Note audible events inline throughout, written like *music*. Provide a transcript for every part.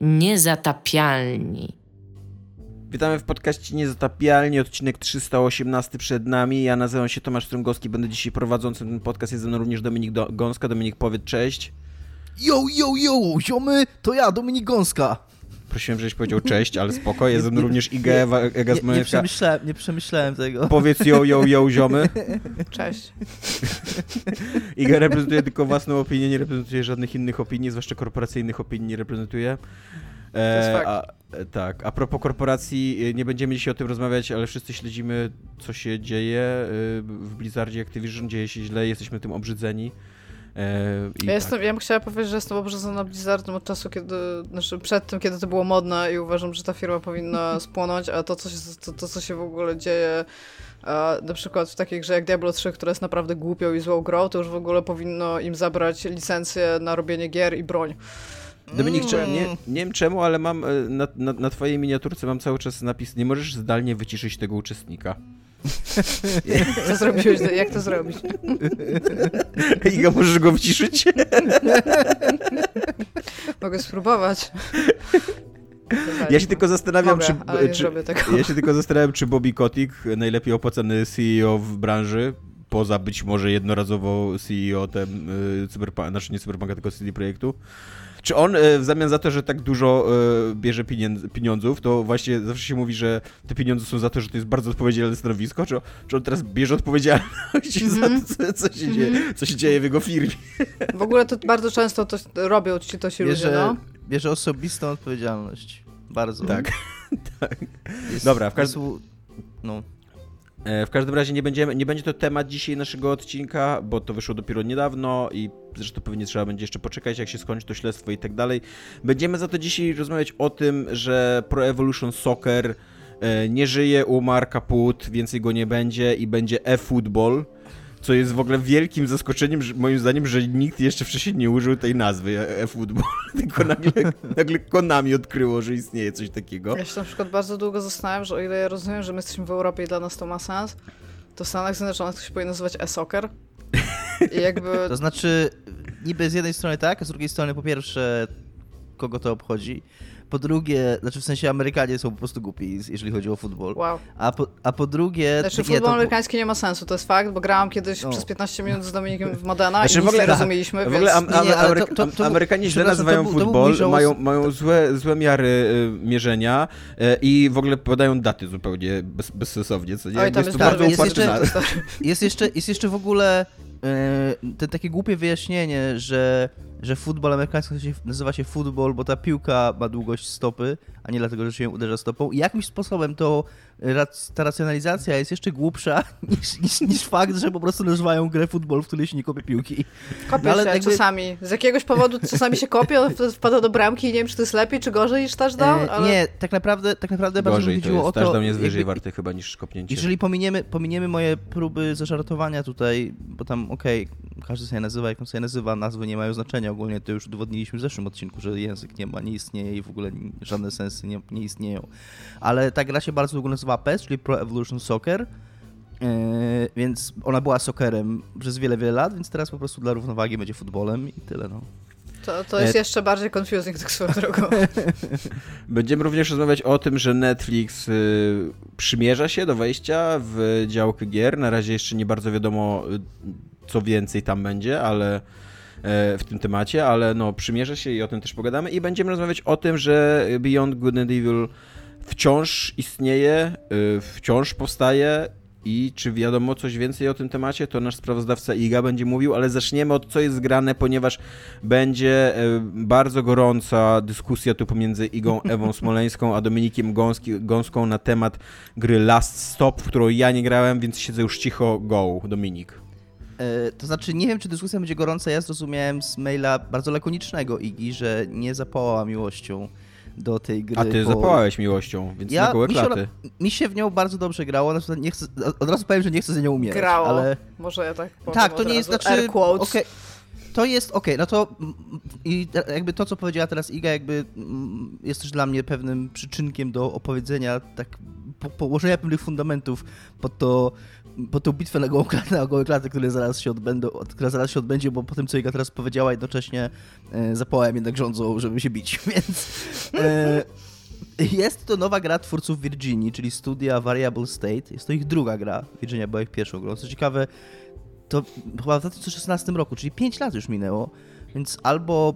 Niezatapialni. Witamy w podcaście Niezatapialni, odcinek 318 przed nami. Ja nazywam się Tomasz Strągowski, będę dzisiaj prowadzącym ten podcast. Jest ze mną również Dominik Do Gąska. Dominik, powiedz cześć. Yo, yo, yo, ziomy, to ja, Dominik Gąska. Prosiłem, żebyś powiedział cześć, ale spoko. Jest ze mną również Ewa, Ega Nie, nie, przemyślałem, nie przemyślałem tego. Powiedz yo, yo, yo, ziomy. *laughs* Cześć. *laughs* Iga reprezentuje tylko własną opinię, nie reprezentuje żadnych innych opinii, zwłaszcza korporacyjnych opinii nie reprezentuje. To jest fakt. a, e, tak, a propos korporacji, e, nie będziemy dzisiaj o tym rozmawiać, ale wszyscy śledzimy, co się dzieje e, w Blizzardzie Activision, dzieje się źle, jesteśmy tym obrzydzeni. E, Ja, jestem, tak. ja bym chciała powiedzieć, że jestem obrzydzona Blizzardem od czasu, kiedy, znaczy przed tym, kiedy to było modne i uważam, że ta firma powinna *laughs* spłonąć, a to, co się, to, to, co się w ogóle dzieje a na przykład w takiej grze jak Diablo 3, która jest naprawdę głupią i złą grą, to już w ogóle powinno im zabrać licencję na robienie gier i broń. Dominik, cze- Mm. nie, nie wiem czemu, ale mam e, na, na, na twojej miniaturce mam cały czas napis, nie możesz zdalnie wyciszyć tego uczestnika. *laughs* Co zrobiłeś? Jak to zrobić? *laughs* Iga, możesz go wyciszyć? *laughs* Mogę spróbować. Ja się tylko zastanawiam, czy, ale czy. Ja się tylko zastanawiam, czy Bobby Kotick, najlepiej opłacany CEO w branży, poza być może jednorazowo CEO tem, y, Cyberpunk, znaczy nie Cyberpunka, tylko CD Projektu, czy on y, w zamian za to, że tak dużo y, bierze pieniędzy, pieniądzów, to właśnie zawsze się mówi, że te pieniądze są za to, że to jest bardzo odpowiedzialne stanowisko, czy, czy on teraz bierze odpowiedzialność Mhm. *laughs* za to, co, co, się dzieje, co się dzieje w jego firmie? W ogóle to bardzo często to robią ci to ludzie, Bierze, no. bierze osobistą odpowiedzialność. Bardzo. Tak. *laughs* Jest, Dobra, w każdym- No. E, W każdym razie nie, będziemy, nie będzie to temat dzisiaj naszego odcinka, bo to wyszło dopiero niedawno i zresztą pewnie trzeba będzie jeszcze poczekać, jak się skończy to śledztwo i tak dalej. Będziemy za to dzisiaj rozmawiać o tym, że Pro Evolution Soccer e, nie żyje, umarł, kaput, więcej go nie będzie i będzie e-football, co jest w ogóle wielkim zaskoczeniem, że, moim zdaniem, że nikt jeszcze wcześniej nie użył tej nazwy e- e-football, *laughs* tylko nagle, nagle Konami odkryło, że istnieje coś takiego. Ja się na przykład bardzo długo zastanawiam, że o ile ja rozumiem, że my jesteśmy w Europie i dla nas to ma sens, to w Stanach Zjednoczonych to się powinno nazywać e-soccer. I jakby... *laughs* To znaczy, niby z jednej strony tak, a z drugiej strony po pierwsze, kogo to obchodzi. Po drugie, znaczy w sensie Amerykanie są po prostu głupi, jeżeli chodzi o futbol. Wow. A po, a po drugie... Znaczy nie, futbol to- amerykański nie ma sensu, to jest fakt, bo grałam kiedyś No. przez 15 minut z Dominikiem w Modena Znaczy, i w ogóle- nie rozumieliśmy, W więc... ogóle am, am, Nie, nie, to- to- Amerykanie źle nazywają był- był futbol, mają, mają złe, złe miary y, mierzenia y, i w ogóle podają daty zupełnie bez, bezsensownie, co nie? Oj, tam jest jest to tak, bardzo jest uparty jeszcze- Jest jeszcze, jest jeszcze w ogóle te takie głupie wyjaśnienie, że, że futbol amerykański nazywa się futbol, bo ta piłka ma długość stopy, a nie dlatego, że się uderza stopą. I jakimś sposobem to ta racjonalizacja jest jeszcze głupsza *laughs* niż, niż, niż fakt, że po prostu nazywają grę futbol, w której się nie kopie piłki. Kopię No, ale się jakby- czasami. Z jakiegoś powodu czasami się wtedy *laughs* wpada do bramki i nie wiem, czy to jest lepiej, czy gorzej niż touchdown, E, ale... Nie, tak naprawdę, tak naprawdę bardzo mi Gorzej to chodziło jest, o to... touchdown jest wyżej jakby- warty chyba niż kopnięcie. Jeżeli pominiemy, pominiemy moje próby zażartowania tutaj, bo tam okej, każdy sobie nazywa jak on sobie nazywa, nazwy nie mają znaczenia, ogólnie to już udowodniliśmy w zeszłym odcinku, że język nie ma, nie istnieje i w ogóle żadne sensy nie, nie istnieją. Ale ta gra się bardzo długo nazywa PES, czyli Pro Evolution Soccer, yy, więc ona była soccerem przez wiele, wiele lat, więc teraz po prostu dla równowagi będzie futbolem i tyle no. To, to jest E- jeszcze bardziej confusing tak swoją drogą. *laughs* Będziemy również rozmawiać o tym, że Netflix y, przymierza się do wejścia w działkę gier. Na razie jeszcze nie bardzo wiadomo, y, co więcej tam będzie, ale e, w tym temacie, ale no przymierza się i o tym też pogadamy. I będziemy rozmawiać o tym, że Beyond Good and Evil wciąż istnieje, y, wciąż powstaje i czy wiadomo coś więcej o tym temacie, to nasz sprawozdawca Iga będzie mówił, ale zaczniemy od co jest grane, ponieważ będzie e, bardzo gorąca dyskusja tu pomiędzy Igą *laughs* Ewą Smoleńską a Dominikiem Gąski, Gąską na temat gry Last Stop, w którą ja nie grałem, więc siedzę już cicho. Go, Dominik. E, To znaczy, nie wiem, czy dyskusja będzie gorąca. Ja zrozumiałem z maila bardzo lakonicznego Igi, że nie zapałała miłością do tej gry. A ty bo zapałałeś miłością, więc na gołe mi, klaty. mi się w nią bardzo dobrze grało. znaczy, Nie chcę, od razu powiem, że nie chcę za nią umierać. Grało. Ale... Może ja tak powiem Tak, to nie jest razu. znaczy. Okej, to jest okej, no to i jakby to, co powiedziała teraz Iga, jakby jest też dla mnie pewnym przyczynkiem do opowiedzenia, tak po, położenia pewnych fundamentów pod to, po tą bitwę na gołą na gołe klaty, które zaraz się odbędą, która zaraz się odbędzie, bo po tym, co Iga teraz powiedziała, jednocześnie e, zapałem jednak rządzą, żeby się bić, *laughs* więc e, jest to nowa gra twórców Virginii, czyli studia Variable State. Jest to ich druga gra. Virginia była ich pierwszą grą. Co ciekawe, to chyba w 2016 roku, czyli 5 lat już minęło, więc albo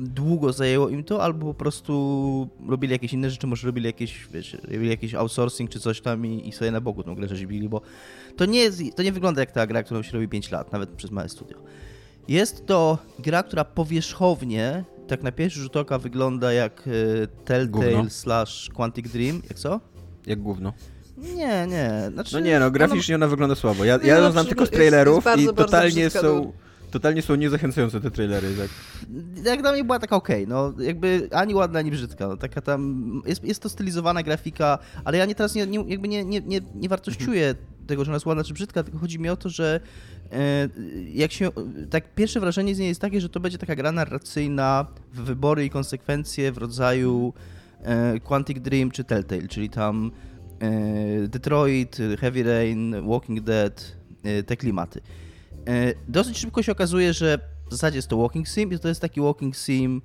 długo zajęło im to, albo po prostu robili jakieś inne rzeczy, może robili jakieś, wiesz, robili jakiś outsourcing czy coś tam i, i sobie na boku tą grę rzeźbili, bo to nie, jest, to nie wygląda jak ta gra, którą się robi 5 lat, nawet przez małe studio. Jest to gra, która powierzchownie, tak na pierwszy rzut oka wygląda jak e, Telltale Gówno. slash Quantic Dream, jak co? Jak gówno. Nie, nie, znaczy... No nie, no graficznie ona wygląda słabo. Ja, ja no, ją znam tylko z jest- trailerów jest bardzo, i totalnie są... Totalnie są niezachęcające te trailery, tak. jak dla mnie była taka okej, no jakby ani ładna, ani brzydka, no, taka tam, jest, jest to stylizowana grafika, ale ja nie teraz nie, nie, jakby nie, nie, nie, nie wartościuję tego, że ona jest ładna czy brzydka, tylko chodzi mi o to, że e, jak się, tak pierwsze wrażenie z niej jest takie, że to będzie taka gra narracyjna w wybory i konsekwencje w rodzaju e, Quantic Dream czy Telltale, czyli tam e, Detroit, Heavy Rain, Walking Dead, te klimaty. E, Dosyć szybko się okazuje, że w zasadzie jest to walking sim i to jest taki walking sim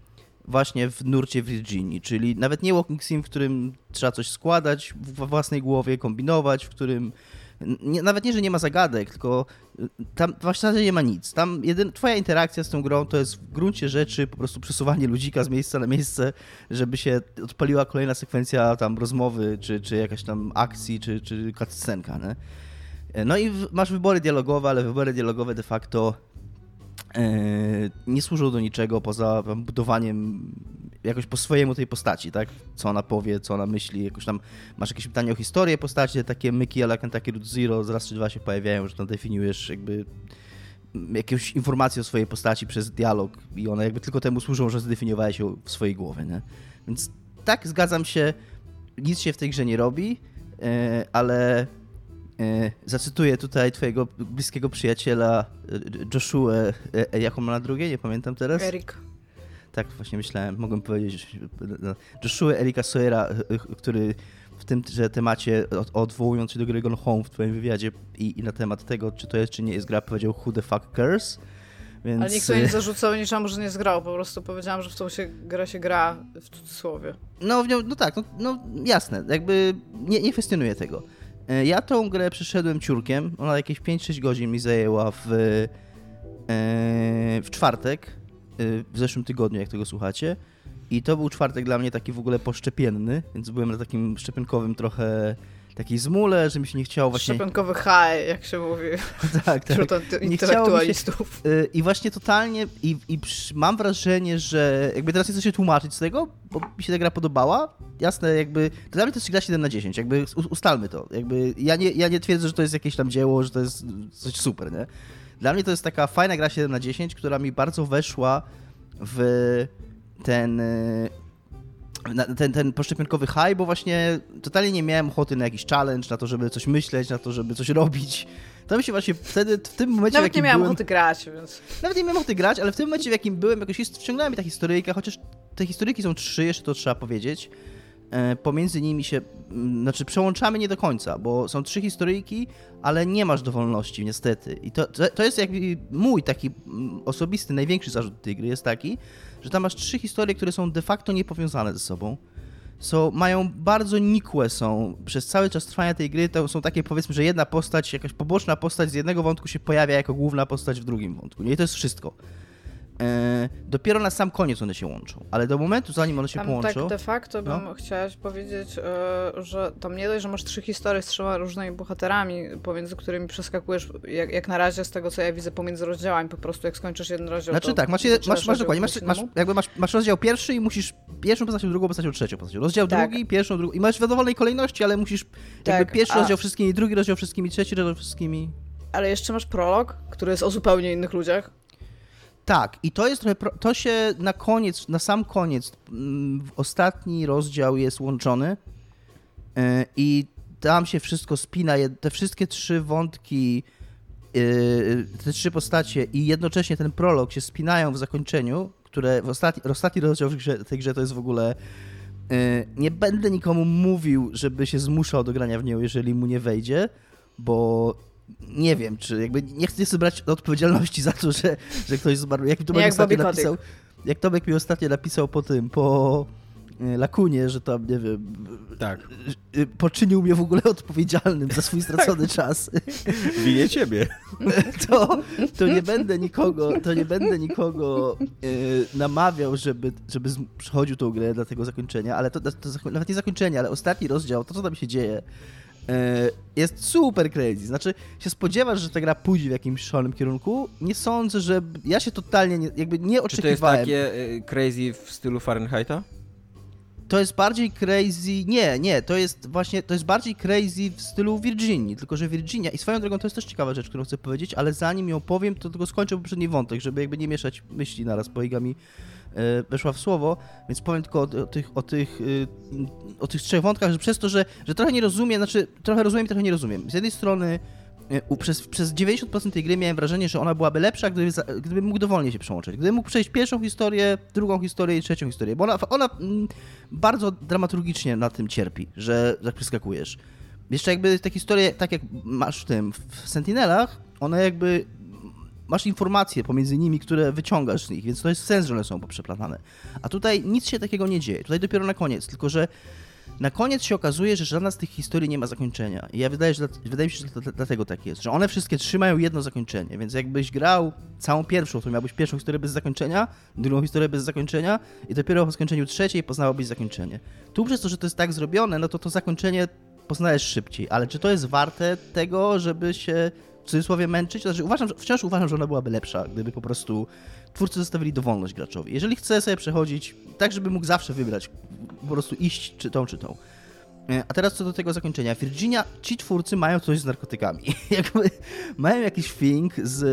właśnie w nurcie Virginii, czyli nawet nie walking sim, w którym trzeba coś składać w własnej głowie, kombinować, w którym nie, nawet nie, że nie ma zagadek, tylko y, tam w zasadzie nie ma nic. Tam jedyn, twoja interakcja z tą grą to jest w gruncie rzeczy po prostu przesuwanie ludzika z miejsca na miejsce, żeby się odpaliła kolejna sekwencja tam rozmowy, czy, czy jakaś tam akcji, czy, czy cutscenka, nie? No i masz wybory dialogowe, ale wybory dialogowe de facto e, nie służą do niczego poza budowaniem jakoś po swojemu tej postaci, tak? Co ona powie, co ona myśli, jakoś tam masz jakieś pytanie o historię postaci, takie myki ala Kentucky Route Zero, zaraz czy dwa się pojawiają, że tam definiujesz jakby jakąś informację o swojej postaci przez dialog i one jakby tylko temu służą, że zdefiniowałeś ją w swojej głowie, nie? Więc tak, zgadzam się, nic się w tej grze nie robi, e, ale e, zacytuję tutaj twojego bliskiego przyjaciela e, Joshua, e, jak on ma na drugie, nie pamiętam teraz. Erik. Tak właśnie myślałem, mogłem powiedzieć. no, Joshua Erika Sawyera, y, który w tym że temacie, od- odwołując się do gry Gone Home w twoim wywiadzie i, i na temat tego, czy to jest, czy nie jest gra, powiedział who the fuck cares. Więc, Ale nikt sobie nie zarzucał niczemu, że nie zgrał. Po prostu powiedziałam, że w tą się gra się gra w cudzysłowie. No, w nią, no tak, no, no jasne, jakby nie, nie kwestionuję tego. E, Ja tą grę przeszedłem ciurkiem, ona jakieś 5-6 godzin mi zajęła w, e, w czwartek, e, w zeszłym tygodniu, jak tego słuchacie. I to był czwartek dla mnie taki w ogóle poszczepienny, więc byłem na takim szczepionkowym trochę takiej zmule, że mi się nie chciało właśnie... Szczepionkowy high, jak się mówi *laughs* tak, tak. wśród mi się- intelektualistów. Y, I właśnie totalnie, i, i przy- mam wrażenie, że jakby teraz nie chcę się tłumaczyć z tego, bo mi się ta gra podobała. Jasne, jakby, to dla mnie to jest gra 7 na 10, jakby ustalmy to. Jakby ja nie, ja nie twierdzę, że to jest jakieś tam dzieło, że to jest coś super, nie? Dla mnie to jest taka fajna gra 7 na 10, która mi bardzo weszła w ten y, ten, ten poszczepionkowy high, bo właśnie totalnie nie miałem ochoty na jakiś challenge, na to, żeby coś myśleć, na to, żeby coś robić. To mi się właśnie wtedy, w tym momencie, w Nawet nie miałam byłem... ochoty grać, więc... Nawet nie miałem ochoty grać, ale w tym momencie, w jakim byłem, jakoś wciągnęła mi ta historyjka, chociaż te historyjki są trzy, jeszcze to trzeba powiedzieć. E, pomiędzy nimi się, mm, znaczy przełączamy nie do końca, bo są trzy historyjki, ale nie masz dowolności, niestety. I to, to to jest jakby mój taki mm, osobisty, największy zarzut tej gry jest taki, że tam masz trzy historie, które są de facto niepowiązane ze sobą. Są, mają bardzo nikłe są przez cały czas trwania tej gry. To są takie powiedzmy, że jedna postać, jakaś poboczna postać z jednego wątku się pojawia jako główna postać w drugim wątku. Nie, to jest wszystko. E, dopiero na sam koniec one się łączą, ale do momentu, zanim one się Tam połączą. tak de facto bym No. chciałaś powiedzieć, e, że tam nie dość, że masz trzy historie z trzema różnymi bohaterami, pomiędzy którymi przeskakujesz, jak, jak na razie z tego, co ja widzę, pomiędzy rozdziałami, po prostu jak skończysz jeden rozdział, Znaczy to tak, masz, je- masz, masz dokładnie, masz, masz, jakby masz, masz rozdział pierwszy i musisz pierwszą postacią, drugą postacią, trzecią postacią. Rozdział Tak. drugi, pierwszą, drugą i masz w dowolnej kolejności, ale musisz Tak, jakby pierwszy a- rozdział wszystkimi, drugi rozdział wszystkimi, trzeci rozdział wszystkimi. Ale jeszcze masz prolog, który jest o zupełnie innych ludziach. Tak, i to jest trochę, to się na koniec, na sam koniec, mm, ostatni rozdział jest łączony yy, i tam się wszystko spina, te wszystkie trzy wątki, yy, te trzy postacie i jednocześnie ten prolog się spinają w zakończeniu, które w ostatni, ostatni rozdział w grze, tej grze to jest w ogóle yy, nie będę nikomu mówił, żeby się zmuszał do grania w nią, jeżeli mu nie wejdzie, bo nie wiem, czy jakby nie chcę sobie brać odpowiedzialności za to, że, że ktoś zmarł. Jak Tomek jak ostatnio Bobby napisał, jak Tomek mi ostatnio napisał po tym, po e, Lakunie, że tam, nie wiem, Tak. e, poczynił mnie w ogóle odpowiedzialnym za swój stracony czas, Winie ciebie. *laughs* to, to nie będę nikogo, to nie będę nikogo e, namawiał, żeby, żeby przechodził tą grę dla tego zakończenia, ale to, to, zako- nawet nie zakończenie, ale ostatni rozdział, to co tam się dzieje, jest super crazy. Znaczy, się spodziewasz, że ta gra pójdzie w jakimś szalonym kierunku? Nie sądzę, że... Ja się totalnie nie, jakby nie Czy to jest oczekiwałem. takie y, crazy w stylu Fahrenheita? To jest bardziej crazy. Nie, nie, to jest właśnie, to jest bardziej crazy w stylu Virginii, tylko że Virginia, i swoją drogą to jest też ciekawa rzecz, którą chcę powiedzieć, ale zanim ją powiem, to tylko skończę poprzedni wątek, żeby jakby nie mieszać myśli naraz, bo Iga mi e, weszła w słowo, więc powiem tylko o, o tych, o tych, y, o tych trzech wątkach, że przez to, że, że trochę nie rozumiem, znaczy trochę rozumiem i trochę nie rozumiem. Z jednej strony e, przez, przez 90% tej gry miałem wrażenie, że ona byłaby lepsza, gdyby, gdyby mógł dowolnie się przełączyć. Gdybym mógł przejść pierwszą historię, drugą historię i trzecią historię, bo ona, ona mm, bardzo dramaturgicznie na tym cierpi, że jak przeskakujesz. Jeszcze jakby te historie, tak jak masz w tym, w Sentinelach, one jakby masz informacje pomiędzy nimi, które wyciągasz z nich, więc to jest sens, że one są poprzeplatane. A tutaj nic się takiego nie dzieje. Tutaj dopiero na koniec, tylko że na koniec się okazuje, że żadna z tych historii nie ma zakończenia. I ja wydaje, że, wydaje mi się, że dlatego tak jest, że one wszystkie trzymają jedno zakończenie, więc jakbyś grał całą pierwszą, to miałbyś pierwszą historię bez zakończenia, drugą historię bez zakończenia i dopiero po skończeniu trzeciej poznałbyś zakończenie. Tu przez to, że to jest tak zrobione, no to to zakończenie poznajesz szybciej, ale czy to jest warte tego, żeby się w cudzysłowie męczyć? Znaczy, uważam, wciąż uważam, że ona byłaby lepsza, gdyby po prostu twórcy zostawili dowolność graczowi. Jeżeli chce sobie przechodzić tak, żeby mógł zawsze wybrać, po prostu iść czy tą, czy tą. E, A teraz co do tego zakończenia. Virginia, ci twórcy mają coś z narkotykami. *laughs* Jakby mają jakiś thing z,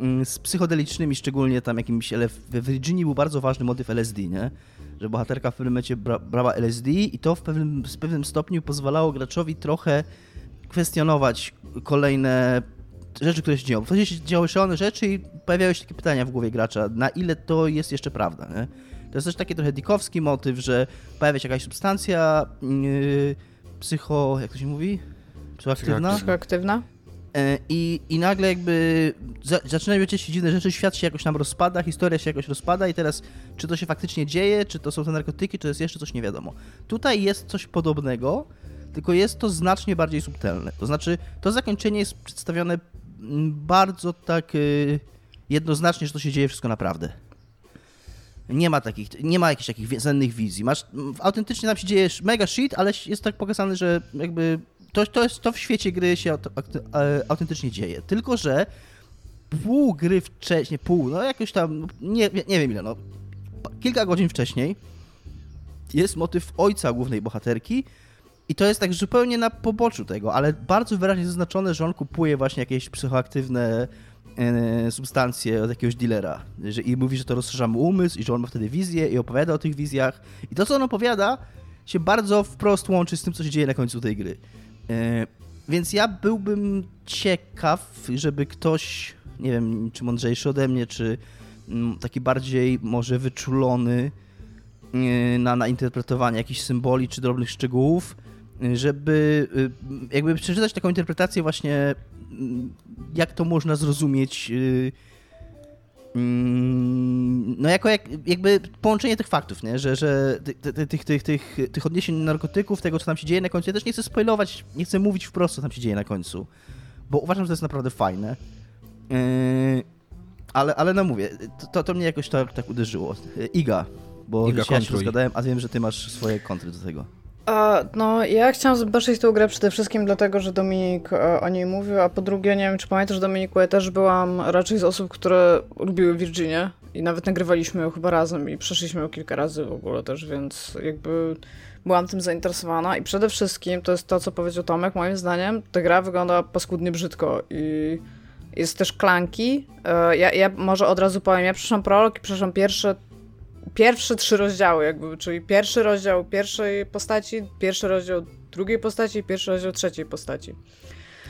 mm, z psychodelicznymi, szczególnie tam jakimś, ale w Virginii był bardzo ważny motyw LSD, nie? Że bohaterka w pewnym momencie bra, brała LSD i to w pewnym, w pewnym stopniu pozwalało graczowi trochę kwestionować kolejne rzeczy, które się dzieją. W sensie się działy szalone rzeczy i pojawiały się takie pytania w głowie gracza, na ile to jest jeszcze prawda, nie? To jest też taki trochę dikowski motyw, że pojawia się jakaś substancja yy, psycho... jak to się mówi? Psychoaktywna? Psychoaktywna? E, I, I nagle jakby za, zaczynają dziać się dziwne rzeczy, świat się jakoś tam rozpada, historia się jakoś rozpada i teraz czy to się faktycznie dzieje, czy to są te narkotyki, czy to jest jeszcze coś nie wiadomo. Tutaj jest coś podobnego, tylko jest to znacznie bardziej subtelne. To znaczy, to zakończenie jest przedstawione bardzo tak y, jednoznacznie, że to się dzieje wszystko naprawdę. Nie ma takich, nie ma jakichś takich cennych wizji. Masz, autentycznie tam się dzieje mega shit, ale jest tak pokazane, że jakby to, to, jest, to w świecie gry się aut- aut- autentycznie dzieje. Tylko, że pół gry wcześniej, pół, no jakoś tam, nie, nie wiem ile, no kilka godzin wcześniej jest motyw ojca głównej bohaterki i to jest tak zupełnie na poboczu tego, ale bardzo wyraźnie zaznaczone, że on kupuje właśnie jakieś psychoaktywne e, substancje od jakiegoś dealera że, i mówi, że to rozszerza mu umysł i że on ma wtedy wizję i opowiada o tych wizjach i to, co on opowiada się bardzo wprost łączy z tym, co się dzieje na końcu tej gry. E, Więc ja byłbym ciekaw, żeby ktoś, nie wiem, czy mądrzejszy ode mnie, czy mm, taki bardziej może wyczulony e, na, na interpretowanie jakichś symboli czy drobnych szczegółów, żeby e, jakby przeczytać taką interpretację właśnie, mm, jak to można zrozumieć e, Mm, No jako jak, jakby połączenie tych faktów, nie? że, że ty- ty- ty- tych, tych, tych, tych odniesień narkotyków, tego co tam się dzieje na końcu. Ja też nie chcę spoilować, nie chcę mówić wprost co tam się dzieje na końcu, bo uważam, że to jest naprawdę fajne. Yy, ale, ale no mówię, to, to mnie jakoś tak, tak uderzyło. Iga, bo Iga, ja się rozgadałem, a wiem, że ty masz swoje kontry do tego. No, ja chciałam zobaczyć tę grę przede wszystkim dlatego, że Dominik e, o niej mówił, a po drugie, nie wiem, czy pamiętasz, Dominiku, ja też byłam raczej z osób, które lubiły Virginię i nawet nagrywaliśmy ją chyba razem i przeszliśmy ją kilka razy w ogóle też, więc jakby byłam tym zainteresowana i przede wszystkim to jest to, co powiedział Tomek, moim zdaniem, ta gra wygląda paskudnie brzydko i jest też klanki. E, Ja, ja może od razu powiem, ja przeszłam prolog i przeszłam pierwsze pierwsze trzy rozdziały, jakby, czyli pierwszy rozdział pierwszej postaci, pierwszy rozdział drugiej postaci i pierwszy rozdział trzeciej postaci.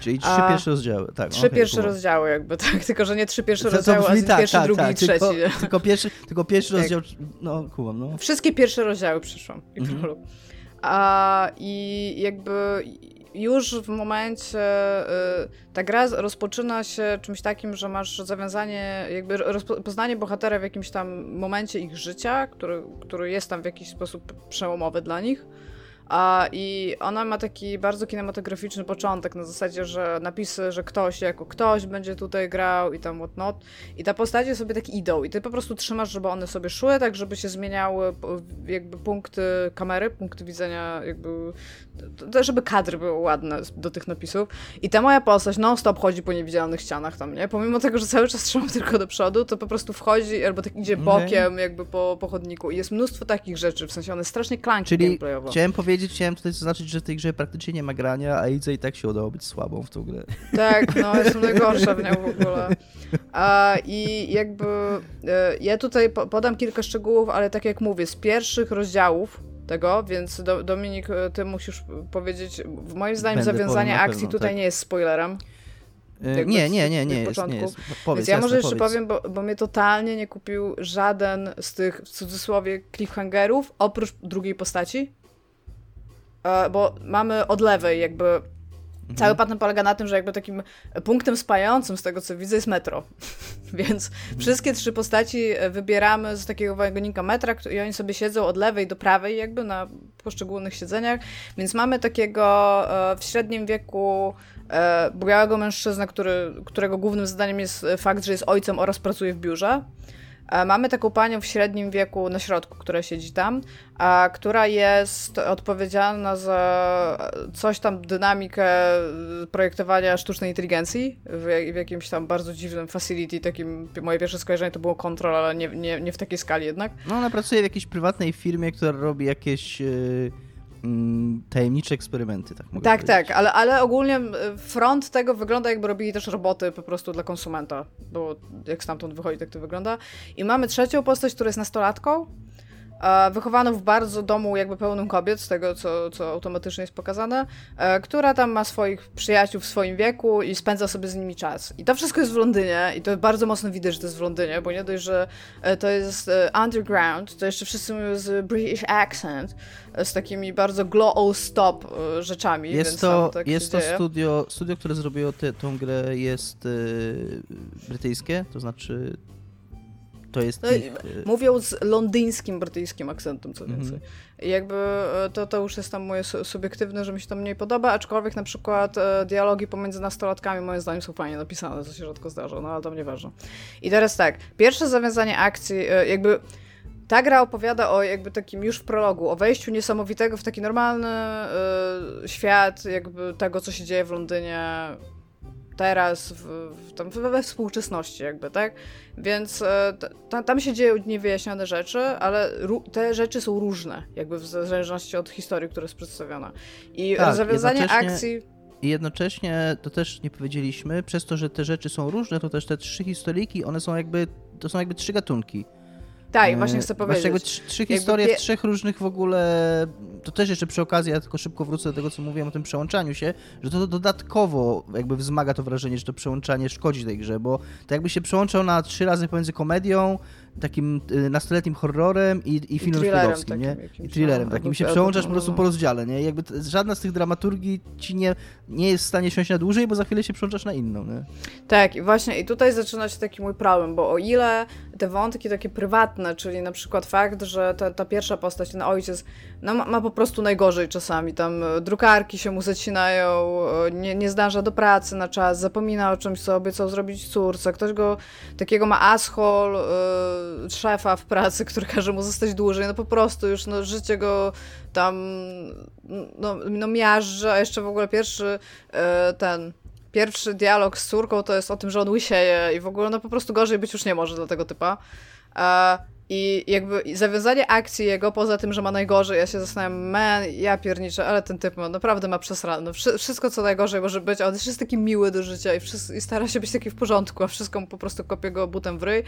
Czyli trzy A, pierwsze rozdziały. Tak, Trzy okej, pierwsze kumam. rozdziały, jakby, *laughs* tak, tylko że nie trzy pierwsze rozdziały, brzmi tak, pierwszy, tak, drugi tak, i trzeci. Tylko, *laughs* tylko, pierwszy, tylko pierwszy Tak. rozdział, no kumam, no. Wszystkie pierwsze rozdziały przyszłam i Mhm. prolog. A i jakby już w momencie y, ta gra rozpoczyna się czymś takim, że masz zawiązanie, jakby rozpoznanie bohatera w jakimś tam momencie ich życia, który, który jest tam w jakiś sposób przełomowy dla nich. A, I ona ma taki bardzo kinematograficzny początek, na zasadzie, że napisy, że ktoś jako ktoś będzie tutaj grał i tam whatnot. I ta postacie sobie tak idą i ty po prostu trzymasz, żeby one sobie szły, tak żeby się zmieniały jakby punkty kamery, punkty widzenia, jakby żeby kadry były ładne do tych napisów. I ta moja postać non-stop chodzi po niewidzialnych ścianach tam, nie? Pomimo tego, że cały czas trzymam *laughs* tylko do przodu, to po prostu wchodzi albo tak idzie bokiem jakby po, po chodniku. I jest mnóstwo takich rzeczy, w sensie one strasznie klanki Czyli gameplayowo. chciałem powiedzieć, chciałem tutaj zaznaczyć, że w tej grze praktycznie nie ma grania, a Idze i tak się udało być słabą w tą grę. Tak, no *laughs* jestem najgorsza w nią w ogóle. A, I jakby e, ja tutaj podam kilka szczegółów, ale tak jak mówię, z pierwszych rozdziałów tego, więc do, Dominik, e, ty musisz powiedzieć, w moim zdaniem Będę zawiązanie powiem, akcji pewno, tutaj tak. nie jest spoilerem. Yy, nie, nie, nie, nie jest, nie jest. Powiedz, Więc ja jasne, może jeszcze powiedz. powiem, bo, bo mnie totalnie nie kupił żaden z tych, w cudzysłowie, cliffhangerów, oprócz drugiej postaci. E, bo mamy od lewej jakby Mhm. Cały patent polega na tym, że jakby takim punktem spającym z tego, co widzę, jest metro. *laughs* Więc mhm. wszystkie trzy postaci e, wybieramy z takiego wagonika metra i oni sobie siedzą od lewej do prawej jakby na poszczególnych siedzeniach. Więc mamy takiego e, w średnim wieku białego mężczyznę, który, którego głównym zadaniem jest fakt, że jest ojcem oraz pracuje w biurze. Mamy taką panią w średnim wieku na środku, która siedzi tam, a która jest odpowiedzialna za coś tam dynamikę projektowania sztucznej inteligencji w, w jakimś tam bardzo dziwnym facility, takim moje pierwsze skojarzenie to było kontrol, ale nie, nie, nie w takiej skali jednak. No ona pracuje w jakiejś prywatnej firmie, która robi jakieś... Yy tajemnicze eksperymenty, tak mogę Tak, powiedzieć. tak, ale, ale ogólnie front tego wygląda jakby robili też roboty po prostu dla konsumenta, bo jak stamtąd wychodzi, tak to wygląda. I mamy trzecią postać, która jest nastolatką, wychowaną w bardzo domu jakby pełnym kobiet, z tego co, co automatycznie jest pokazane, e, która tam ma swoich przyjaciół w swoim wieku i spędza sobie z nimi czas. I to wszystko jest w Londynie i to bardzo mocno widać, że to jest w Londynie, bo nie dość, że e, to jest e, underground, to jeszcze wszyscy mówią z British accent, z takimi bardzo glow all stop rzeczami. Jest to, tak jest to studio, studio, które zrobiło tę grę jest yy, brytyjskie, to znaczy to jest no, ich... Y, mówią z londyńskim, brytyjskim akcentem, co więcej. Mm -hmm. I jakby e, to, to już jest tam moje subiektywne, że mi się to mniej podoba, aczkolwiek na przykład e, dialogi pomiędzy nastolatkami moim zdaniem są fajnie napisane, co się rzadko zdarza, no ale to nieważne. I teraz tak, pierwsze zawiązanie akcji, e, jakby ta gra opowiada o jakby takim już w prologu, o wejściu niesamowitego w taki normalny y, świat jakby tego, co się dzieje w Londynie teraz, w, w, tam, we współczesności jakby, tak? Więc e, ta, tam się dzieją niewyjaśnione rzeczy, ale te rzeczy są różne, jakby w zależności od historii, która jest przedstawiona. I tak, zawiązanie akcji... I jednocześnie, to też nie powiedzieliśmy, przez to, że te rzeczy są różne, to też te trzy historyjki, one są jakby, to są jakby trzy gatunki. Tak, e, właśnie chcę powiedzieć. jakby trzy, trzy historie jakby... w trzech różnych w ogóle. To też jeszcze przy okazji, ja tylko szybko wrócę do tego, co mówiłem o tym przełączaniu się, że to dodatkowo jakby wzmaga to wrażenie, że to przełączanie szkodzi tej grze, bo to jakby się przełączał na trzy razy pomiędzy komedią, takim y, nastoletnim horrorem i, i filmem szpiegowskim, nie? I thrillerem takim. I się przełączasz po prostu po rozdziale, nie? Jakby żadna z tych dramaturgii ci nie, nie jest w stanie siąść na dłużej, bo za chwilę się przełączasz na inną, nie? Tak, i właśnie i tutaj zaczyna się taki mój problem, bo o ile te wątki takie prywatne, czyli na przykład fakt, że ta, ta pierwsza postać, ten ojciec, no ma, ma, po prostu najgorzej czasami, tam e, drukarki się mu zacinają, e, nie, nie zdąża do pracy na czas, zapomina o czymś, co obiecał zrobić córce, ktoś go, takiego ma ashol, yy, szefa w pracy, *laughs* który każe mu zostać dłużej, no po prostu już no, życie go tam no, no miażdży, a jeszcze w ogóle pierwszy ten pierwszy dialog z córką to jest o tym, że on łysieje i w ogóle no po prostu gorzej być już nie może dla tego typa. E, I jakby zawiązanie akcji jego, poza tym, że ma najgorzej, ja się zastanawiam, man, ja pierniczę, ale ten typ ma, naprawdę ma przesrane. Wszystko, co najgorzej może być, a on jest taki miły do życia i, i, stara się być taki w porządku, a wszystko mu po prostu kopie go butem w ryj.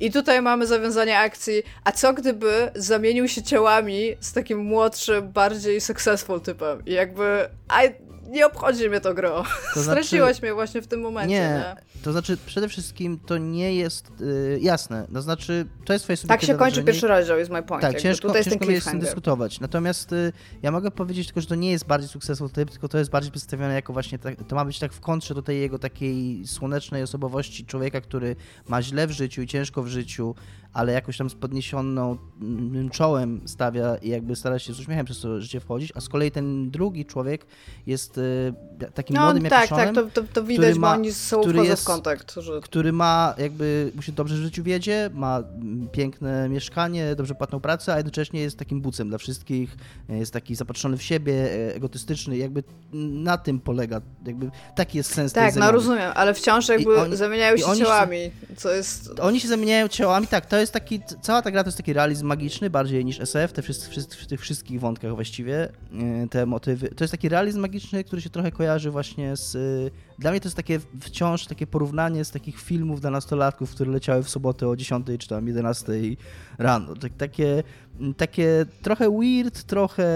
I tutaj mamy zawiązanie akcji, a co gdyby zamienił się ciałami z takim młodszym, bardziej successful typem? I jakby... I, nie obchodzi mnie to gro. To *laughs* Straciłaś mnie właśnie w tym momencie, nie? Nie, to znaczy przede wszystkim to nie jest y, jasne. To znaczy, to jest twoje Tak się kończy pierwszy rozdział, jest my point. Tak, ciężko, Tutaj jest ten ciężko jest cliffhanger. dyskutować. Natomiast y, ja mogę powiedzieć tylko, że to nie jest bardziej successful typ, tylko to jest bardziej przedstawione jako właśnie, tak, to ma być tak w kontrze do tej jego takiej słonecznej osobowości człowieka, który ma źle w życiu i ciężko w życiu, ale jakoś tam z podniesioną mm, czołem stawia i jakby stara się z uśmiechem przez to życie wchodzić, a z kolei ten drugi człowiek jest y, takim No młodym tak, tak, to, to, to widać, ma- bo oni sobą który jest- kontakt. Że... który ma jakby, mu się dobrze w życiu wiedzie, ma mm, piękne mieszkanie, dobrze płatną pracę, a jednocześnie jest takim bucem dla wszystkich, e, jest taki zapatrzony w siebie, e, egotystyczny, jakby na tym polega, jakby taki jest sens tej Tak, no rozumiem, ale wciąż jakby oni- zamieniają się oni się- ciałami, co jest... Oni się zamieniają ciałami, tak, to jest taki, cała ta gra to jest taki realizm magiczny, bardziej niż SF, te wszyscy, wszyscy, w tych wszystkich wątkach właściwie, e, te motywy. To jest taki realizm magiczny, który się trochę kojarzy właśnie z... e, Dla mnie to jest takie wciąż takie porównanie z takich filmów dla nastolatków, które leciały w sobotę o 10 czy tam 11 rano. Tak, takie, takie trochę weird, trochę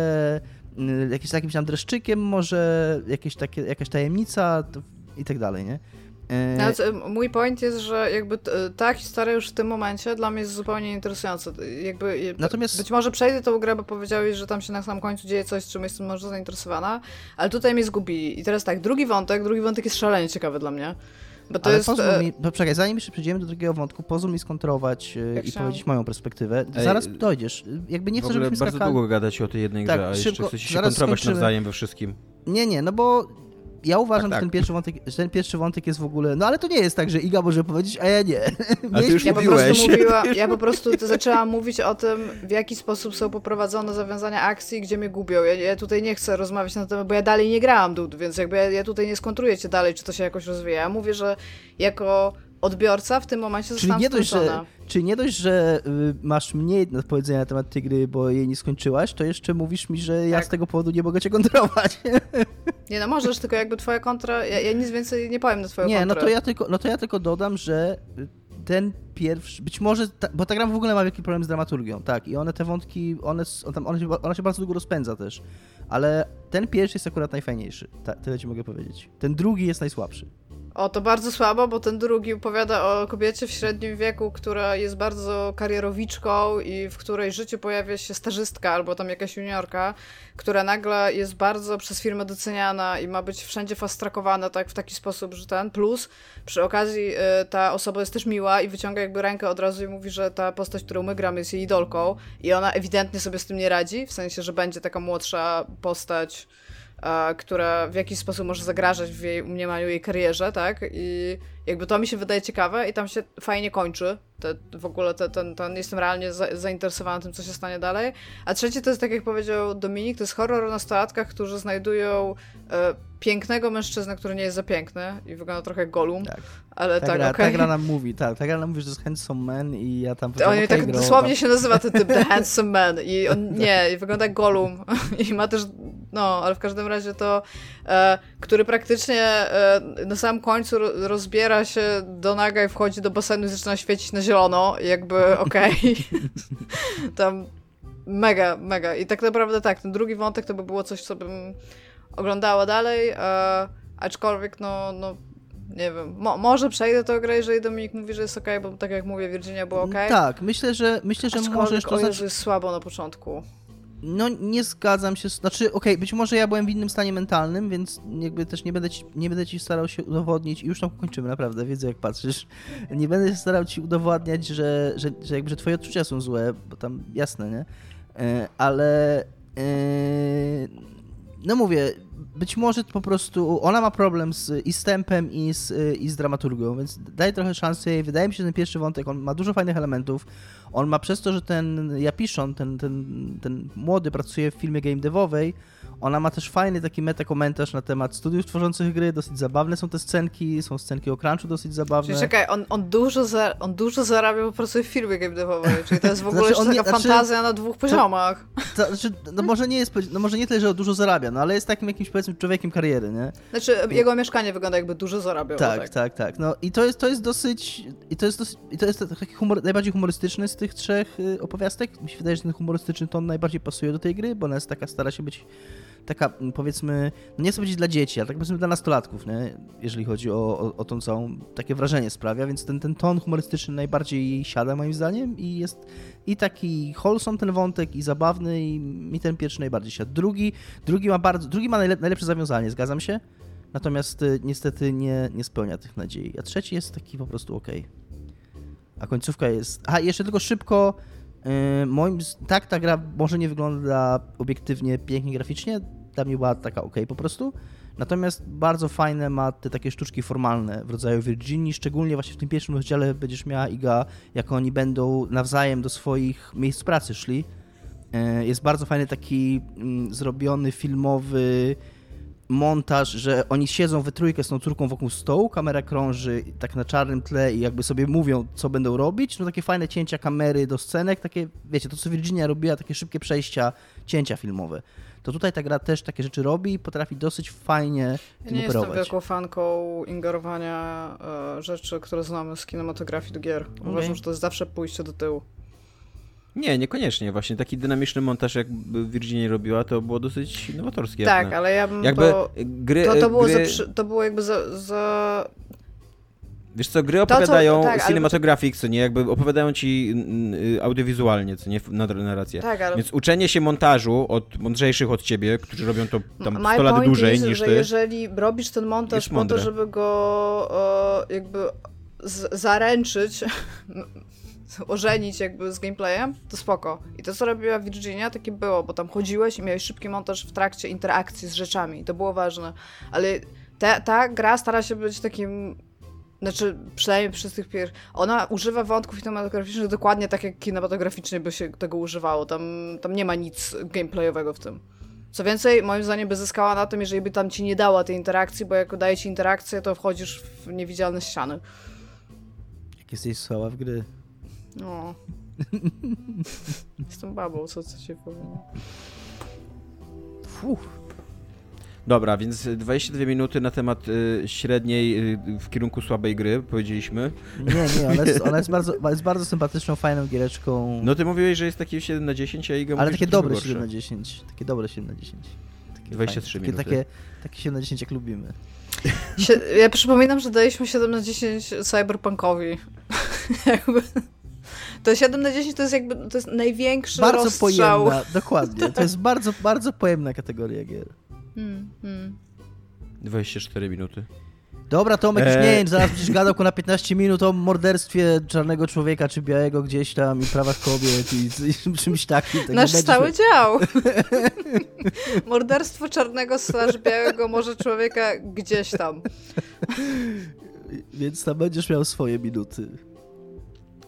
mm, jakimś tam dreszczykiem może, jakieś takie, jakaś tajemnica i tak dalej, nie? E, co- mój point jest, że jakby ta historia już w tym momencie dla mnie jest zupełnie interesująca. Jakby, je- Natomiast- Być może przejdę tą grę, bo powiedziałeś, że tam się na samym końcu dzieje coś, czym jestem może zainteresowana, ale tutaj mnie zgubili. I teraz tak, drugi wątek, drugi wątek jest szalenie ciekawy dla mnie. Bo to Ale jest... pozwól e, mi, bo czekaj, zanim jeszcze przejdziemy do drugiego wątku, pozwól mi skontrować e, Jak i chciałam. powiedzieć moją perspektywę. Ej, Zaraz dojdziesz. Jakby nie w chcę, żebyśmy bardzo skakali. długo gadać o tej jednej Tak, grze, a jeszcze szybko, chcecie się zaraz kontrować skończymy. nawzajem we wszystkim. Nie, nie, no bo ja uważam, Tak, że ten tak. pierwszy wątek, że ten pierwszy wątek jest w ogóle. No ale to nie jest tak, że Iga może powiedzieć, a ja nie. *laughs* A ty już Ja po, mówiłeś. prostu mówiła, ja po *laughs* prostu to zaczęłam mówić o tym, w jaki sposób są poprowadzone zawiązania akcji, gdzie mnie gubią. Ja, ja tutaj nie chcę rozmawiać na ten temat, bo ja dalej nie grałam Dud, więc jakby ja, ja tutaj nie skontruję cię dalej, czy to się jakoś rozwija. Ja mówię, że jako odbiorca w tym momencie Czyli nie, dość, że, czyli nie dość, że y, masz mniej do powiedzenia na temat tej gry, bo jej nie skończyłaś, to jeszcze mówisz mi, że ja Tak. z tego powodu nie mogę cię kontrować. Nie no, możesz, tylko jakby twoja kontra, ja, ja nic więcej nie powiem na twoją Nie, no kontrę. to, ja tylko, no to ja tylko dodam, że y, ten pierwszy, być może, ta, bo ta gra w ogóle ma wielki problem z dramaturgią, tak, i one te wątki, one, on tam, one, się, ona się bardzo długo rozpędza też, ale ten pierwszy jest akurat najfajniejszy, tyle ci mogę powiedzieć. Ten drugi jest najsłabszy. O, to bardzo słabo, bo ten drugi opowiada o kobiecie w średnim wieku, która jest bardzo karierowiczką i w której życiu pojawia się stażystka albo tam jakaś juniorka, która nagle jest bardzo przez firmę doceniana i ma być wszędzie fastrakowana tak w taki sposób, że ten plus przy okazji y, ta osoba jest też miła i wyciąga jakby rękę od razu i mówi, że ta postać, którą my gramy jest jej idolką i ona ewidentnie sobie z tym nie radzi, w sensie, że będzie taka młodsza postać która w jakiś sposób może zagrażać w jej u mniemaniu jej karierze, tak? I jakby to mi się wydaje ciekawe i tam się fajnie kończy. Te, w ogóle te, ten, ten, jestem realnie za, zainteresowany tym, co się stanie dalej. A trzeci to jest, tak jak powiedział Dominik, to jest horror o nastolatkach, którzy znajdują e, pięknego mężczyznę, który nie jest za piękny i wygląda trochę jak Golum, Tak. ale Ta, tak, gra, okej. ta gra nam mówi, tak, ta gra nam mówi, że to jest handsome man i ja tam On powiedziałem, tak gro, dosłownie tam- się nazywa ten typ The Handsome Man i on *laughs* nie, i wygląda jak Gollum *laughs* i ma też, no, ale w każdym razie to, e, który praktycznie e, na samym końcu ro, rozbiera się do naga i wchodzi do basenu i zaczyna świecić na zielono, jakby *laughs* okej. Tam mega, mega i tak naprawdę tak, ten drugi wątek to by było coś, co bym oglądała dalej, e, aczkolwiek no, no nie wiem, Mo, może przejdę tę grę, jeżeli Dominik mówi, że jest okej, bo tak jak mówię, Virginia było okej. Tak, myślę, że myślę, że Aczkolwiek, możesz to jest słabo na początku. No nie zgadzam się, znaczy okej, być może ja byłem w innym stanie mentalnym, więc jakby też nie będę ci, nie będę ci starał się udowodnić, i już tam kończymy naprawdę, wiedzę jak patrzysz, nie będę się starał ci udowadniać, że, że, że jakby, że twoje odczucia są złe, bo tam jasne, nie? E, Ale e, no mówię, być może po prostu ona ma problem z, i z tempem, i z, i z dramaturgią, więc daj trochę szansy jej. Wydaje mi się, że ten pierwszy wątek, on ma dużo fajnych elementów. On ma przez to, że ten Japiszon, ten, ten, ten młody pracuje w firmie game devowej, ona ma też fajny taki metakomentarz na temat studiów tworzących gry, dosyć zabawne są te scenki, są scenki o crunchu dosyć zabawne. Czyli czekaj, on, on, dużo za, on dużo zarabia, bo pracuje w firmie game devowej, *laughs* czyli to jest w ogóle Znaczy, on nie- taka znaczy, fantazja na dwóch poziomach. To, znaczy, no może nie jest, no może nie tyle, że dużo zarabia, no ale jest takim jakimś powiedzmy człowiekiem kariery, nie? Znaczy, jego mieszkanie wygląda jakby dużo zarabiał. Tak, tak. tak, tak. No i to jest, to jest dosyć. I to jest, dosyć, i to jest taki humor, najbardziej humorystyczny z tych trzech y, opowiastek. Mi się wydaje, że ten humorystyczny ton najbardziej pasuje do tej gry, bo ona jest taka, stara się być taka mm, powiedzmy, no nie chcę powiedzieć dla dzieci, ale tak powiedzmy dla nastolatków, nie? jeżeli chodzi o, o, o tą całą, takie wrażenie sprawia, więc ten, ten ton humorystyczny najbardziej jej siada moim zdaniem i jest i taki wholesome ten wątek i zabawny i mi ten pierwszy najbardziej siadł. Drugi, drugi ma bardzo, drugi ma najlep, najlepsze zawiązanie, zgadzam się, natomiast y, niestety nie, nie spełnia tych nadziei, a trzeci jest taki po prostu okej. A końcówka jest... A, jeszcze tylko szybko, Yy, moim, tak, ta gra może nie wygląda obiektywnie pięknie graficznie, dla była taka ok po prostu. Natomiast bardzo fajne ma te takie sztuczki formalne w rodzaju Virginii, szczególnie właśnie w tym pierwszym rozdziale będziesz miała Iga, jak oni będą nawzajem do swoich miejsc pracy szli. Yy, jest bardzo fajny taki mm, zrobiony filmowy montaż, że oni siedzą we trójkę z tą córką wokół stołu, kamera krąży tak na czarnym tle i jakby sobie mówią, co będą robić. No takie fajne cięcia kamery do scenek, takie, wiecie, to co Virginia robiła, takie szybkie przejścia, cięcia filmowe. To tutaj ta gra też takie rzeczy robi i potrafi dosyć fajnie Ja nie operować. jestem wielką fanką ingerowania e, rzeczy, które znamy z kinematografii do gier. Uważam, że to jest zawsze pójście do tyłu. Nie, niekoniecznie. Właśnie taki dynamiczny montaż, jak Virginia robiła, to było dosyć nowatorskie. Tak, ale ja bym Jakby to... gry, To, to, było gry, za, to było jakby za, za... Wiesz co, gry co- opowiadają tak, ale- cinematografik, co nie, jakby opowiadają ci y, audiowizualnie, co nie, na narrację. Tak, ale Więc uczenie się montażu od mądrzejszych od ciebie, którzy robią to tam My 100 lat point dłużej is, niż że ty. jeżeli robisz ten montaż po to, żeby go e, jakby zaręczyć, *laughs* ożenić jakby z gameplayem, to spoko. I to, co robiła Virginia, takie było, bo tam chodziłeś i miałeś szybki montaż w trakcie interakcji z rzeczami. To było ważne. Ale ta gra stara się być takim znaczy, przynajmniej przez tych pier... Ona używa wątków kinematograficznych dokładnie tak, jak kinematograficznie by się tego używało. Tam, tam nie ma nic gameplayowego w tym. Co więcej, moim zdaniem by zyskała na tym, jeżeli by tam ci nie dała tej interakcji, bo jak daje ci interakcję, to wchodzisz w niewidzialne ściany. Jak jesteś słaba w gry. No. *laughs* Jestem babą, co, co ci powiem. Fuh. Dobra, więc 22 minuty na temat y, średniej y, w kierunku słabej gry, powiedzieliśmy. Nie, nie, ona jest, ona jest, *laughs* bardzo, jest bardzo sympatyczną, fajną giereczką. No ty mówiłeś, że jest taki 7 na 10, a Iga ale takie dobre gorsze. 7 na 10. Takie dobre 7 na 10. Takie 23 fajne. minuty. Takie, takie, takie 7 na 10 jak lubimy. *laughs* Sie- ja przypominam, że daliśmy 7 na 10 Cyberpunkowi. *laughs* jakby... To 7 na 10 to jest jakby to jest największy Bardzo rozstrzał. pojemna, dokładnie. To jest bardzo, bardzo pojemna kategoria gier. Hmm, hmm. 24 minuty. Dobra, Tomek, już nie wiem, zaraz będziesz gadał na 15 minut o morderstwie czarnego człowieka czy białego gdzieś tam i prawach kobiet i, i czymś takim. Tak Nasz stały będziesz- dział. *laughs* Morderstwo czarnego slash białego może człowieka gdzieś tam. Więc tam będziesz miał swoje minuty.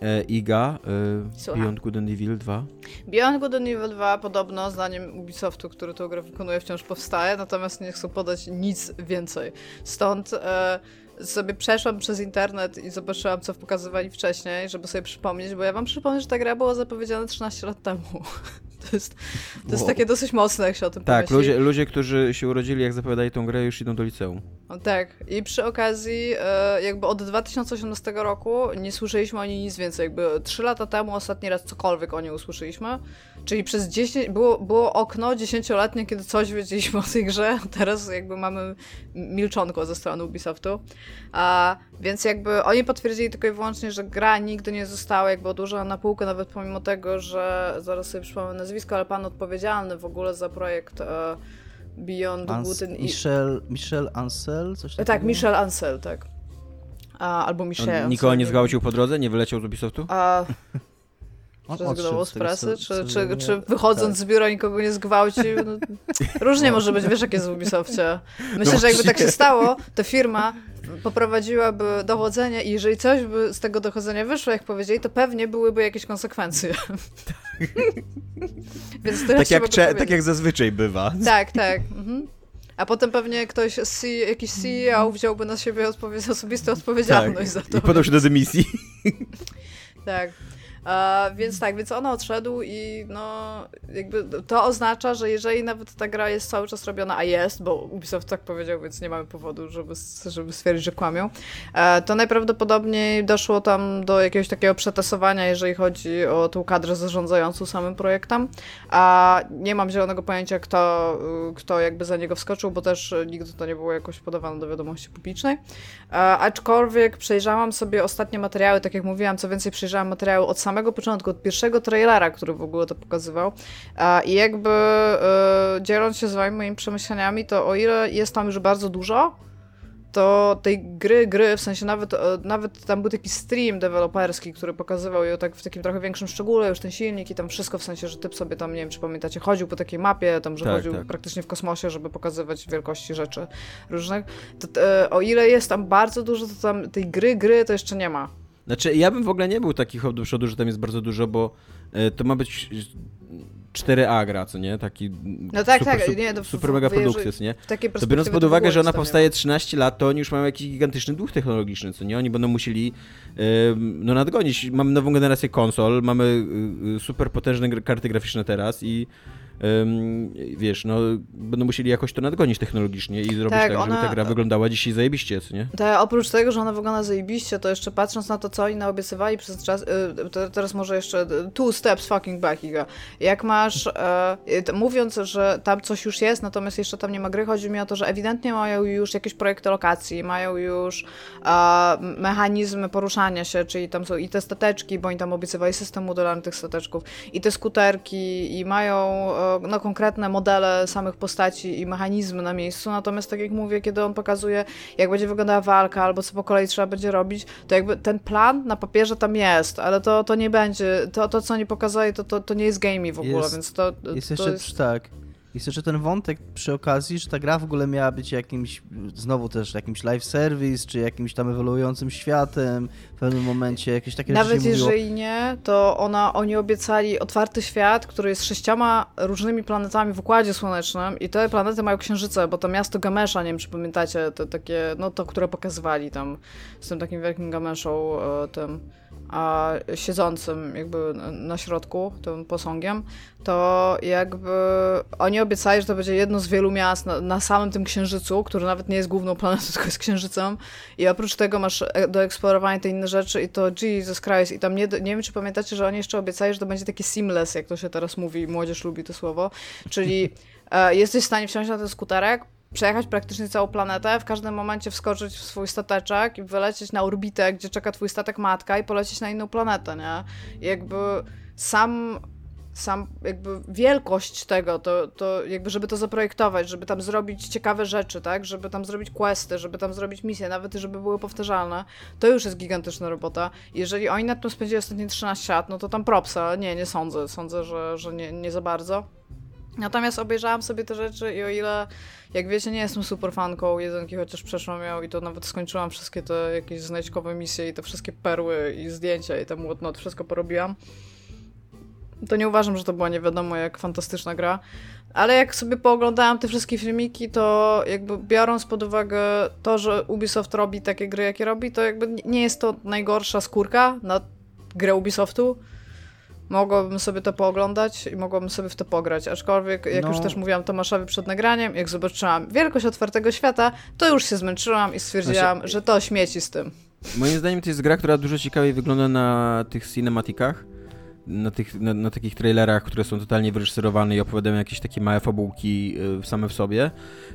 E, Iga, e. Beyond Good and Evil 2. Beyond Good and Evil 2 podobno, zdaniem Ubisoftu, który tę grę wykonuje, wciąż powstaje, natomiast nie chcą podać nic więcej. Stąd e, sobie przeszłam przez internet i zobaczyłam, co pokazywali wcześniej, żeby sobie przypomnieć, bo ja wam przypomnę, że ta gra była zapowiedziana 13 lat temu. *laughs* *laughs* To jest, to jest Wow. takie dosyć mocne, jak się o tym Tak, pomyśli. ludzie, ludzie, którzy się urodzili, jak zapowiadali tą grę, już idą do liceum. No Tak, i przy okazji, e, jakby od 2018 roku nie słyszeliśmy o niej nic więcej. Jakby 3 lata temu ostatni raz cokolwiek o niej usłyszeliśmy. Czyli przez 10, było, było okno dziesięcioletnie, kiedy coś wiedzieliśmy o tej grze, a *laughs* teraz jakby mamy milczonko ze strony Ubisoftu. A, więc jakby oni potwierdzili tylko i wyłącznie, że gra nigdy nie została jakby odłożona na półkę, nawet pomimo tego, że zaraz sobie przypomnę nazwisko, ale pan odpowiedzialny w ogóle za projekt e, Beyond Good Ans- and Evil. Michel, Michel Ansel? Coś takiego? Tak, Michel Ansel, tak. A, albo Michel nikogo nie zgwałcił po drodze? Nie wyleciał z Ubisoftu? A zrezygnował z pracy? Czy, czy, czy wychodząc tak. z biura nikogo nie zgwałcił? No, *laughs* różnie może być, wiesz jak jest w Ubisoftie. Myślę, No że jakby tak się stało, to firma poprowadziłaby dochodzenie i jeżeli coś by z tego dochodzenia wyszło, jak powiedzieli, to pewnie byłyby jakieś konsekwencje. *laughs* Więc Tak jak, tak jak zazwyczaj bywa. Tak, tak. Mhm. A potem pewnie ktoś, C- jakiś CEO wziąłby na siebie odpowie- osobistą odpowiedzialność za to. Tak. I podał się do dymisji. Tak. E, więc tak, więc on odszedł i no jakby to oznacza, że jeżeli nawet ta gra jest cały czas robiona, a jest, bo Ubisoft tak powiedział, więc nie mamy powodu, żeby, żeby stwierdzić, że kłamią, e, to najprawdopodobniej doszło tam do jakiegoś takiego przetasowania, jeżeli chodzi o tą kadrę zarządzającą samym projektem, a nie mam zielonego pojęcia, kto, kto jakby za niego wskoczył, bo też nigdy to nie było jakoś podawane do wiadomości publicznej. E, aczkolwiek przejrzałam sobie ostatnie materiały, tak jak mówiłam, co więcej przejrzałam materiały od samego początku, od pierwszego trailera, który w ogóle to pokazywał e, i jakby e, dzieląc się z wami moimi przemyśleniami, to o ile jest tam już bardzo dużo, to tej gry, gry, w sensie nawet, nawet tam był taki stream deweloperski, który pokazywał ją tak w takim trochę większym szczególe, już ten silnik i tam wszystko, w sensie, że typ sobie tam, nie wiem, czy pamiętacie, chodził po takiej mapie, tam, że tak, chodził tak. praktycznie w kosmosie, żeby pokazywać wielkości rzeczy różnych. To, to, o ile jest tam bardzo dużo, to tam tej gry, gry to jeszcze nie ma. Znaczy, ja bym w ogóle nie był taki hop do przodu, że tam jest bardzo dużo, bo y, to ma być 4A gra, co nie? Taki no tak, super, tak. Nie, to super mega produkcja, co nie? To biorąc pod uwagę, że ona powstaje 13 lat, to oni już mają jakiś gigantyczny duch technologiczny, co nie? Oni będą musieli yy, no nadgonić. Mamy nową generację konsol, mamy yy, super potężne karty graficzne teraz i wiesz, no będą musieli jakoś to nadgonić technologicznie i zrobić tak, tak ona... żeby ta gra wyglądała dzisiaj zajebiście, co nie? Tak, oprócz tego, że ona wygląda zajebiście, to jeszcze patrząc na to, co oni naobiecywali przez czas, y, teraz może jeszcze two steps fucking back, Iga. Jak masz, e, mówiąc, że tam coś już jest, natomiast jeszcze tam nie ma gry, chodzi mi o to, że ewidentnie mają już jakieś projekty lokacji, mają już e, mechanizmy poruszania się, czyli tam są i te stateczki, bo oni tam obiecywali system modularny tych stateczków, i te skuterki, i mają e, no, konkretne modele samych postaci i mechanizmy na miejscu, natomiast tak jak mówię, kiedy on pokazuje, jak będzie wyglądała walka, albo co po kolei trzeba będzie robić, to jakby ten plan na papierze tam jest, ale to, to nie będzie, to, to co oni pokazali, to, to, to nie jest gamey w ogóle, jest, więc to, jest to jeszcze jest... tak. Jest jeszcze ten wątek przy okazji, że ta gra w ogóle miała być jakimś, znowu też jakimś live service, czy jakimś tam ewoluującym światem w pewnym momencie, jakieś takie Nawet jeżeli nie, to ona, oni obiecali otwarty świat, który jest sześcioma różnymi planetami w Układzie Słonecznym i te planety mają księżyce, bo to miasto Gamesza, nie wiem czy pamiętacie, to takie, no to, które pokazywali tam z tym takim wielkim Gameszą, e, tym a siedzącym jakby na środku, tym posągiem, to jakby oni obiecali, że to będzie jedno z wielu miast na, na, samym tym księżycu, który nawet nie jest główną planetą, *laughs* tylko jest księżycem. I oprócz tego masz e, do eksplorowania te inne rzeczy i to Jesus Christ. I tam nie, nie wiem, czy pamiętacie, że oni jeszcze obiecali, że to będzie takie seamless, jak to się teraz mówi, młodzież lubi to słowo, czyli e, jesteś w stanie wsiąść na ten skuterek, przejechać praktycznie całą planetę, w każdym momencie wskoczyć w swój stateczek i wylecieć na orbitę, gdzie czeka twój statek matka i polecieć na inną planetę, nie? I jakby sam sam jakby wielkość tego, to, to jakby żeby to zaprojektować, żeby tam zrobić ciekawe rzeczy, tak, żeby tam zrobić questy, żeby tam zrobić misje, nawet żeby były powtarzalne, to już jest gigantyczna robota. Jeżeli oni nad tym spędzili ostatnie 13 lat, no to tam propsa, nie, nie sądzę, sądzę, że, że nie, nie za bardzo. Natomiast obejrzałam sobie te rzeczy i o ile, jak wiecie, nie jestem super fanką jedynki, chociaż przeszłam ją i to nawet skończyłam wszystkie te jakieś znajdźkowe misje i te wszystkie perły i zdjęcia i tam whatnot, wszystko porobiłam. To nie uważam, że to była nie wiadomo jak fantastyczna gra, ale jak sobie pooglądałam te wszystkie filmiki, to jakby biorąc pod uwagę to, że Ubisoft robi takie gry, jakie robi, to jakby nie jest to najgorsza skórka na grę Ubisoftu, mogłabym sobie to pooglądać i mogłabym sobie w to pograć. Aczkolwiek, jak no. już też mówiłam Tomaszowi przed nagraniem, jak zobaczyłam wielkość otwartego świata, to już się zmęczyłam i stwierdziłam, znaczy, że to śmieci z tym. Moim zdaniem to jest gra, która dużo ciekawiej wygląda na tych cinematikach na, tych, na, na, takich trailerach, które są totalnie wyreżyserowane i opowiadają jakieś takie małe fabułki y, same w sobie,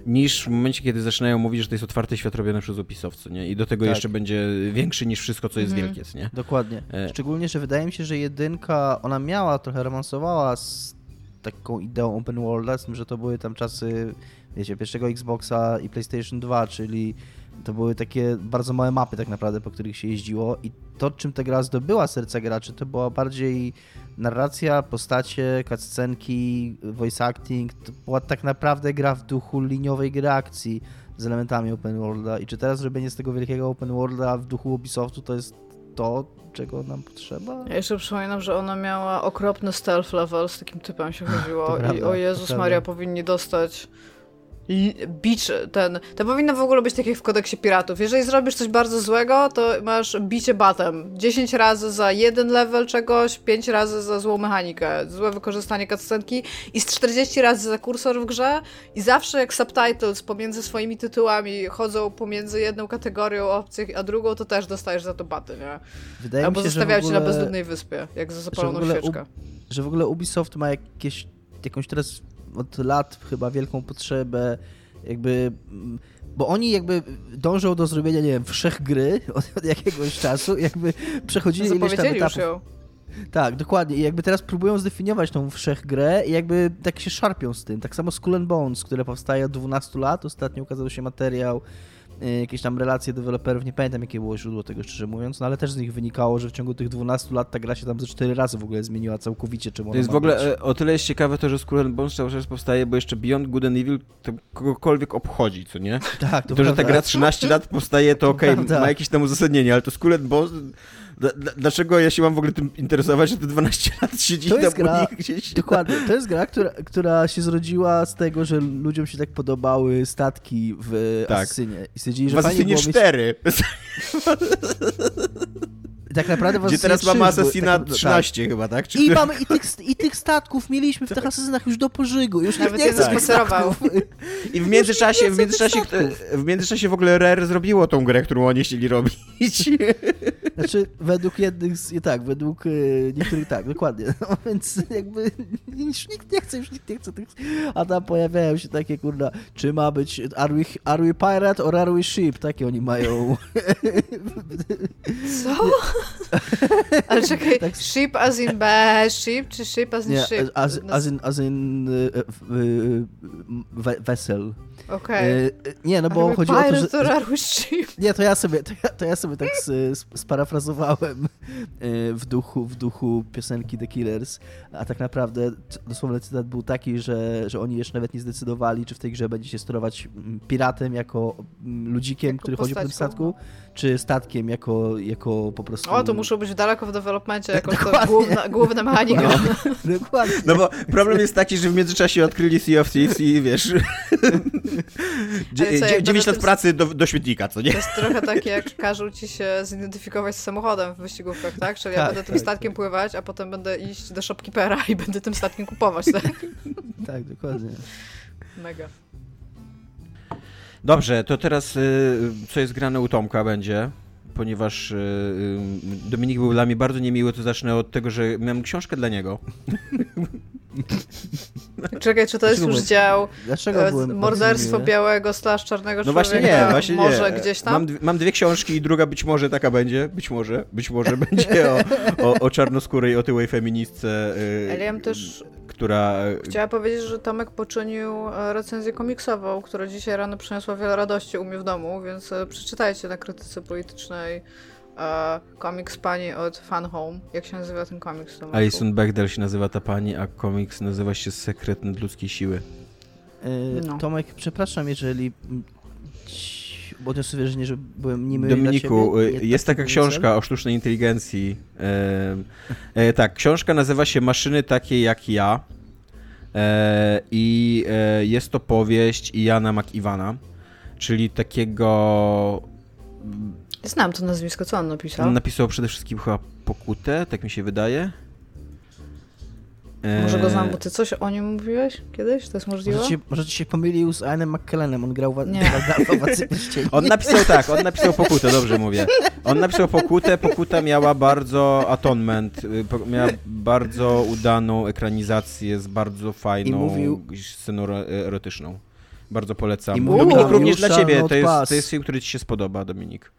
niż w momencie, kiedy zaczynają mówić, że to jest otwarty świat robiony przez opisowcy, nie? I do tego tak. jeszcze będzie większy niż wszystko, co jest mhm. wielkie, nie? Dokładnie. E... Szczególnie, że wydaje mi się, że jedynka, ona miała, trochę romansowała z taką ideą open worlda, z tym, że to były tam czasy, wiecie, pierwszego Xboxa i PlayStation 2, czyli to były takie bardzo małe mapy tak naprawdę, po których się jeździło i to, czym ta gra zdobyła serca graczy, to była bardziej narracja, postacie, cutscenki, voice acting. To była tak naprawdę gra w duchu liniowej gry akcji z elementami open worlda i czy teraz zrobienie z tego wielkiego open worlda w duchu Ubisoftu to jest to, czego nam potrzeba? Ja jeszcze przypominam, że ona miała okropny stealth level, z takim typem się chodziło *laughs* i o Jezus Maria, powinni dostać bicz ten. To powinno w ogóle być tak jak w kodeksie piratów. Jeżeli zrobisz coś bardzo złego, to masz bicie batem. 10 razy za jeden level czegoś, 5 razy za złą mechanikę, złe wykorzystanie cutscenki i z 40 razy za kursor w grze i zawsze jak subtitles pomiędzy swoimi tytułami chodzą pomiędzy jedną kategorią opcji a drugą, to też dostajesz za to baty, nie? Wydaje Albo mi się, że zostawiają cię na ogóle- bezludnej wyspie, jak za zapaloną świeczkę. że w ogóle Ubisoft ma jakieś, jakąś teraz od lat chyba wielką potrzebę jakby, bo oni jakby dążą do zrobienia, nie wiem, wszech gry od, od jakiegoś czasu, jakby przechodzili ileś tam etapów. ją. Tak, dokładnie. I jakby teraz próbują zdefiniować tą wszechgrę i jakby tak się szarpią z tym. Tak samo Skull and Bones, które powstaje od 12 lat. Ostatnio ukazał się materiał, jakieś tam relacje deweloperów, nie pamiętam jakie było źródło tego szczerze mówiąc, no ale też z nich wynikało, że w ciągu tych 12 lat ta gra się tam ze 4 razy w ogóle zmieniła całkowicie, czemu To jest w ogóle być. e, o tyle jest ciekawe to, że Skull and Bones cały czas powstaje, bo jeszcze Beyond Good and Evil to kogokolwiek obchodzi, co nie? *laughs* Tak, To, że ta gra 13 lat powstaje, to okej, prawda. ma jakieś tam uzasadnienie, ale to Skull Bones... Dla, dla, dlaczego ja się mam w ogóle tym interesować, że te 12 lat siedzi To tam jest gra- nich gdzieś? Dokładnie. To jest gra, która, która się zrodziła z tego, że ludziom się tak podobały statki w Tak. Asynie. Stwierdzili, że W fajnie mieć... *laughs* 4, Tak naprawdę w gdzie teraz 3 mamy Assassina tak, tak. 13 chyba, tak? Czy I mamy i tych, i tych statków mieliśmy w tych asesynach już do pożygu. Już Nawet nikt nie chce tych spacerował. I w międzyczasie, w międzyczasie, w międzyczasie w ogóle Rare zrobiło tą grę, którą oni chcieli robić. *laughs* Znaczy, według jednych z... Tak, według e, niektórych tak, dokładnie. No, więc jakby już nikt nie chce, już nikt nie chce tych... A tam pojawiają się takie, kurna, czy ma być are we, are we pirate or are we ship? Takie oni mają... Co? *laughs* Ale *laughs* czekaj, Tak. ship as in bad ship, czy ship as in Nie, ship? as, as in, as in e, e, we-. Okej. E, Nie, no bo chodzi o to, że... Nie, to ja sobie, to ja, to ja sobie tak sparafrazowałem w duchu, w duchu piosenki The Killers, a tak naprawdę dosłowny cytat był taki, że, że oni jeszcze nawet nie zdecydowali, czy w tej grze będzie się sterować mm, piratem jako mm, ludzikiem, Jako który chodzi po tym statku, czy statkiem jako, jako po prostu... O, to muszą być daleko w developmencie, jako *laughs* to główna, główna mechanika. *laughs* Dokładnie. No bo problem jest taki, że w międzyczasie odkryli Sea of Thieves i wiesz... *laughs* Ale co, jak 9 będę lat pracy do, do świetnika, co nie? To jest trochę takie, jak każą ci się zidentyfikować z samochodem w wyścigówkach, tak? Czyli ja Tak, będę tym tak, statkiem pływać, a potem będę iść do shopkeepera i będę tym statkiem kupować, tak? Tak, dokładnie. Mega. Dobrze, to teraz y, co jest grane u Tomka będzie, ponieważ y, y, Dominik był dla mnie bardzo niemiły, to zacznę od tego, że miałem książkę dla niego. *laughs* Czekaj, czy to jest już dział Dlaczego e, byłem morderstwo białego slash czarnego No człowieka? właśnie nie, właśnie *laughs* Może nie. gdzieś tam? Mam, dwie- mam dwie książki i druga być może taka będzie, być może, być może *laughs* będzie o, o, o czarnoskórej, otyłej feministce, Ale ja bym też która... chciała powiedzieć, że Tomek poczynił e, recenzję komiksową, która dzisiaj rano przyniosła wiele radości u mnie w domu, więc e, przeczytajcie na krytyce politycznej e, komiks pani od Fun Home. Jak się nazywa ten komiks? Tomku? Alison Bechdel się nazywa ta pani, a komiks nazywa się Sekret nadludzkiej siły. E, No. Tomek, przepraszam, jeżeli odniosę wrażenie, że byłem niemy dla Dominiku, ciebie. y, Nie jest taka książka o sztucznej inteligencji. E, e, tak, książka nazywa się Maszyny takie jak ja. E, I e, jest to powieść Jana McIvana, czyli takiego. Znam to nazwisko, co on napisał? On napisał przede wszystkim chyba Pokutę, tak mi się wydaje. E, Może go znam, bo ty coś o nim mówiłeś kiedyś? To jest możliwe? Może ci, może ci się pomylił z Ianem McKellanem, on grał w *laughs* Władcy Pierścieni. On napisał tak, on napisał *laughs* Pokutę, dobrze mówię. On napisał Pokutę, Pokuta miała bardzo atonement, y, miała bardzo udaną ekranizację z bardzo fajną mówił- sceną ero- erotyczną. Bardzo polecam. I mówił Dominik, również "You dla ciebie, to jest, pass". to jest film, który ci się spodoba, Dominik.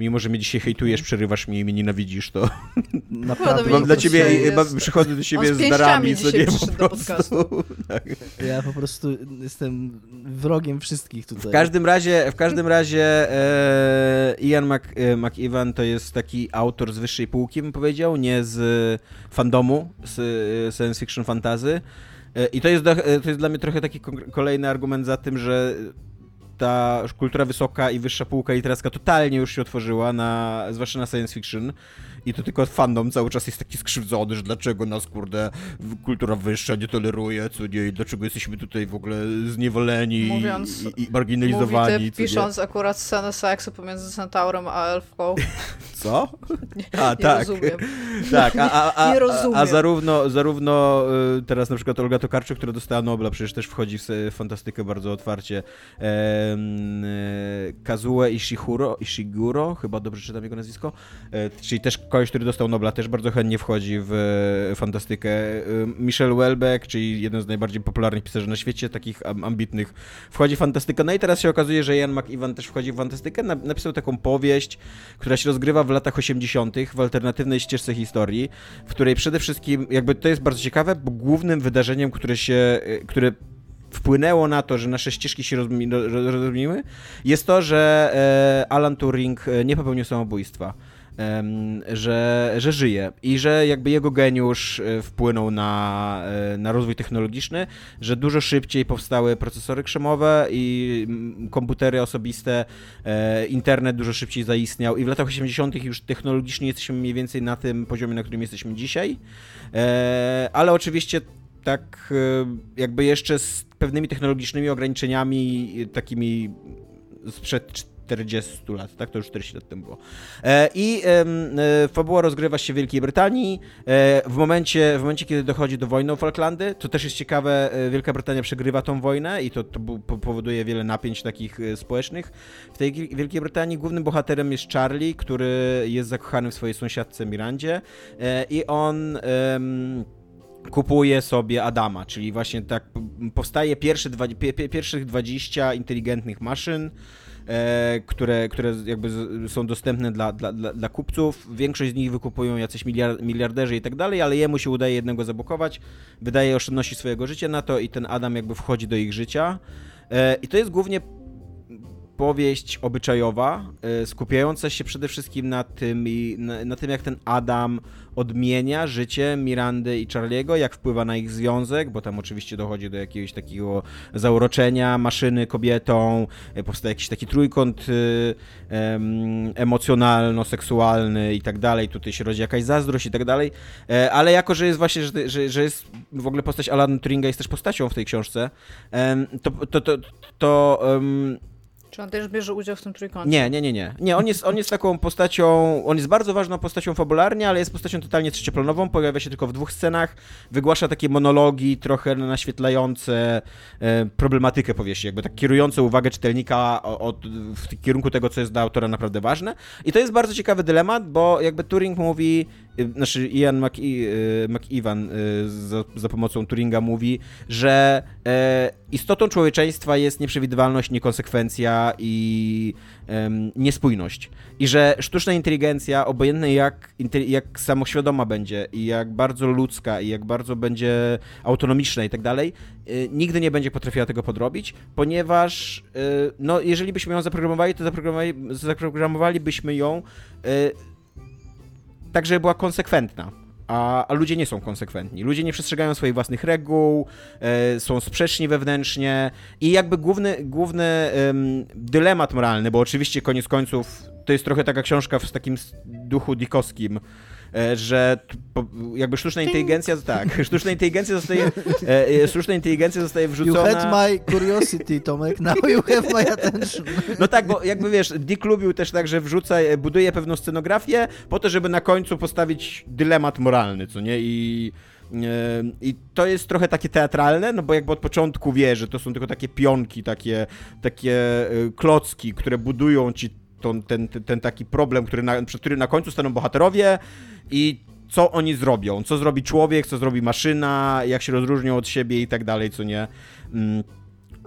Mimo, że mnie dzisiaj hejtujesz, przerywasz mnie i mnie nienawidzisz, to *laughs* Naprawdę. Mam dla ciebie, jest- mam, przychodzę do ciebie z z darami, co nie po prostu. *laughs* Tak. Ja po prostu jestem wrogiem wszystkich tutaj. W każdym razie, w każdym razie e, Ian Mc, e, McEwan to jest taki autor z wyższej półki, bym powiedział, nie z fandomu, z e, science fiction fantazy. E, I to jest, do, to jest dla mnie trochę taki kolejny argument za tym, że ta kultura wysoka i wyższa półka literacka totalnie już się otworzyła, na, zwłaszcza na science fiction. I to tylko fandom cały czas jest taki skrzywdzony, że dlaczego nas, kurde, kultura wyższa nie toleruje, co nie, i dlaczego jesteśmy tutaj w ogóle zniewoleni Mówiąc- i, i marginalizowani, Mówi co nie? pisząc akurat scenę seksu pomiędzy Centaurem a Elfką. *laughs* Co? *laughs* A, Nie tak. rozumiem. *laughs* Tak, a, a, a, Nie rozumiem. a zarówno, zarówno y, teraz na przykład Olga Tokarczuk, która dostała Nobla, przecież też wchodzi w fantastykę bardzo otwarcie. Y, Kazue Ishihuro, Ishiguro, chyba dobrze czytam jego nazwisko, e, czyli też koleś, który dostał Nobla, też bardzo chętnie wchodzi w e, fantastykę. Y, Michel Welbeck, czyli jeden z najbardziej popularnych pisarzy na świecie, takich am- ambitnych, wchodzi w fantastykę. No i teraz się okazuje, że Ian McEwan też wchodzi w fantastykę. Na- Napisał taką powieść, która się rozgrywa w latach 80. w alternatywnej ścieżce historii, w której przede wszystkim, jakby to jest bardzo ciekawe, bo głównym wydarzeniem, które się, y, które wpłynęło na to, że nasze ścieżki się rozmi- ro- ro- rozmieniły, jest to, że e, Alan Turing e, nie popełnił samobójstwa. Że, że żyje i że jakby jego geniusz e, wpłynął na, e, na rozwój technologiczny, że dużo szybciej powstały procesory krzemowe i komputery osobiste, e, internet dużo szybciej zaistniał i w latach 80. już technologicznie jesteśmy mniej więcej na tym poziomie, na którym jesteśmy dzisiaj, ale oczywiście tak jakby jeszcze z pewnymi technologicznymi ograniczeniami takimi sprzed 40 lat, tak? To już 40 lat temu było. E, I e, fabuła rozgrywa się w Wielkiej Brytanii. E, w, momencie, w momencie, kiedy dochodzi do wojny o Falklandy, to też jest ciekawe, Wielka Brytania przegrywa tą wojnę i to, to powoduje wiele napięć takich społecznych. W tej Wielkiej Brytanii głównym bohaterem jest Charlie, który jest zakochany w swojej sąsiadce Mirandzie i on... kupuje sobie Adama, czyli właśnie tak powstaje pierwsze dwa, pie, pie, pierwszych 20 inteligentnych maszyn, które, które jakby są dostępne dla, dla, dla, dla kupców. Większość z nich wykupują jacyś miliard, miliarderzy i tak dalej, ale jemu się udaje jednego zablokować, wydaje oszczędności swojego życia na to i ten Adam jakby wchodzi do ich życia. E, I to jest głównie powieść obyczajowa, e, skupiająca się przede wszystkim na tym, na, na tym, jak ten Adam odmienia życie Mirandy i Charliego, jak wpływa na ich związek, bo tam oczywiście dochodzi do jakiegoś takiego zauroczenia maszyny kobietą, e, powstaje jakiś taki trójkąt y, em, emocjonalno-seksualny i tak dalej, tutaj się rodzi jakaś zazdrość i tak dalej, E, ale jako, że jest właśnie, że, że, jest w ogóle postać Alana Turinga jest też postacią w tej książce, to, to, to, to Czy on też bierze udział w tym trójkącie? nie, nie, nie, nie. Nie, on jest, on jest taką postacią, on jest bardzo ważną postacią fabularnie, ale jest postacią totalnie trzecioplanową, pojawia się tylko w dwóch scenach, wygłasza takie monologi trochę naświetlające e, problematykę powieści, jakby tak kierujące uwagę czytelnika o, o, w kierunku tego, co jest dla autora naprawdę ważne. I to jest bardzo ciekawy dylemat, bo jakby Turing mówi, znaczy Ian y, McEwan y, za, za pomocą Turinga mówi, że istotą człowieczeństwa jest nieprzewidywalność, niekonsekwencja i niespójność. I że sztuczna inteligencja, obojętnie jak, jak samoświadoma będzie i jak bardzo ludzka i jak bardzo będzie autonomiczna i tak dalej, y, nigdy nie będzie potrafiła tego podrobić, ponieważ y, no, jeżeli byśmy ją zaprogramowali, to zaprogramowali, zaprogramowalibyśmy ją y, tak, żeby była konsekwentna. A, a ludzie nie są konsekwentni. Ludzie nie przestrzegają swoich własnych reguł, e, są sprzeczni wewnętrznie i jakby główny, główny em, dylemat moralny, bo oczywiście koniec końców to jest trochę taka książka w takim duchu dikowskim, że t- po, jakby sztuczna inteligencja, tak, *laughs* sztuczna inteligencja zostaje, e, e, sztuczna inteligencja zostaje You wrzucona... had my curiosity, Tomek, now you have my attention. No tak, bo jakby wiesz, Dick lubił też tak, że wrzuca, buduje pewną scenografię po to, żeby na końcu postawić dylemat moralny, co nie? I, e, i to jest trochę takie teatralne, no bo jakby od początku wie, że to są tylko takie pionki, takie, takie e, klocki, które budują ci ten, ten, ten taki problem, który na, przed którym na końcu staną bohaterowie i co oni zrobią, co zrobi człowiek, co zrobi maszyna, jak się rozróżnią od siebie i tak dalej, co nie. Mm.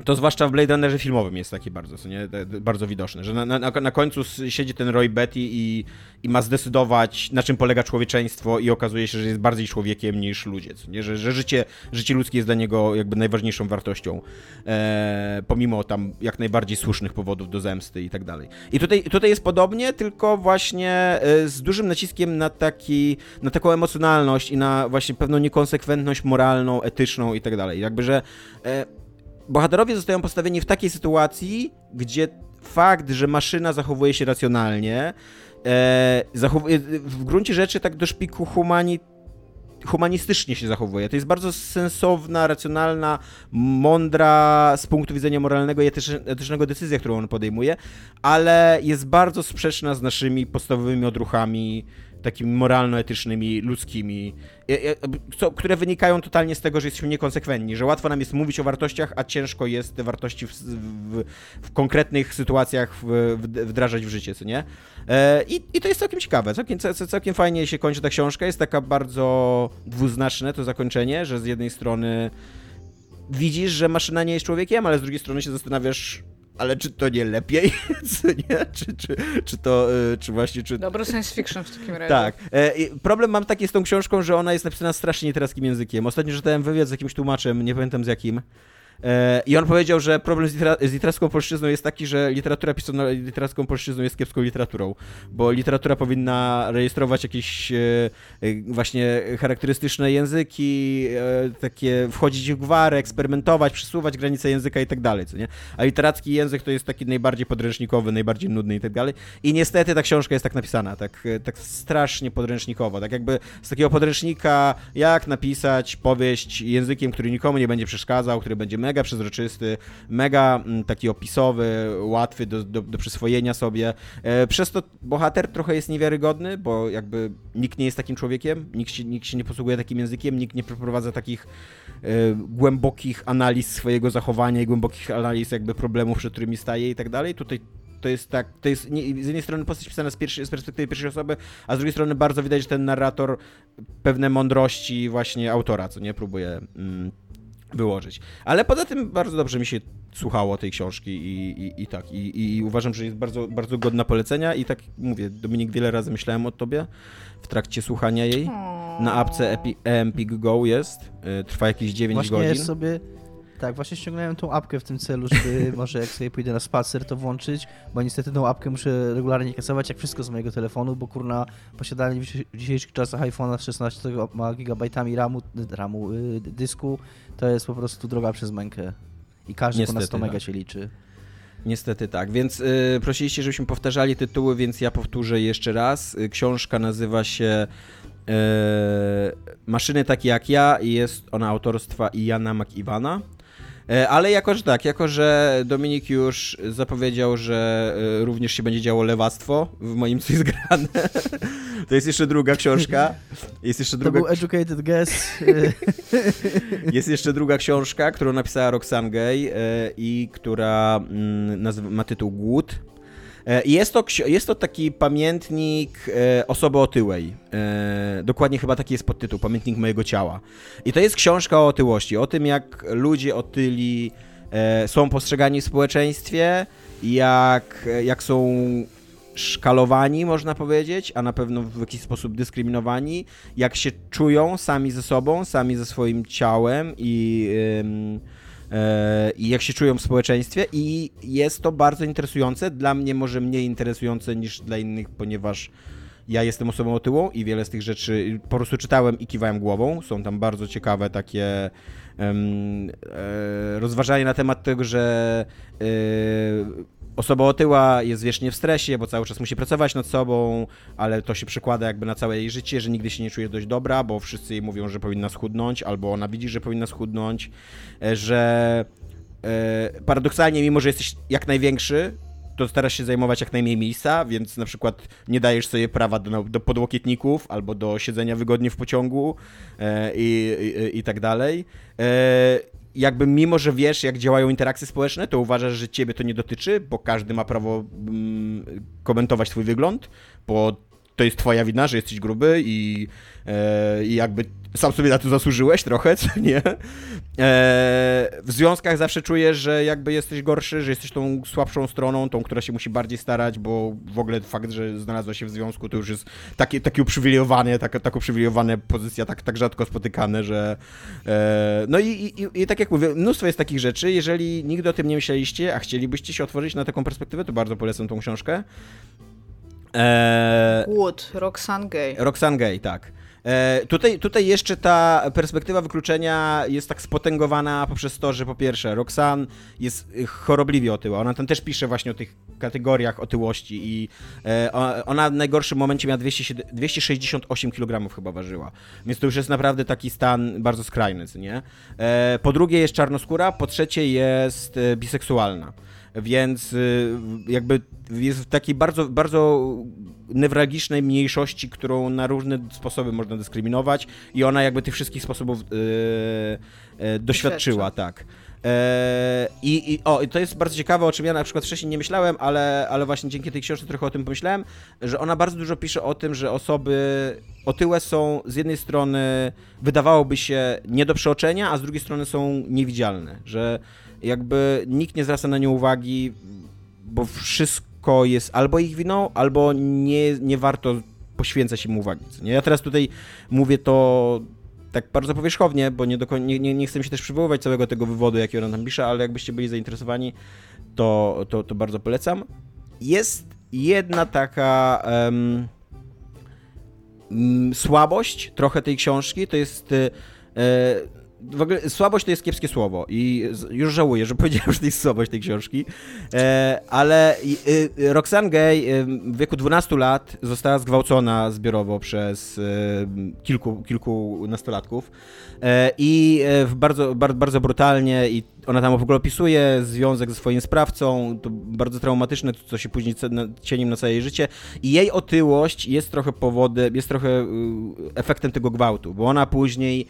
To zwłaszcza w Blade Runnerze filmowym jest taki bardzo, co nie, bardzo widoczne, że na, na, na końcu siedzi ten Roy Betty i, i ma zdecydować, na czym polega człowieczeństwo i okazuje się, że jest bardziej człowiekiem niż ludzie, co nie? Że, że życie, życie ludzkie jest dla niego jakby najważniejszą wartością, e, pomimo tam jak najbardziej słusznych powodów do zemsty i tak dalej. I tutaj, tutaj jest podobnie, tylko właśnie e, z dużym naciskiem na taki, na taką emocjonalność i na właśnie pewną niekonsekwentność moralną, etyczną i tak dalej. Jakby, że e, bohaterowie zostają postawieni w takiej sytuacji, gdzie fakt, że maszyna zachowuje się racjonalnie e, zachowuje, w gruncie rzeczy tak do szpiku humani, humanistycznie się zachowuje. To jest bardzo sensowna, racjonalna, mądra z punktu widzenia moralnego i etycznego decyzja, którą on podejmuje, ale jest bardzo sprzeczna z naszymi podstawowymi odruchami takimi moralno-etycznymi, ludzkimi, co, które wynikają totalnie z tego, że jesteśmy niekonsekwentni, że łatwo nam jest mówić o wartościach, a ciężko jest te wartości w, w, w konkretnych sytuacjach w, wdrażać w życie, co nie? E, I, I, to jest całkiem ciekawe, całkiem, całkiem fajnie się kończy ta książka, jest taka bardzo dwuznaczne to zakończenie, że z jednej strony widzisz, że maszyna nie jest człowiekiem, ale z drugiej strony się zastanawiasz, ale czy to nie lepiej, *laughs* co nie? Czy, czy, czy to, y, czy właśnie, czy... Dobry science fiction w takim razie. Tak. E, problem mam taki z tą książką, że ona jest napisana strasznie literackim językiem. Ostatnio czytałem wywiad z jakimś tłumaczem, nie pamiętam z jakim, I on powiedział, że problem z, litera z literacką polszczyzną jest taki, że literatura pisana literacką polszczyzną jest kiepską literaturą, bo literatura powinna rejestrować jakieś e, e, właśnie charakterystyczne języki, takie wchodzić w gwarę, eksperymentować, przesuwać granice języka i tak dalej, co nie? A literacki język to jest taki najbardziej podręcznikowy, najbardziej nudny i tak dalej. I niestety ta książka jest tak napisana, tak, tak strasznie podręcznikowo, tak jakby z takiego podręcznika, jak napisać powieść językiem, który nikomu nie będzie przeszkadzał, który będzie mega mega przezroczysty, mega mm, taki opisowy, łatwy do, do, do przyswojenia sobie. E, przez to bohater trochę jest niewiarygodny, bo jakby nikt nie jest takim człowiekiem, nikt się, nikt się nie posługuje takim językiem, nikt nie przeprowadza takich e, głębokich analiz swojego zachowania i głębokich analiz jakby problemów, przed którymi staje i tak dalej. Tutaj to jest tak, to jest nie, z jednej strony postać pisana z, pierwszy, z perspektywy pierwszej osoby, a z drugiej strony bardzo widać, że ten narrator pewne mądrości właśnie autora, co nie próbuje mm, wyłożyć. Ale poza tym bardzo dobrze mi się słuchało tej książki i, i, i tak. I, I, uważam, że jest bardzo, bardzo godna polecenia i tak mówię, Dominik, wiele razy myślałem o tobie w trakcie słuchania jej. Na apce Epi, Empik Go jest, y, trwa jakieś 9 Właśnie godzin. Właśnie sobie tak, właśnie ściągnąłem tą apkę w tym celu, żeby *laughs* może jak sobie pójdę na spacer, to włączyć, bo niestety tą apkę muszę regularnie kasować jak wszystko z mojego telefonu, bo kurna posiadanie w dzisiejszych czasach iPhone'a z 16 GB RAMu, RAMu yy, dysku to jest po prostu droga przez mękę. I każdy niestety, ponad 100 mega tak. się liczy. Niestety tak, więc y, prosiliście, żebyśmy powtarzali tytuły, więc ja powtórzę jeszcze raz. Y, książka nazywa się y, Maszyny takie jak ja i jest ona autorstwa Jana McIwana. E, ale jako, że tak, jako, że Dominik już zapowiedział, że e, również się będzie działo lewactwo w moim coś *laughs* zgrane, to jest jeszcze druga książka. Jest jeszcze druga... To był educated guess. *laughs* jest jeszcze druga książka, którą napisała Roxane Gay e, i która mm, ma tytuł Głód. E, jest to, jest to taki pamiętnik e, osoby otyłej. E, dokładnie chyba taki jest podtytuł, Pamiętnik mojego ciała. I to jest książka o otyłości, o tym jak ludzie otyli są postrzegani w społeczeństwie, jak, jak są szkalowani, można powiedzieć, a na pewno w jakiś sposób dyskryminowani, jak się czują sami ze sobą, sami ze swoim ciałem i... Yy, i jak się czują w społeczeństwie i jest to bardzo interesujące, dla mnie może mniej interesujące niż dla innych, ponieważ ja jestem osobą otyłą i wiele z tych rzeczy po prostu czytałem i kiwałem głową. Są tam bardzo ciekawe takie um, e, rozważania na temat tego, że e, osoba otyła jest wiecznie w stresie, bo cały czas musi pracować nad sobą, ale to się przekłada jakby na całe jej życie, że nigdy się nie czuje dość dobra, bo wszyscy jej mówią, że powinna schudnąć, albo ona widzi, że powinna schudnąć, e, że e, paradoksalnie, mimo że jesteś jak największy, to starasz się zajmować jak najmniej miejsca, więc na przykład nie dajesz sobie prawa do, do podłokietników albo do siedzenia wygodnie w pociągu e, i, i, tak dalej. Jakby mimo, że wiesz, jak działają interakcje społeczne, to uważasz, że ciebie to nie dotyczy, bo każdy ma prawo mm, komentować twój wygląd, bo to jest twoja wina, że jesteś gruby i, e, i jakby sam sobie na to zasłużyłeś trochę, co nie? E, w związkach zawsze czujesz, że jakby jesteś gorszy, że jesteś tą słabszą stroną, tą, która się musi bardziej starać, bo w ogóle fakt, że znalazła się w związku, to już jest takie, takie uprzywilejowane, taka, tak uprzywilejowana pozycja, tak, tak rzadko spotykane, że e, no i, i, i tak jak mówię, mnóstwo jest takich rzeczy, jeżeli nigdy o tym nie myśleliście, a chcielibyście się otworzyć na taką perspektywę, to bardzo polecam tą książkę. Eee, Wood, Roxane Gay. Roxane Gay, tak. E, tutaj, tutaj jeszcze ta perspektywa wykluczenia jest tak spotęgowana poprzez to, że po pierwsze Roxanne jest chorobliwie otyła. Ona tam też pisze właśnie o tych kategoriach otyłości i e, ona w najgorszym momencie miała 200, 268 kg chyba ważyła. Więc to już jest naprawdę taki stan bardzo skrajny, nie? E, po drugie jest czarnoskóra, po trzecie jest e, biseksualna. Więc y, jakby jest w takiej bardzo, bardzo newralgicznej mniejszości, którą na różne sposoby można dyskryminować i ona jakby tych wszystkich sposobów y, y, doświadczyła, tak. E, I, I o, to jest bardzo ciekawe, o czym ja na przykład wcześniej nie myślałem, ale, ale właśnie dzięki tej książce trochę o tym pomyślałem, że ona bardzo dużo pisze o tym, że osoby otyłe są z jednej strony wydawałoby się nie do przeoczenia, a z drugiej strony są niewidzialne, że jakby nikt nie zwraca na nie uwagi, bo wszystko jest albo ich winą, albo nie, nie warto poświęcać im uwagi. Nie? Ja teraz tutaj mówię to tak bardzo powierzchownie, bo nie, nie, nie, nie chcę się też przywoływać całego tego wywodu, jaki ona tam pisze, ale jakbyście byli zainteresowani, to, to, to bardzo polecam. Jest jedna taka mm, słabość trochę tej książki, to jest e, w ogóle słabość to jest kiepskie słowo i już żałuję, że powiedziałem, że to jest słabość tej książki, e, ale y, Roxane Gay w wieku 12 lat została zgwałcona zbiorowo przez kilku, kilku nastolatków. E, i e, w bardzo, bardzo, bardzo brutalnie i ona tam w ogóle opisuje związek ze swoim sprawcą, to bardzo traumatyczne, co się później cieniem na całe jej życie. I jej otyłość jest trochę powodem, jest trochę y, efektem tego gwałtu, bo ona później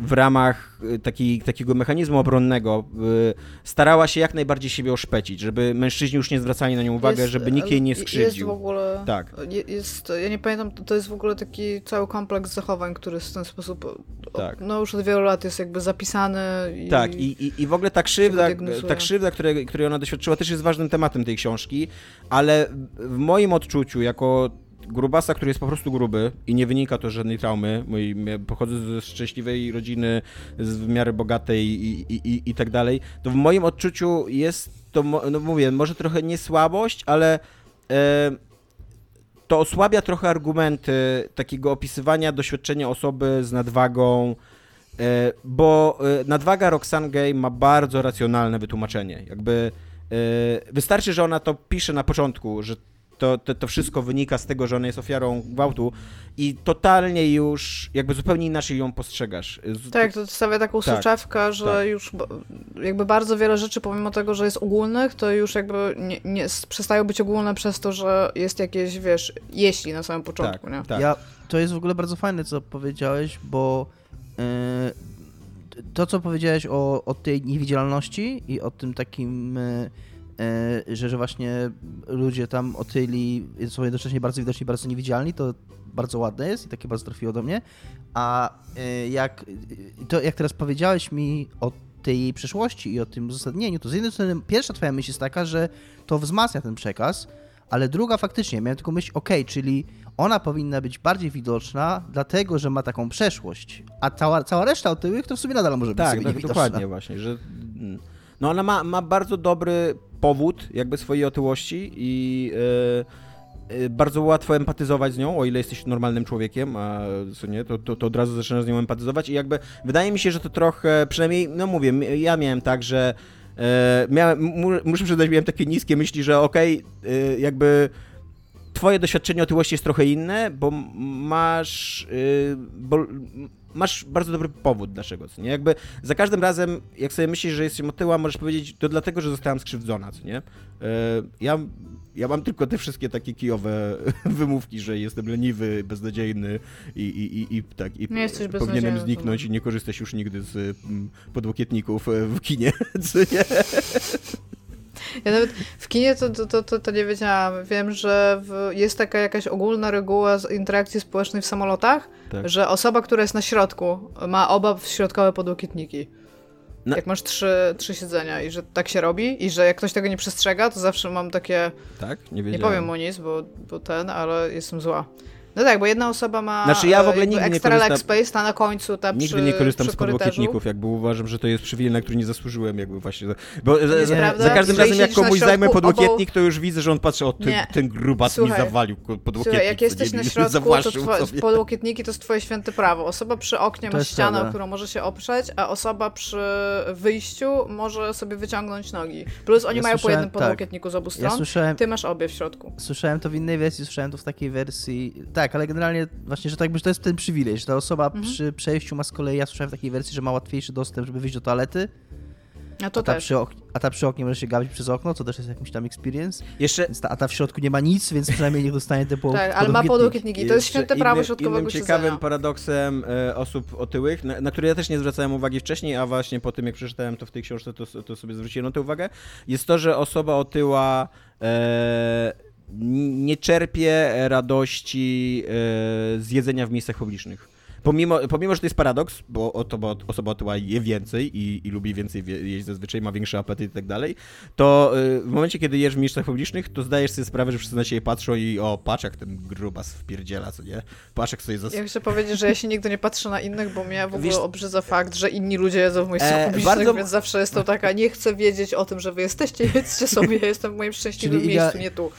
w ramach y, taki, takiego mechanizmu obronnego y, starała się jak najbardziej siebie oszpecić, żeby mężczyźni już nie zwracali na nią uwagę, Jest, żeby nikt jej nie Jest w skrzywdził. ogóle... Tak. Je- Jest, ja nie pamiętam, to jest w ogóle taki cały kompleks zachowań, który w ten sposób, Tak. no już od wielu lat jest jakby zapisany i... Tak, i, i, i w ogóle ta krzywda, ta krzywda której, której ona doświadczyła, też jest ważnym tematem tej książki, ale w moim odczuciu, jako grubasa, który jest po prostu gruby i nie wynika to z żadnej traumy, ja pochodzę ze szczęśliwej rodziny, z w miarę bogatej i, i, i, i tak dalej, to w moim odczuciu jest to, no mówię, może trochę nie słabość, ale e, to osłabia trochę argumenty takiego opisywania doświadczenia osoby z nadwagą, e, bo e, nadwaga Roxane Gay ma bardzo racjonalne wytłumaczenie. Jakby e, wystarczy, że ona to pisze na początku, że to, to, to wszystko wynika z tego, że ona jest ofiarą gwałtu i totalnie już jakby zupełnie inaczej ją postrzegasz. Z- Tak, to stawia taką Tak, soczewkę, że tak. już jakby bardzo wiele rzeczy, pomimo tego, że jest ogólnych, to już jakby nie, nie, przestają być ogólne przez to, że jest jakieś, wiesz, jeśli na samym początku, tak, nie? tak. Ja, to jest w ogóle bardzo fajne, co powiedziałeś, bo e, to, co powiedziałeś o, o tej niewidzialności i o tym takim, e, że, że właśnie ludzie tam otyli są jednocześnie bardzo widoczni, bardzo niewidzialni, to bardzo ładne jest i takie bardzo trafiło do mnie. A e, jak, to, jak teraz powiedziałeś mi o tej przeszłości i o tym uzasadnieniu, to z jednej strony pierwsza twoja myśl jest taka, że to wzmacnia ten przekaz, ale druga faktycznie, miałem tylko myśl, ok, czyli ona powinna być bardziej widoczna, dlatego że ma taką przeszłość, a cała, cała reszta otyłych to w sumie nadal może być Tak, sobie tak dokładnie właśnie, że mm, no ona ma, ma bardzo dobry powód jakby swojej otyłości i e, e, bardzo łatwo empatyzować z nią, o ile jesteś normalnym człowiekiem, a co nie, to, to, to od razu zaczynasz z nią empatyzować i jakby wydaje mi się, że to trochę, przynajmniej, no mówię, ja miałem tak, że e, miałem, mu, muszę przyznać, miałem takie niskie myśli, że okej, e, jakby twoje doświadczenie otyłości jest trochę inne, bo masz, bo masz bardzo dobry powód dlaczego, co nie? Jakby za każdym razem, jak sobie myślisz, że jesteś otyła, możesz powiedzieć, to dlatego, że zostałam skrzywdzona, co nie? Y, ja, ja mam tylko te wszystkie takie kijowe *laughs* wymówki, że jestem leniwy, beznadziejny i, i, i, i tak, i Nie jesteś powinienem zniknąć i nie korzystać już nigdy z mm, podłokietników e, w kinie, *laughs* co nie? Ja nawet w kinie to, to, to, to, to nie wiedziałam. Wiem, że w, jest taka jakaś ogólna reguła z interakcji społecznej w samolotach, Tak. że osoba, która jest na środku, ma oba środkowe podłokietniki. No. Jak masz trzy, trzy siedzenia i że tak się robi i że jak ktoś tego nie przestrzega, to zawsze mam takie, Tak? Nie nie wiedziałem. powiem mu nic, bo, bo ten, ale jestem zła. No tak, bo jedna osoba ma Znaczy, ja w e, ogóle nigdy nie extra korzystam- leg space, ta na końcu, ta Nigdy przy, nie korzystam z podłokietników, jakby uważam, że to jest przywilej, na który nie zasłużyłem, jakby właśnie. Bo za, za, każdym razem, jak komuś zajmę podłokietnik, obok- to już widzę, że on patrzy, o, ten, Nie. ten grubas Słuchaj. mi zawalił podłokietnik. Słuchaj, jak jesteś nie? na *laughs* środku, to twoje, podłokietniki to jest twoje święte prawo. Osoba przy oknie ma ścianę, o którą może się oprzeć, a osoba przy wyjściu może sobie wyciągnąć nogi. Plus oni Ja mają po jednym tak. podłokietniku z obu Ja stron. słyszałem, Ty masz obie w środku. Słyszałem to w innej wersji, słyszałem to w takiej wersji. Tak, ale generalnie właśnie, że tak że to jest ten przywilej, że ta osoba Mhm. przy przejściu ma z kolei, ja słyszałem w takiej wersji, że ma łatwiejszy dostęp, żeby wyjść do toalety, A to a ta, też. przy ok- a ta przy oknie może się gapić przez okno, co też jest jakimś tam experience. Jeszcze ta, a ta w środku nie ma nic, więc przynajmniej niech dostanie te po, Tak, ale ma podłokietniki. To jest święte prawo innym- środkowego Innym siedzenia. ciekawym paradoksem e, osób otyłych, na, na które ja też nie zwracałem uwagi wcześniej, a właśnie po tym jak przeczytałem to w tej książce, to, to sobie zwróciłem na to uwagę, jest to, że osoba otyła e, nie czerpie radości e, z jedzenia w miejscach publicznych. Pomimo, pomimo, że to jest paradoks, bo oto, bo osoba otyła je więcej i, i lubi więcej jeść zazwyczaj, ma większy apetyt i tak dalej, to y, w momencie, kiedy jesz w miejscach publicznych, to zdajesz sobie sprawę, że wszyscy na ciebie patrzą i o, patrz jak ten grubas wpierdziela, co nie? Patrz jak sobie zas... Ja chcę powiedzieć, że ja się nigdy nie patrzę na innych, bo mnie w ogóle Wiesz- obrzydza fakt, że inni ludzie jedzą w miejscach E, publicznych, bardzo- więc zawsze jestem taka, nie chcę wiedzieć o tym, że wy jesteście, jedzcie sobie, ja jestem w moim szczęśliwym Czyli miejscu, nie tu.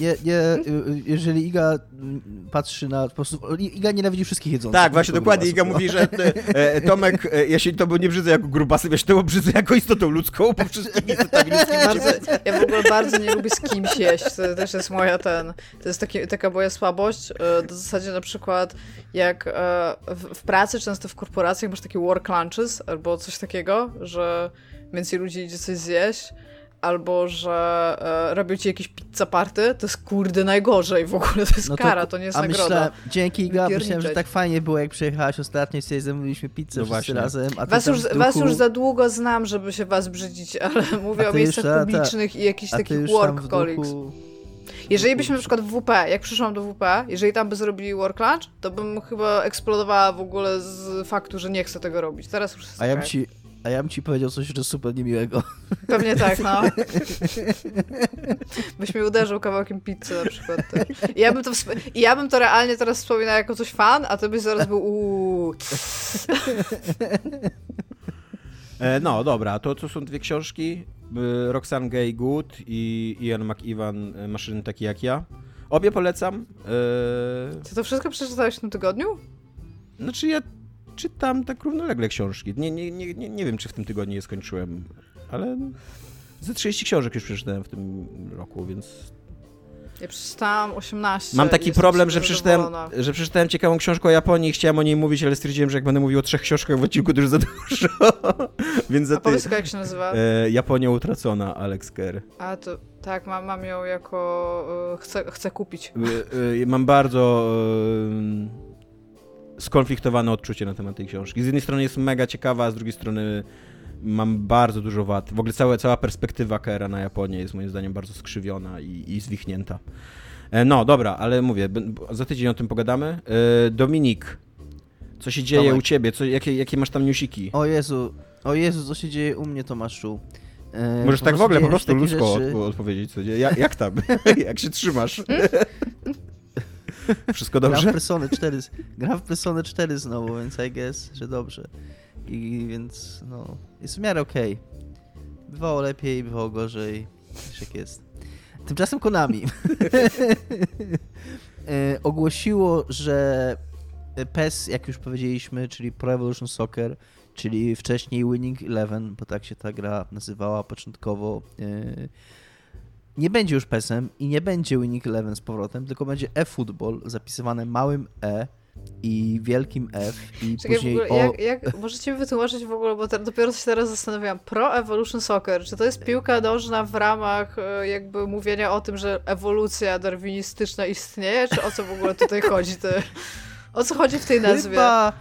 Nie, nie, y, y, jeżeli Iga mm, patrzy na, po prostu, Iga nienawidzi wszystkich jedzących. Tak, właśnie dokładnie. Iga mówi, że e, e, Tomek, e, ja się to nie brzydzę jako grubasem, ja się to brzydzę jako istotą ludzką, bo wszystkimi istotami ludzkimi Bardzo, ja w ogóle bardzo nie lubię z kimś jeść, to też jest moja ten, to jest taki, taka moja słabość, e, w zasadzie na przykład jak e, w, w pracy, często w korporacjach masz takie work lunches albo coś takiego, że więcej ludzi idzie coś zjeść, albo że e, robią ci jakieś pizza party, to jest kurde najgorzej w ogóle, to jest No kara, to nie jest a nagroda. dzięki Iga, myślałem, że tak fajnie było, jak przyjechałaś ostatnio i sobie zamówiliśmy pizzę No wszyscy właśnie. razem, a Was już, duchu, was już za długo znam, żeby się was brzydzić, *laughs* ale mówię o miejscach ta- publicznych i jakichś takich work colleagues. duchu... Jeżeli byśmy na przykład w WP, jak przyszłam do WP, jeżeli tam by zrobili work lunch, to bym chyba eksplodowała w ogóle z faktu, że nie chcę tego robić. Teraz już jest A ja, bym ci, a ja bym ci powiedział coś, że super niemiłego. Pewnie tak, no. *laughs* Byś mnie uderzył kawałkiem pizzy na przykład. I ja, bym to ja bym to realnie teraz wspominała jako coś fan, a ty byś zaraz był uuu. E, no, dobra, to, to są dwie książki. E, Roxane Gay Good i Ian McEwan e, Maszyny takie jak ja. Obie polecam. Ty to wszystko przeczytałeś w tym tygodniu? Znaczy ja czytam tak równolegle książki. Nie, nie, nie, nie, nie wiem, czy w tym tygodniu je skończyłem, ale ze 30 książek już przeczytałem w tym roku, więc Ja przeczytałam 18. mam taki problem, że przeczytałem, zadowolona. że przeczytałem ciekawą książkę o Japonii i chciałem o niej mówić, ale stwierdziłem, że jak będę mówił o trzech książkach w odcinku, to już za dużo. *laughs* więc za A powiedz jak się nazywa? E, Japonia utracona, Alex Kerr. A to tak, mam, mam ją jako. y, chcę, chcę kupić. Y, y, Mam bardzo y, skonfliktowane odczucie na temat tej książki. Z jednej strony jest mega ciekawa, a z drugiej strony mam bardzo dużo wad. W ogóle całe, cała perspektywa Kera na Japonię jest moim zdaniem bardzo skrzywiona i, i zwichnięta. E, No, dobra, ale mówię, za tydzień o tym pogadamy. E, Dominik, co się dzieje Tomek. u ciebie? Co, jakie, jakie masz tam newsiki? O Jezu, o Jezu, co się dzieje u mnie, Tomaszu? E, Możesz tak w ogóle po prostu ludzko rzeczy. odpowiedzieć, co dzieje. Jak, jak tam? *laughs* jak się trzymasz? *laughs* *laughs* Wszystko Gram w dobrze? Personę 4, z- gram w Personę 4 znowu, więc I guess, że dobrze. I więc, no, jest w miarę okej. Bywało lepiej, bywało gorzej, wiesz jak jest. Tymczasem Konami *laughs* e, ogłosiło, że PES, jak już powiedzieliśmy, czyli Pro Evolution Soccer, czyli wcześniej Winning Eleven, bo tak się ta gra nazywała początkowo, e, nie będzie już PESem i nie będzie Winning Eleven z powrotem, tylko będzie eFootball zapisywane małym E i wielkim F i Czekaj, później ogóle, o... jak, jak, możecie mi wytłumaczyć w ogóle, bo te, dopiero się teraz zastanawiałam. Pro Evolution Soccer, czy to jest piłka nożna w ramach e, jakby mówienia o tym, że ewolucja darwinistyczna istnieje, czy o co w ogóle tutaj *laughs* chodzi? Ty? O co chodzi w tej nazwie? Chyba,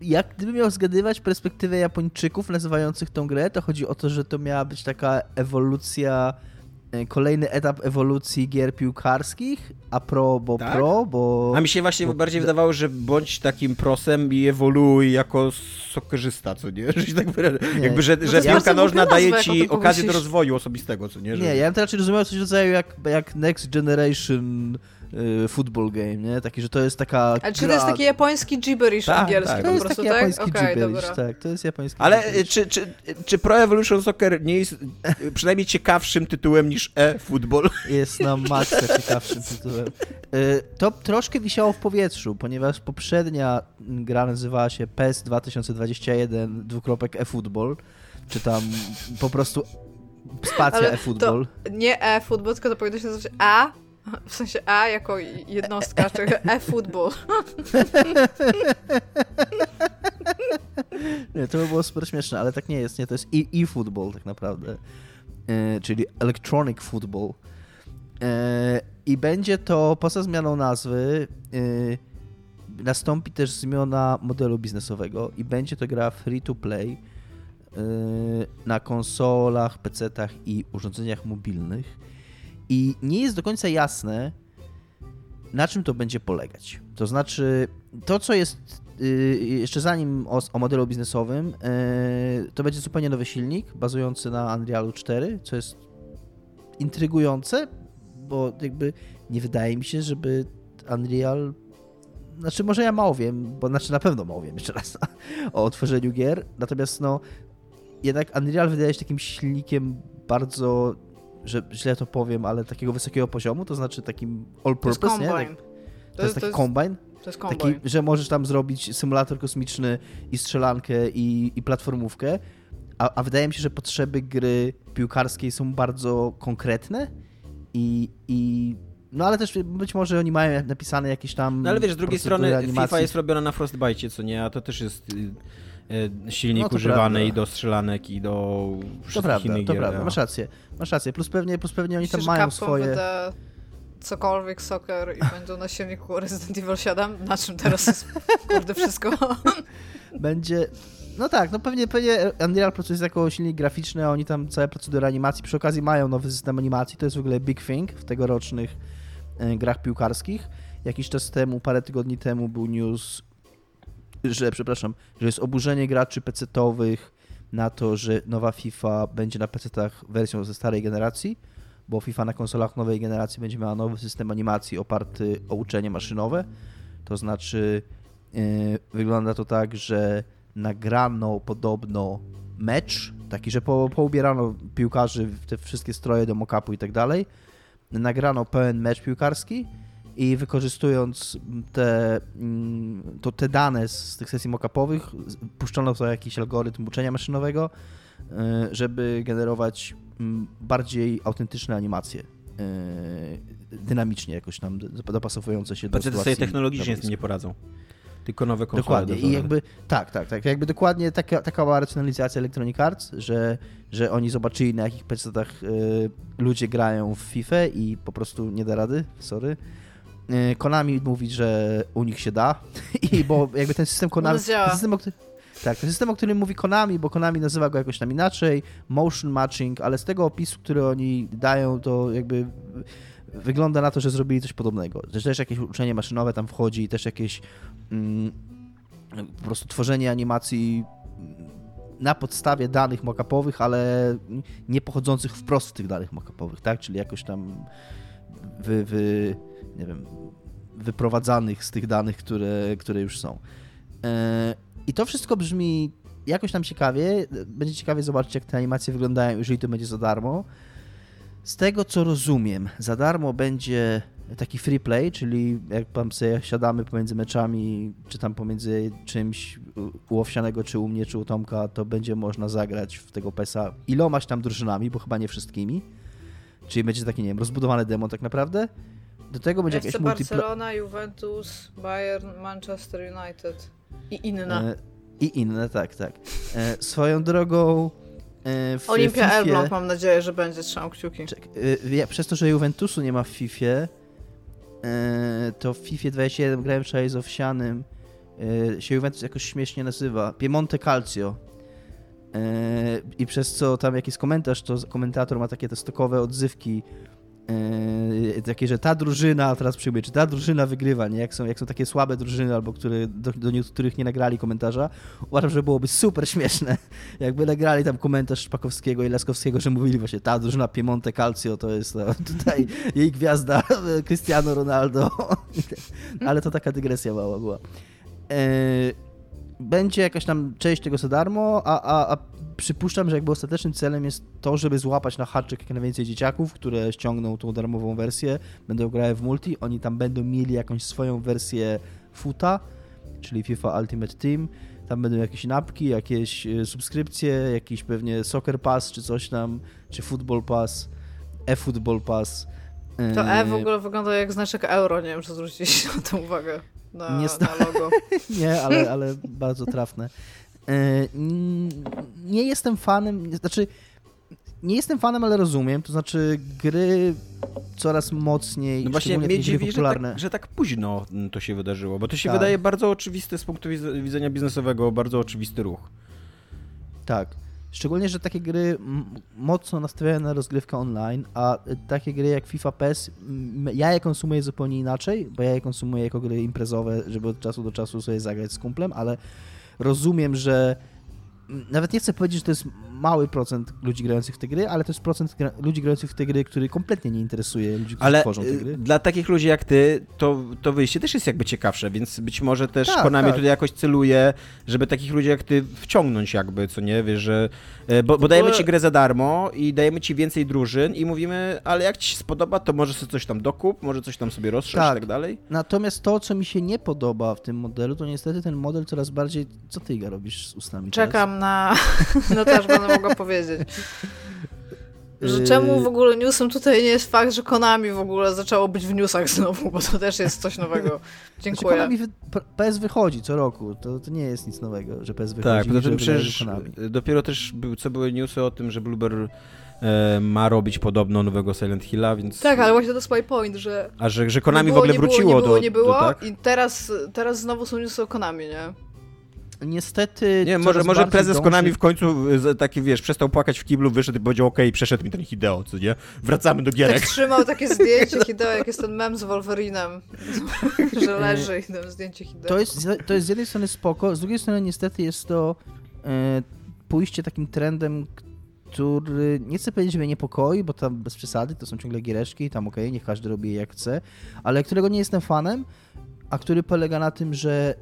jak gdybym miał zgadywać perspektywę Japończyków nazywających tą grę, to chodzi o to, że to miała być taka ewolucja, kolejny etap ewolucji gier piłkarskich, a pro, bo Tak? pro, bo... A mi się właśnie bo- bardziej wydawało, że bądź takim prosem i ewoluuj jako sokerzysta, co nie? *laughs* Że się tak wyrażę. Nie. Jakby, że, że piłka nożna daje ci okazję do rozwoju osobistego, co nie? Że... Nie, ja bym to raczej rozumiał coś w rodzaju jak, jak Next Generation football game, nie? Taki, że to jest taka Ale czy gra... to jest taki japoński gibberish Tak, angielski tak. To po jest prostu, taki tak? japoński Okej, gibberish, dobra. tak, to jest japoński Ale y, gibberish. czy, czy, czy Pro Evolution Soccer nie jest y, przynajmniej ciekawszym tytułem niż e-football? Jest na maksa *laughs* ciekawszym tytułem. Y, To troszkę wisiało w powietrzu, ponieważ poprzednia gra nazywała się PES 2021 dwukropek e-football, czy tam po prostu spacja e-football. Nie e-football, tylko to powinno się nazywać A, w sensie A jako jednostka, czyli e-football. Nie, to by było super śmieszne, ale tak nie jest, nie, to jest e-football tak naprawdę, E, czyli electronic football. E, I będzie to, poza zmianą nazwy, e, nastąpi też zmiana modelu biznesowego i będzie to gra free to play e, na konsolach, PC-tach i urządzeniach mobilnych. I nie jest do końca jasne, na czym to będzie polegać. To znaczy, to co jest y, jeszcze zanim o, o modelu biznesowym, y, to będzie zupełnie nowy silnik bazujący na Unrealu 4, co jest intrygujące, bo jakby nie wydaje mi się, żeby Unreal. Znaczy, może ja mało wiem, bo znaczy na pewno mało wiem jeszcze raz *laughs* o otworzeniu gier. Natomiast no, jednak Unreal wydaje się takim silnikiem bardzo, że źle to powiem, ale takiego wysokiego poziomu, to znaczy takim all To jest purpose, nie? combine. Tak, to jest taki combine, to jest taki, że możesz tam zrobić symulator kosmiczny i strzelankę i, i platformówkę, a, a wydaje mi się, że potrzeby gry piłkarskiej są bardzo konkretne i, i no ale też być może oni mają napisane jakieś tam No ale wiesz, z drugiej strony animacji. FIFA jest robiona na Frostbite, co nie? A to też jest y, silnik No to używany prawda. i do strzelanek i do To wszystkich prawda, innych to gier. prawda, ja. masz rację, masz rację, plus pewnie, plus pewnie oni Myślisz, tam mają Capcom swoje... wyda cokolwiek soccer i będą na silniku *laughs* Resident Evil 7? Na czym teraz jest, kurde, wszystko? *laughs* będzie. No tak, no pewnie, pewnie Unreal pracuje jako silnik graficzny, a oni tam całe procedury animacji. Przy okazji mają nowy system animacji, to jest w ogóle big thing w tegorocznych e, grach piłkarskich. Jakiś czas temu, parę tygodni temu był news, że, przepraszam, że jest oburzenie graczy PC-towych na to, że nowa FIFA będzie na PC-tach wersją ze starej generacji, bo FIFA na konsolach nowej generacji będzie miała nowy system animacji oparty o uczenie maszynowe. To znaczy, yy, wygląda to tak, że nagrano podobno mecz, taki, że po, poubierano piłkarzy w te wszystkie stroje do mock-upu i tak dalej. Nagrano pełen mecz piłkarski i wykorzystując te, mm, to te dane z tych sesji mock-upowych, puszczono to jakiś algorytm uczenia maszynowego, y, żeby generować mm, bardziej autentyczne animacje. y, Dynamicznie jakoś tam do- dopasowujące się do PC sytuacji. sobie technologicznie z tym nie poradzą. Tylko nowe konsole. Dokładnie. I jakby tak, tak, tak. Jakby dokładnie taka, taka była racjonalizacja Electronic Arts, że, że oni zobaczyli na jakich PC-tach y, ludzie grają w FIFA i po prostu nie da rady, sorry. Y, Konami mówi, że u nich się da *laughs* i bo jakby ten system Konami... Ten system, o, tak, ten system, o którym mówi Konami, bo Konami nazywa go jakoś tam inaczej, motion matching, ale z tego opisu, który oni dają, to jakby wygląda na to, że zrobili coś podobnego. Że też jakieś uczenie maszynowe tam wchodzi i też jakieś mm, po prostu tworzenie animacji na podstawie danych mockupowych, ale nie pochodzących wprost z tych danych mockupowych, tak? Czyli jakoś tam wy, wy, nie wiem, wyprowadzanych z tych danych, które, które już są. E, I to wszystko brzmi jakoś tam ciekawie. Będzie ciekawie zobaczyć, jak te animacje wyglądają, jeżeli to będzie za darmo. Z tego co rozumiem, za darmo będzie taki free play, czyli jak tam sobie siadamy pomiędzy meczami, czy tam pomiędzy czymś u- Owsianego, czy u mnie, czy u Tomka, to będzie można zagrać w tego PESa ilomaś tam drużynami, bo chyba nie wszystkimi. Czyli będzie taki, nie wiem, rozbudowany demo tak naprawdę. Do tego będzie jakaś multiplayer. Barcelona, Juventus, Bayern, Manchester United i inne. E, I inne, tak, tak. E, swoją drogą. E, w Olimpia Fifie- Elbląg mam nadzieję, że będzie, trzymam kciuki. Czek, ja, przez to, że Juventusu nie ma w FIFA, to w FIFA 21 grałem wczoraj z Owsianym, się Juventus jakoś śmiesznie nazywa, Piemonte Calcio. I przez co tam jakiś komentarz, to komentator ma takie te stokowe odzywki Yy, takie, że ta drużyna teraz przyjmuje, czy ta drużyna wygrywa, nie? Jak są, jak są takie słabe drużyny, albo które, do, do niektórych nie nagrali komentarza, uważam, że byłoby super śmieszne, *laughs* jakby nagrali tam komentarz Szpakowskiego i Laskowskiego, że mówili właśnie, ta drużyna Piemonte Calcio to jest to, *laughs* tutaj jej gwiazda *laughs* Cristiano Ronaldo, ale to taka dygresja mała była. Yy, będzie jakaś tam część tego za darmo, a, a, a przypuszczam, że jakby ostatecznym celem jest to, żeby złapać na haczyk jak najwięcej dzieciaków, które ściągną tą darmową wersję, będą grały w multi, oni tam będą mieli jakąś swoją wersję futa, czyli FIFA Ultimate Team, tam będą jakieś napki, jakieś e, subskrypcje, jakiś pewnie Soccer Pass czy coś tam, czy Football Pass, e-Football Pass. To E w ogóle wygląda jak znaczek euro, nie wiem, czy zwróciliście na tę uwagę. Na, Nie na logo. *laughs* Nie, ale, ale bardzo trafne. E, n- Nie jestem fanem, znaczy nie jestem fanem, ale rozumiem, to znaczy gry coraz mocniej, No właśnie mnie dziwi, że tak, że tak późno to się wydarzyło, bo to się Tak. wydaje bardzo oczywiste z punktu widzenia biznesowego, bardzo oczywisty ruch. Tak. Szczególnie, że takie gry mocno nastawiają na rozgrywkę online, a takie gry jak FIFA PES, ja je konsumuję zupełnie inaczej, bo ja je konsumuję jako gry imprezowe, żeby od czasu do czasu sobie zagrać z kumplem, ale rozumiem, że nawet nie chcę powiedzieć, że to jest mały procent ludzi grających w te gry, ale to jest procent gra ludzi grających w te gry, który kompletnie nie interesuje ludzi, którzy Ale tworzą te y, gry. dla takich ludzi jak ty, to, to wyjście też jest jakby ciekawsze, więc być może też Tak, Konami tak. tutaj jakoś celuje, żeby takich ludzi jak ty wciągnąć jakby, co nie, wiesz, że... y, Bo, bo dajemy ci grę za darmo i dajemy ci więcej drużyn i mówimy, ale jak ci się spodoba, to może sobie coś tam dokup, może coś tam sobie rozszerz Tak. i tak dalej. Natomiast to, co mi się nie podoba w tym modelu, to niestety ten model coraz bardziej... Co ty, Iga, robisz z ustami teraz? Czekam na... *laughs* No też będę mogła *laughs* powiedzieć. Że Yy, czemu w ogóle newsem tutaj nie jest fakt, że Konami w ogóle zaczęło być w newsach znowu, bo to też jest coś nowego. Znaczy, Dziękuję. Konami wy... P- PS wychodzi co roku, to, to nie jest nic nowego, że PS wychodzi. Tak, poza tym przecież Konami. dopiero też był, co były newsy o tym, że Blueber e, ma robić podobno nowego Silent Hilla, więc... Tak, ale właśnie to jest my point, że A że, że Konami nie w było, ogóle nie było, wróciło nie było, do... nie było do tak? i teraz, teraz znowu są newsy o Konami, nie? Niestety. Nie, może, może prezes dąży- Konami w końcu y, taki, wiesz, przestał płakać w kiblu, wyszedł i powiedział, okej, przeszedł mi ten Hideo, co nie? Wracamy do Tak gierek. trzymał takie zdjęcie *laughs* Hideo, jak jest ten mem z Wolverinem, *laughs* że leży i tam zdjęcie Hideo. To jest, to jest z jednej strony spoko, z drugiej strony niestety jest to e, pójście takim trendem, który nie chcę powiedzieć, że mnie niepokoi, bo tam bez przesady to są ciągle giereczki, tam okej, niech każdy robi je jak chce, ale którego nie jestem fanem, a który polega na tym, że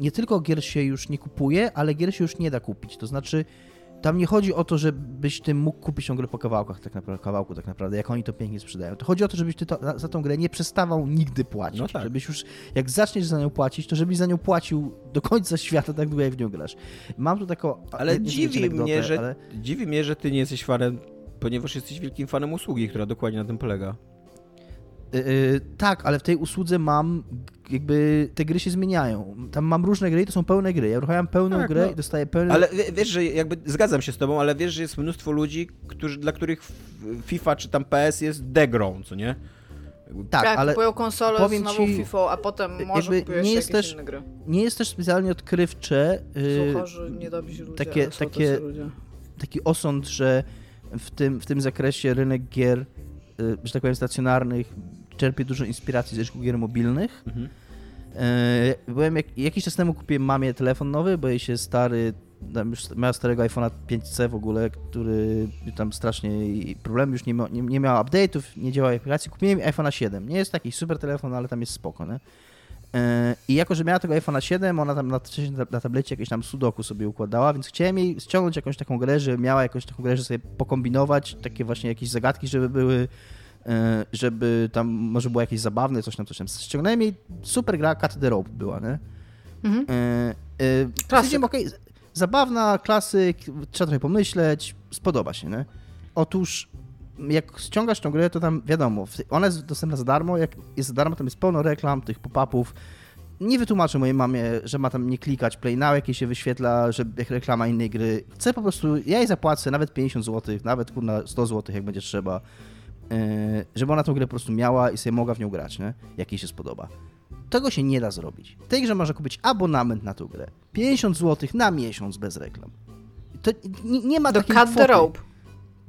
nie tylko gier się już nie kupuje, ale gier się już nie da kupić. To znaczy, tam nie chodzi o to, żebyś ty mógł kupić tą grę po kawałkach, tak naprawdę, kawałku tak naprawdę, jak oni to pięknie sprzedają. To chodzi o to, żebyś ty to, za tą grę nie przestawał nigdy płacić. No tak. Żebyś już, jak zaczniesz za nią płacić, to żebyś za nią płacił do końca *laughs* świata, tak długo jak w nią grasz. Mam tu taką... Ale dziwi anegdotę, mnie, że, ale- dziwi mnie, że ty nie jesteś fanem, ponieważ jesteś wielkim fanem usługi, która dokładnie na tym polega. Yy, tak, ale w tej usłudze mam jakby te gry się zmieniają. Tam mam różne gry i to są pełne gry. Ja uruchamiam pełną Tak, grę no. i dostaję pełne... Ale wie- wiesz, że jakby zgadzam się z tobą, ale wiesz, że jest mnóstwo ludzi, którzy, dla których FIFA czy tam PS jest degrą, co nie? tak, tak, ale kupują konsolę powiem z nową ci, FIFA, a potem może jakby nie jest jakieś też- inne gry. nie jest też specjalnie odkrywcze yy, ludzie, takie- takie- tacy ludzie. taki osąd, że w tym, w tym zakresie rynek gier, yy, że tak powiem, stacjonarnych czerpie dużo inspiracji z rynku gier mobilnych. Mhm. Yy, Byłem jak, jakiś czas temu kupiłem mamie telefon nowy, bo jej się stary, miała starego iPhone'a 5C w ogóle, który tam strasznie i problemy już nie, mia, nie, nie miała update'ów, nie działała aplikacji. Kupiłem iPhone'a 7. Nie jest taki super telefon, ale tam jest spoko, nie? Yy, I jako, że miała tego iPhone'a 7, ona tam na, na, tablecie jakieś tam sudoku sobie układała, więc chciałem jej ściągnąć jakąś taką grę, że miała jakąś taką grę, że sobie pokombinować, takie właśnie jakieś zagadki, żeby były, e, żeby tam może było jakieś zabawne, coś tam, coś tam. Ściągnąłem jej, super gra, Cut the Rope była, nie? Mhm. E, e, okej, zabawna, klasyk, trzeba trochę pomyśleć, spodoba się, nie? Otóż jak ściągasz tą grę, to tam wiadomo, ona jest dostępna za darmo, jak jest za darmo, tam jest pełno reklam, tych pop-upów. Nie wytłumaczę mojej mamie, że ma tam nie klikać play now, jakie się wyświetla, że jak reklama innej gry. Chcę po prostu, ja jej zapłacę nawet 50 zł, nawet kurna 100 zł, jak będzie trzeba, żeby ona tą grę po prostu miała i sobie mogła w nią grać, nie? Jak jej się spodoba. Tego się nie da zrobić. W tej grze można kupić abonament na tą grę. 50 zł na miesiąc bez reklam. To nie, nie ma Do takiej cut the kwoty. rope.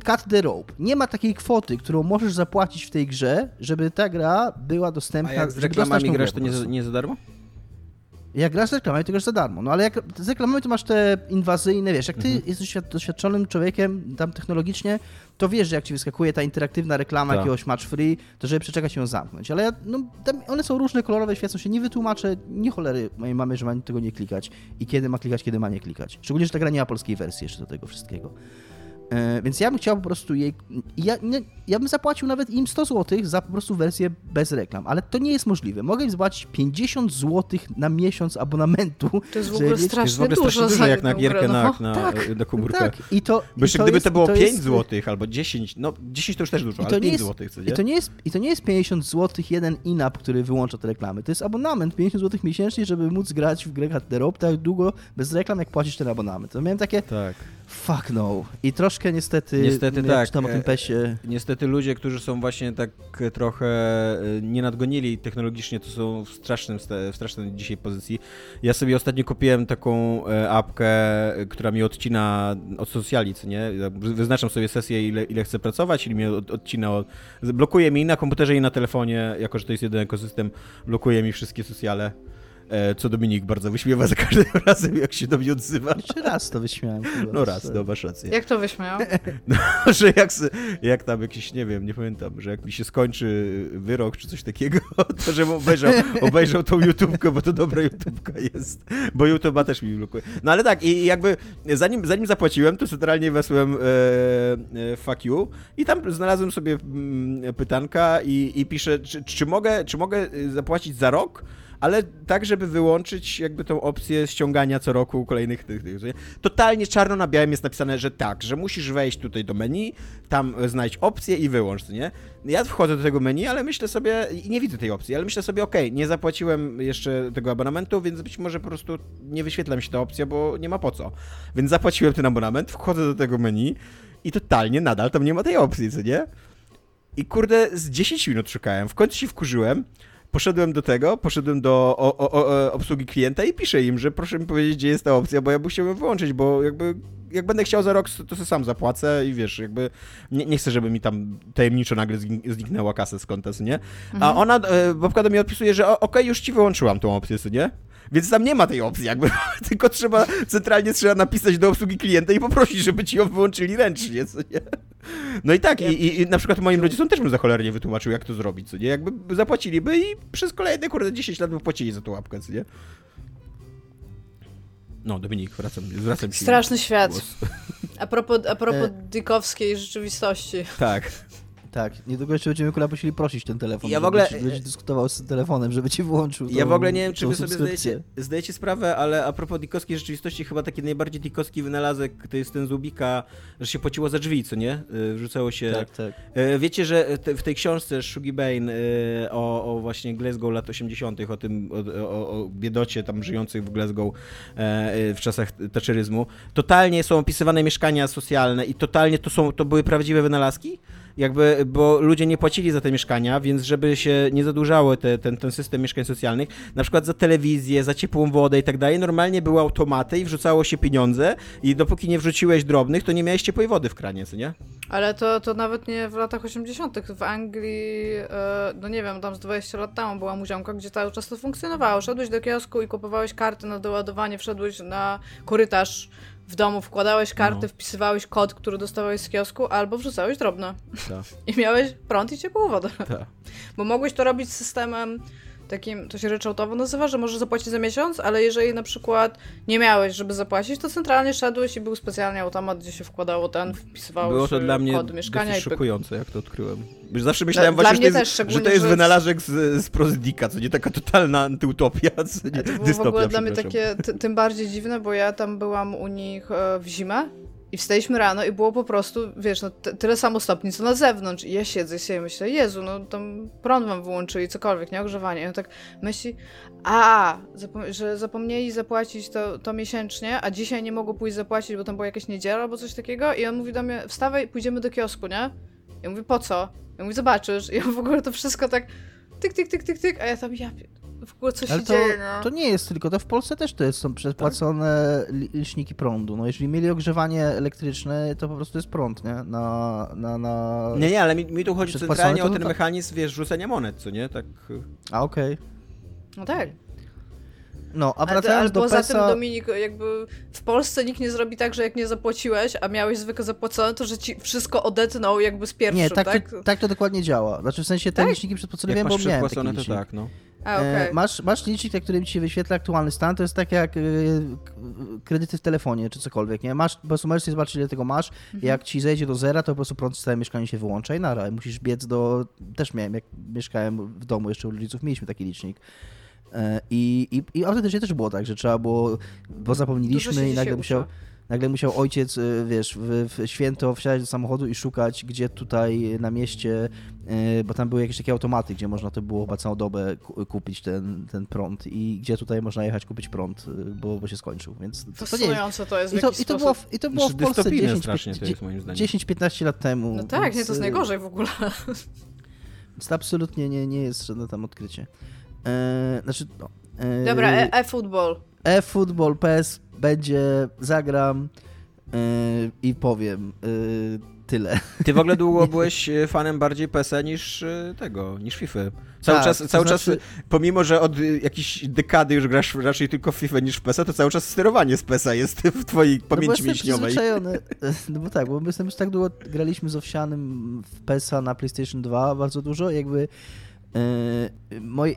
cut the rope. Nie ma takiej kwoty, którą możesz zapłacić w tej grze, żeby ta gra była dostępna. A jak z reklamami grasz, to nie, nie za darmo? Jak grasz z reklamami, to grasz za darmo. No ale jak z reklamami to masz te inwazyjne, wiesz, jak ty Mhm. jesteś doświad- doświadczonym człowiekiem tam technologicznie, to wiesz, że jak ci wyskakuje ta interaktywna reklama Tak. jakiegoś match free, to żeby przeczekać ją zamknąć. Ale ja, no, one są różne, kolorowe, świecą się, nie wytłumaczę, nie cholery mojej mamy, że ma tego nie klikać i kiedy ma klikać, kiedy ma nie klikać. Szczególnie, że ta gra nie ma polskiej wersji jeszcze do tego wszystkiego. E, więc ja bym chciał po prostu jej. Ja, nie, ja bym zapłacił nawet im 100 zł za po prostu wersję bez reklam, ale to nie jest możliwe. Mogę im zapłacić 50 zł na miesiąc abonamentu. To jest w ogóle mieć- To jest w strasznie ogóle dużo strasznie za dużo jak na gierkę grę, na, no. na, Tak, na komórkę. Tak, i to. Bo jeszcze i to gdyby jest, to było i to 5 jest- zł albo 10, no 10 to już też dużo, I ale to, 5 nie jest, zł, co I nie? to nie jest I to nie jest 50 zł jeden in-app, który wyłącza te reklamy. To jest abonament 50 zł miesięcznie, żeby móc grać w grę Rope tak długo bez reklam, jak płacisz ten abonament. To miałem takie Tak. Fuck no. I troszkę niestety, Niestety tak, czytam o tym e, pesie, Niestety ludzie, którzy są właśnie tak trochę e, nie nadgonili technologicznie, to są w strasznym, w strasznej dzisiaj pozycji. Ja sobie ostatnio kupiłem taką e, apkę, która mi odcina od socjali, nie? Wyznaczam sobie sesję, ile, ile chcę pracować, mnie od, odcina od... Blokuje mi i na komputerze i na telefonie, jako że to jest jeden ekosystem, blokuje mi wszystkie socjale. E, Co Dominik bardzo wyśmiewa za każdym *laughs* razem, jak się do mnie odzywa. jeszcze raz to wyśmiałem. chyba. No raz, no masz rację. Jak to wyśmiał? *laughs* że jak, jak tam jakiś, nie wiem, nie pamiętam, że jak mi się skończy wyrok czy coś takiego, *laughs* to żebym obejrzał, obejrzał tą YouTubkę, bo to dobra YouTubka jest, bo YouTube ma też mi blokuje. No ale tak, i jakby zanim, zanim zapłaciłem, to centralnie wesłem e, e, fuck you i tam znalazłem sobie mm, pytanka i, i piszę, czy, czy, mogę, czy mogę y, zapłacić za rok, ale tak, żeby wyłączyć jakby tą opcję ściągania co roku kolejnych tych, tych nie? Totalnie czarno na białym jest napisane, że tak, że musisz wejść tutaj do menu, tam znajdź opcję i wyłącz, nie? Ja wchodzę do tego menu, ale myślę sobie, i nie widzę tej opcji, ale myślę sobie, okej, nie zapłaciłem jeszcze tego abonamentu, więc być może po prostu nie wyświetla mi się ta opcja, bo nie ma po co. Więc zapłaciłem ten abonament, wchodzę do tego menu i totalnie nadal tam nie ma tej opcji, co nie? I kurde, z 10 minut szukałem. W końcu się wkurzyłem. Poszedłem do tego, poszedłem do o, o, o, obsługi klienta i piszę im, że proszę mi powiedzieć, gdzie jest ta opcja, bo ja bym chciał ją wyłączyć, bo jakby jak będę chciał za rok, to sobie sam zapłacę i wiesz, jakby nie, nie chcę, żeby mi tam tajemniczo nagle zniknęła kasa z konta, co nie? A ona, e, babka do mnie odpisuje, że okej, już ci wyłączyłam tą opcję, nie? Więc tam nie ma tej opcji, jakby, *laughs* tylko trzeba, centralnie trzeba napisać do obsługi klienta i poprosić, żeby ci ją wyłączyli ręcznie, co nie? No i tak, i, i, na przykład moim rodzicom też bym za cholernie wytłumaczył, jak to zrobić, co nie? Jakby zapłaciliby i przez kolejne, kurde, 10 lat by płacili za tą łapkę, co nie? No, Dominik, wracam, zwracam się. Straszny świat. głos. A propos, a propos E. dykowskiej rzeczywistości. Tak. Tak, niedługo jeszcze będziemy kurwa musieli prosić ten telefon. Ja w ogóle- Będziesz dyskutował z telefonem, żeby ci wyłączył Ja w ogóle nie wiem, czy wy sobie zdajecie, zdajecie sprawę, ale a propos dikowskiej rzeczywistości, chyba taki najbardziej dikowski wynalazek to jest ten z Ubika, że się płaciło za drzwi, co nie? Y, Wrzucało się... Tak, tak. E, Wiecie, że w tej książce Shugi Bain e, o, o właśnie Glasgow lat 80., o tym, o, o, o biedocie tam żyjących w Glasgow e, w czasach thatcheryzmu, totalnie są opisywane mieszkania socjalne i totalnie to, są, to były prawdziwe wynalazki? Jakby, bo ludzie nie płacili za te mieszkania, więc żeby się nie zadłużało te, ten, ten system mieszkań socjalnych, na przykład za telewizję, za ciepłą wodę i tak dalej, normalnie były automaty i wrzucało się pieniądze i dopóki nie wrzuciłeś drobnych, to nie miałeś ciepłej wody w kranie, co nie? Ale to, to nawet nie w latach 80. W Anglii, e, no nie wiem, tam z 20 lat temu była muziomka, gdzie cały czas to funkcjonowało. Szedłeś do kiosku i kupowałeś karty na doładowanie, wszedłeś na korytarz w domu, wkładałeś karty, No. wpisywałeś kod, który dostawałeś z kiosku, albo wrzucałeś drobne. Tak. *laughs* I miałeś prąd i ciepłą wodę. Tak. Bo mogłeś to robić systemem takim, to się ryczałtowo nazywa, że możesz zapłacić za miesiąc, ale jeżeli na przykład nie miałeś, żeby zapłacić, to centralnie szedłeś i był specjalnie automat, gdzie się wkładało ten, wpisywałeś Było to dla mnie kod mieszkania dosyć i pyk. szukujące, jak to odkryłem. Zawsze myślałem Dla- właśnie, dla że, to jest, że to jest wynalazek z, z Prozydika, co nie taka totalna antyutopia, co nie, To było w dystopia, ogóle dla mnie takie ty, tym bardziej dziwne, bo ja tam byłam u nich e, w zimę i wstaliśmy rano i było po prostu, wiesz, no tyle samo stopni co na zewnątrz i ja siedzę i sobie myślę, Jezu, no tam prąd wam wyłączyli, cokolwiek, nie? Ogrzewanie. I on tak myśli, a, zapom- że zapomnieli zapłacić to, to miesięcznie, a dzisiaj nie mogło pójść zapłacić, bo tam była jakaś niedziela albo coś takiego i on mówi do mnie, wstawaj, pójdziemy do kiosku, nie? Ja mówię, po co? Ja mówię, zobaczysz. I on w ogóle to wszystko tak tyk, tyk, tyk, tyk, tyk, a ja tam, ja... w ogóle co się Ale to, dzieje, no. to nie jest tylko, to w Polsce też to jest, są przedpłacone li- liczniki prądu. No jeżeli mieli ogrzewanie elektryczne, to po prostu jest prąd, nie? Na, na, na... Nie, nie, ale mi, mi tu chodzi centralnie o to ten to- mechanizm, wiesz, rzucenia monet, co nie? Tak... A okej. No tak. No, a wracając ale do poza PESA... tym, Dominik, jakby w Polsce nikt nie zrobi tak, że jak nie zapłaciłeś, a miałeś zwykle zapłacone, to że ci wszystko odetną jakby z pierwszym, Nie, tak, tak? To, tak to dokładnie działa. Znaczy w sensie te Tak? liczniki przedpłacone wiem, bo miałem taki przedpłacone, to tak, no. A. E, masz, masz licznik, na którym ci się wyświetla aktualny stan, to jest tak jak e, kredyty w telefonie, czy cokolwiek, nie? Masz, po prostu możesz sobie zobaczyć, ile tego masz, Mhm. jak ci zejdzie do zera, to po prostu prąd w całym mieszkaniu się wyłącza i nara, musisz biec do... Też miałem, jak mieszkałem w domu jeszcze u rodziców, mieliśmy taki licznik. E, I, i, I autentycznie też było tak, że trzeba było, bo zapomnieliśmy i nagle musiał, uczy. Nagle musiał ojciec, y, wiesz, w, w święto wsiadać do samochodu i szukać, gdzie tutaj na mieście, y, bo tam były jakieś takie automaty, gdzie można to było chyba całą dobę ku- kupić ten, ten prąd i gdzie tutaj można jechać kupić prąd, y, bo, bo się skończył, więc to, to nie jest. Fascynujące to jest w I to, i to było, w- i to było w Polsce dystopijne 10, strasznie to jest moim zdaniem. 10-15 lat temu. No tak, nie, więc, to jest y, najgorzej w ogóle. Więc to absolutnie nie, nie jest żadne tam odkrycie. E, znaczy, no. e, Dobra, e- e-football. e-football, PES będzie, zagram yy, i powiem yy, tyle. Ty w ogóle *laughs* długo byłeś e, fanem bardziej PESA niż e, tego, niż FIFA. Cały Tak, czas, to cały znaczy- czas, pomimo że od y, jakiejś dekady już grasz raczej tylko w FIFA niż w PESA, to cały czas sterowanie z PESA jest w twojej no bo pamięci mięśniowej. *laughs* *laughs* no bo tak, bo my jestem już tak długo, graliśmy z Owsianym w PESa na PlayStation 2 bardzo dużo, jakby yy, moje...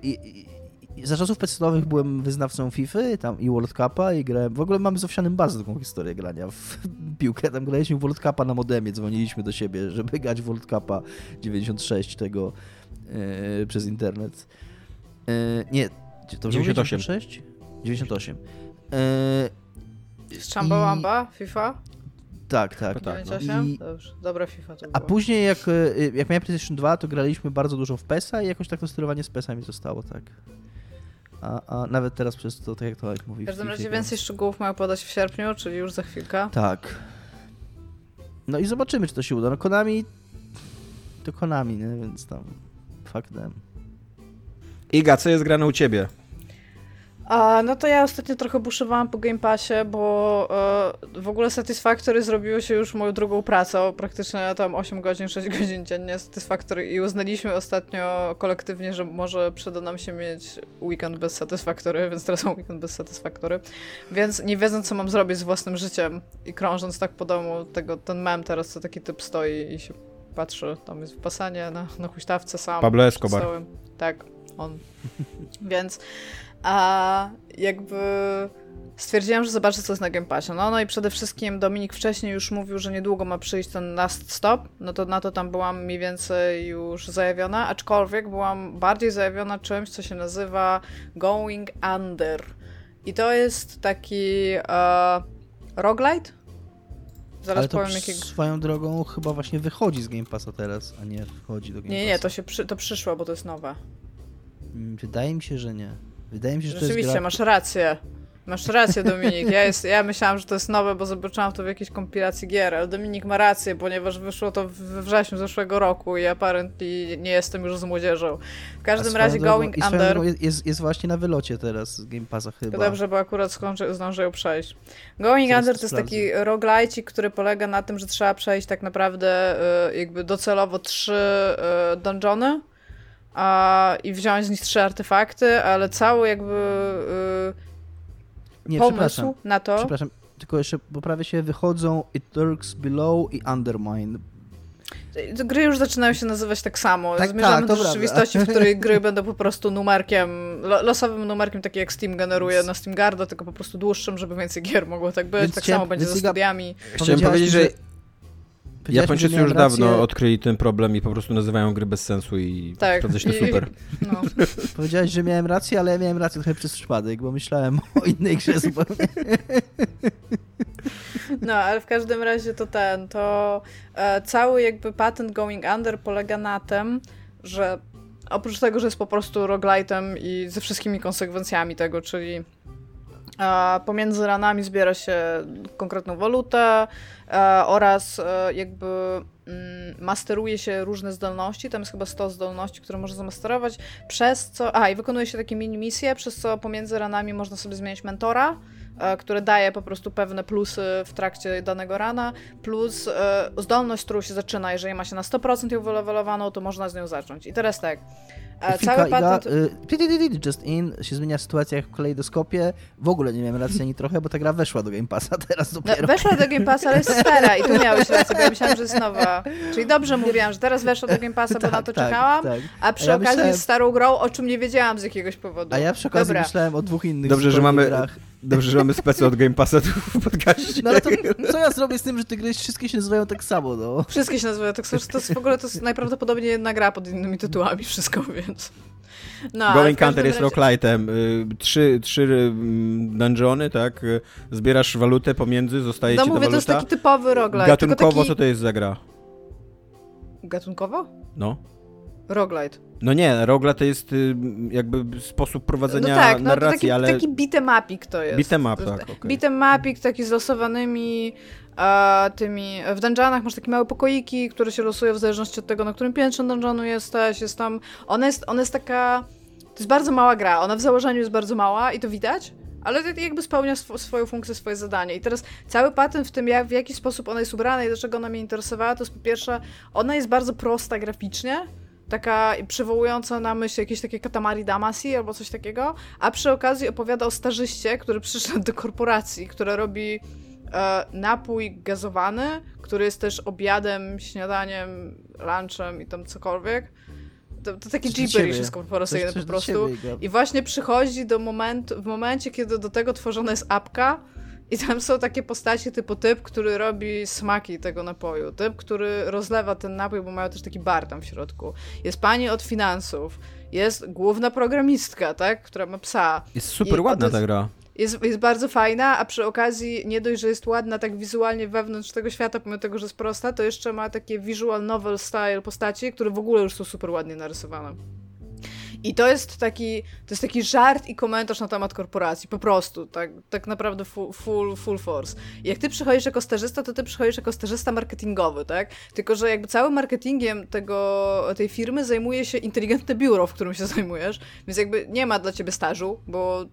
I, i, i za czasów PC-owych byłem wyznawcą FIFA tam i World Cupa i grałem. W ogóle mamy z Owsianym bardzo taką historię grania w *laughs* piłkę. Tam graliśmy w World Cupa na modemie, dzwoniliśmy do siebie, żeby grać World Cupa 96 tego yy, przez internet. Yy, nie, to już 98. 96? 98. Yy, Z Chambawamba, FIFA? tak, tak. Tak, no. 98? I- Dobrze, dobra FIFA to A była. później jak, y, jak miałem PlayStation 2, to graliśmy bardzo dużo w PESa i jakoś tak to sterowanie z PESa mi zostało, tak. A, a nawet teraz przez to, tak jak to Alek mówi. W każdym razie więcej szczegółów mają podać w sierpniu, czyli już za chwilkę. Tak. No i zobaczymy, czy to się uda. No Konami to Konami, nie? Więc tam fuck them. Iga, co jest grane u ciebie? A, no to ja ostatnio trochę buszowałam po Game Passie, bo e, w ogóle Satisfactory zrobiło się już moją drugą pracą, praktycznie tam 8 godzin, 6 *laughs* godzin dziennie Satisfactory i uznaliśmy ostatnio kolektywnie, że może przyda nam się mieć weekend bez Satisfactory, *laughs* więc teraz mam weekend bez Satisfactory. Więc nie wiedząc, co mam zrobić z własnym życiem i krążąc tak po domu, tego, ten mem teraz, co taki typ stoi i się patrzy, tam jest wypasanie na, na huśtawce sam. Pablo Escobar. Tak, on. *laughs* Więc a jakby stwierdziłam, że zobaczę, co jest na Game Passie. No, no i przede wszystkim Dominik wcześniej już mówił, że niedługo ma przyjść ten Last Stop, no to na to tam byłam mniej więcej już zajawiona, aczkolwiek byłam bardziej zajawiona czymś, co się nazywa Going Under. I to jest taki e, roguelite? Zaraz Ale to powiem, jakiego... swoją drogą chyba właśnie wychodzi z Game Passa teraz, a nie wchodzi do Game Nie, nie, Passa. to się przy, to przyszło, bo to jest nowe. Mm, Wydaje mi się, że nie. Wydaje mi się, że to jest Rzeczywiście, gra... masz rację. Masz rację, Dominik. Ja, jest, ja myślałam, że to jest nowe, bo zobaczyłam to w jakiejś kompilacji gier, ale Dominik ma rację, ponieważ wyszło to we wrześniu zeszłego roku i apparently nie jestem już z młodzieżą. W każdym razie drogą- Going Under... Jest, jest właśnie na wylocie teraz z Game Passa chyba. To dobrze, bo akurat skończę, zdążę ją przejść. Going Zaraz Under to to jest sprawdzę. taki roguelite, który polega na tym, że trzeba przejść tak naprawdę y, jakby docelowo trzy y, dungeony a, i wziąć z nich trzy artefakty, ale cały jakby y, Nie, przepraszam. pomysł na to... Przepraszam, tylko jeszcze poprawię się, wychodzą It Lurks Below i Undermine. Gry już zaczynają się nazywać tak samo. Tak, Zmierzamy tak, do to rzeczywistości, prawda. w *laughs* której gry będą po prostu numerkiem, lo, losowym numerkiem, tak jak Steam generuje na Steam Garda, tylko po prostu dłuższym, żeby więcej gier mogło tak być. Więc tak chciałem- samo będzie ze studiami. Chciałem powiedzieć, że Japończycy już dawno rację. odkryli ten problem i po prostu nazywają gry bez sensu i Tak. sprawdza się to super. *laughs* No. *laughs* Powiedziałeś, że miałem rację, ale ja miałem rację trochę przez przypadek, bo myślałem *laughs* o innej grze zupełnie. no, ale w każdym razie to ten, to e, cały jakby patent Going Under polega na tym, że oprócz tego, że jest po prostu roguelite'em i ze wszystkimi konsekwencjami tego, czyli pomiędzy ranami zbiera się konkretną walutę e, oraz e, jakby mm, masteruje się różne zdolności, tam jest chyba 100 zdolności, które można zamasterować, przez co, a i wykonuje się takie mini misje, przez co pomiędzy ranami można sobie zmienić mentora, e, które daje po prostu pewne plusy w trakcie danego rana, plus zdolność, którą się zaczyna, jeżeli ma się na 100% ją wylewelowaną, to można z nią zacząć. I teraz tak, cały Iga, patent... y, Just In się zmienia sytuacja jak w kalejdoskopie. W ogóle nie miałem racji ani trochę, bo ta gra weszła do Game Passa teraz No, dopiero. weszła do Game Passa, ale jest *laughs* stara i tu miałeś rację, bo ja myślałam, że jest nowa. Czyli dobrze mówiłam, że teraz weszła do Game Passa, bo na to tak, czekałam, tak. a przy ja okazji myślałem- starą grą, o czym nie wiedziałam z jakiegoś powodu. A ja przy okazji Dobra. myślałem o dwóch innych Dobrze, że mamy, grach. Dobrze, że mamy specę od Game Passa tu w podcaście. No ale to co ja zrobię z tym, że te gry wszystkie się nazywają tak samo, no? Wszystkie się nazywają tak samo, że to jest w ogóle to jest najprawdopodobniej jedna gra pod innymi tytułami, wszystko, więc... No, Going Counter jest razie- roguelite'em. Y, Trzy, trzy mm, dungeony, tak? Y, Zbierasz walutę pomiędzy, zostaje No ci ta mówię, to jest waluta. taki typowy roguelite. Gatunkowo taki... co to jest za gra? Gatunkowo? No. Roguelite. No nie, rogla to jest y, jakby sposób prowadzenia no tak, no narracji, taki, ale taki beat'em upik to jest. Jest tak, okej. Beat'em upik taki z losowanymi e, tymi... W dungeonach masz takie małe pokoiki, które się losują w zależności od tego, na którym piętrze dungeonu jesteś. Jest tam... Ona jest, ona jest taka... To jest bardzo mała gra. Ona w założeniu jest bardzo mała i to widać. Ale to jakby spełnia sw- swoją funkcję, swoje zadanie. I teraz cały patent w tym, jak, w jaki sposób ona jest ubrana i dlaczego ona mnie interesowała, to jest po pierwsze, ona jest bardzo prosta graficznie, taka przywołująca na myśl jakieś takie Katamari Damacy albo coś takiego, a przy okazji opowiada o starzyście, który przyszedł do korporacji, która robi e, napój gazowany, który jest też obiadem, śniadaniem, lunchem i tam cokolwiek. To, to taki gibberish jest korporacyjny po prostu. ciebie. I właśnie przychodzi do momentu, w momencie, kiedy do tego tworzona jest apka i tam są takie postacie typu typ, który robi smaki tego napoju, typ, który rozlewa ten napój, bo mają też taki bar tam w środku. Jest pani od finansów, jest główna programistka, tak, która ma psa. jest super I- ładna to ta jest- gra. Jest, jest bardzo fajna, a przy okazji nie dość, że jest ładna tak wizualnie wewnątrz tego świata, pomimo tego, że jest prosta, to jeszcze ma takie visual novel style postaci, które w ogóle już są super ładnie narysowane. I to jest taki, to jest taki żart i komentarz na temat korporacji, po prostu, tak, tak naprawdę full, full, full force. I jak ty przychodzisz jako stażysta, to ty przychodzisz jako stażysta marketingowy, tak? Tylko, że jakby całym marketingiem tego, tej firmy zajmuje się inteligentne biuro, w którym się zajmujesz, więc jakby nie ma dla ciebie stażu, bo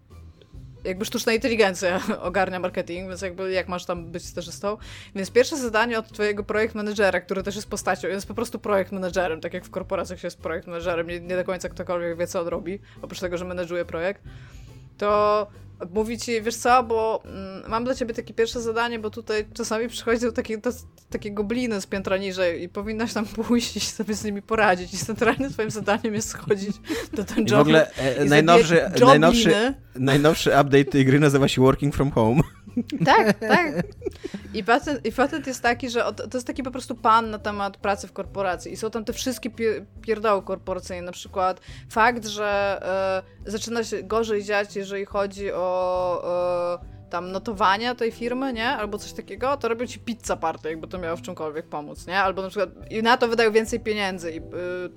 jakby sztuczna inteligencja *laughs* ogarnia marketing, więc jakby jak masz tam być stażystą. Więc pierwsze zadanie od twojego projekt managera, który też jest postacią, jest po prostu projekt managerem, tak jak w korporacjach się jest projekt managerem, nie, nie do końca ktokolwiek wie, co on robi, oprócz tego, że menedżuje projekt, to mówi ci, wiesz co, bo mm, mam dla ciebie takie pierwsze zadanie, bo tutaj czasami przychodzą takie, to, takie gobliny z piętra niżej i powinnaś tam pójść i sobie z nimi poradzić. I centralnie twoim zadaniem jest schodzić do ten I w ogóle e, najnowszy, najnowszy, najnowszy update tej gry nazywa się Working From Home. Tak, tak. I patent, I patent jest taki, że to jest taki po prostu pan na temat pracy w korporacji. I są tam te wszystkie pie, pierdoły korporacyjne. Na przykład fakt, że e, zaczyna się gorzej dziać, jeżeli chodzi o e, tam notowania tej firmy, nie? Albo coś takiego, to robią ci pizza party, jakby to miało w czymkolwiek pomóc, nie? Albo na przykład i na to wydają więcej pieniędzy. I y,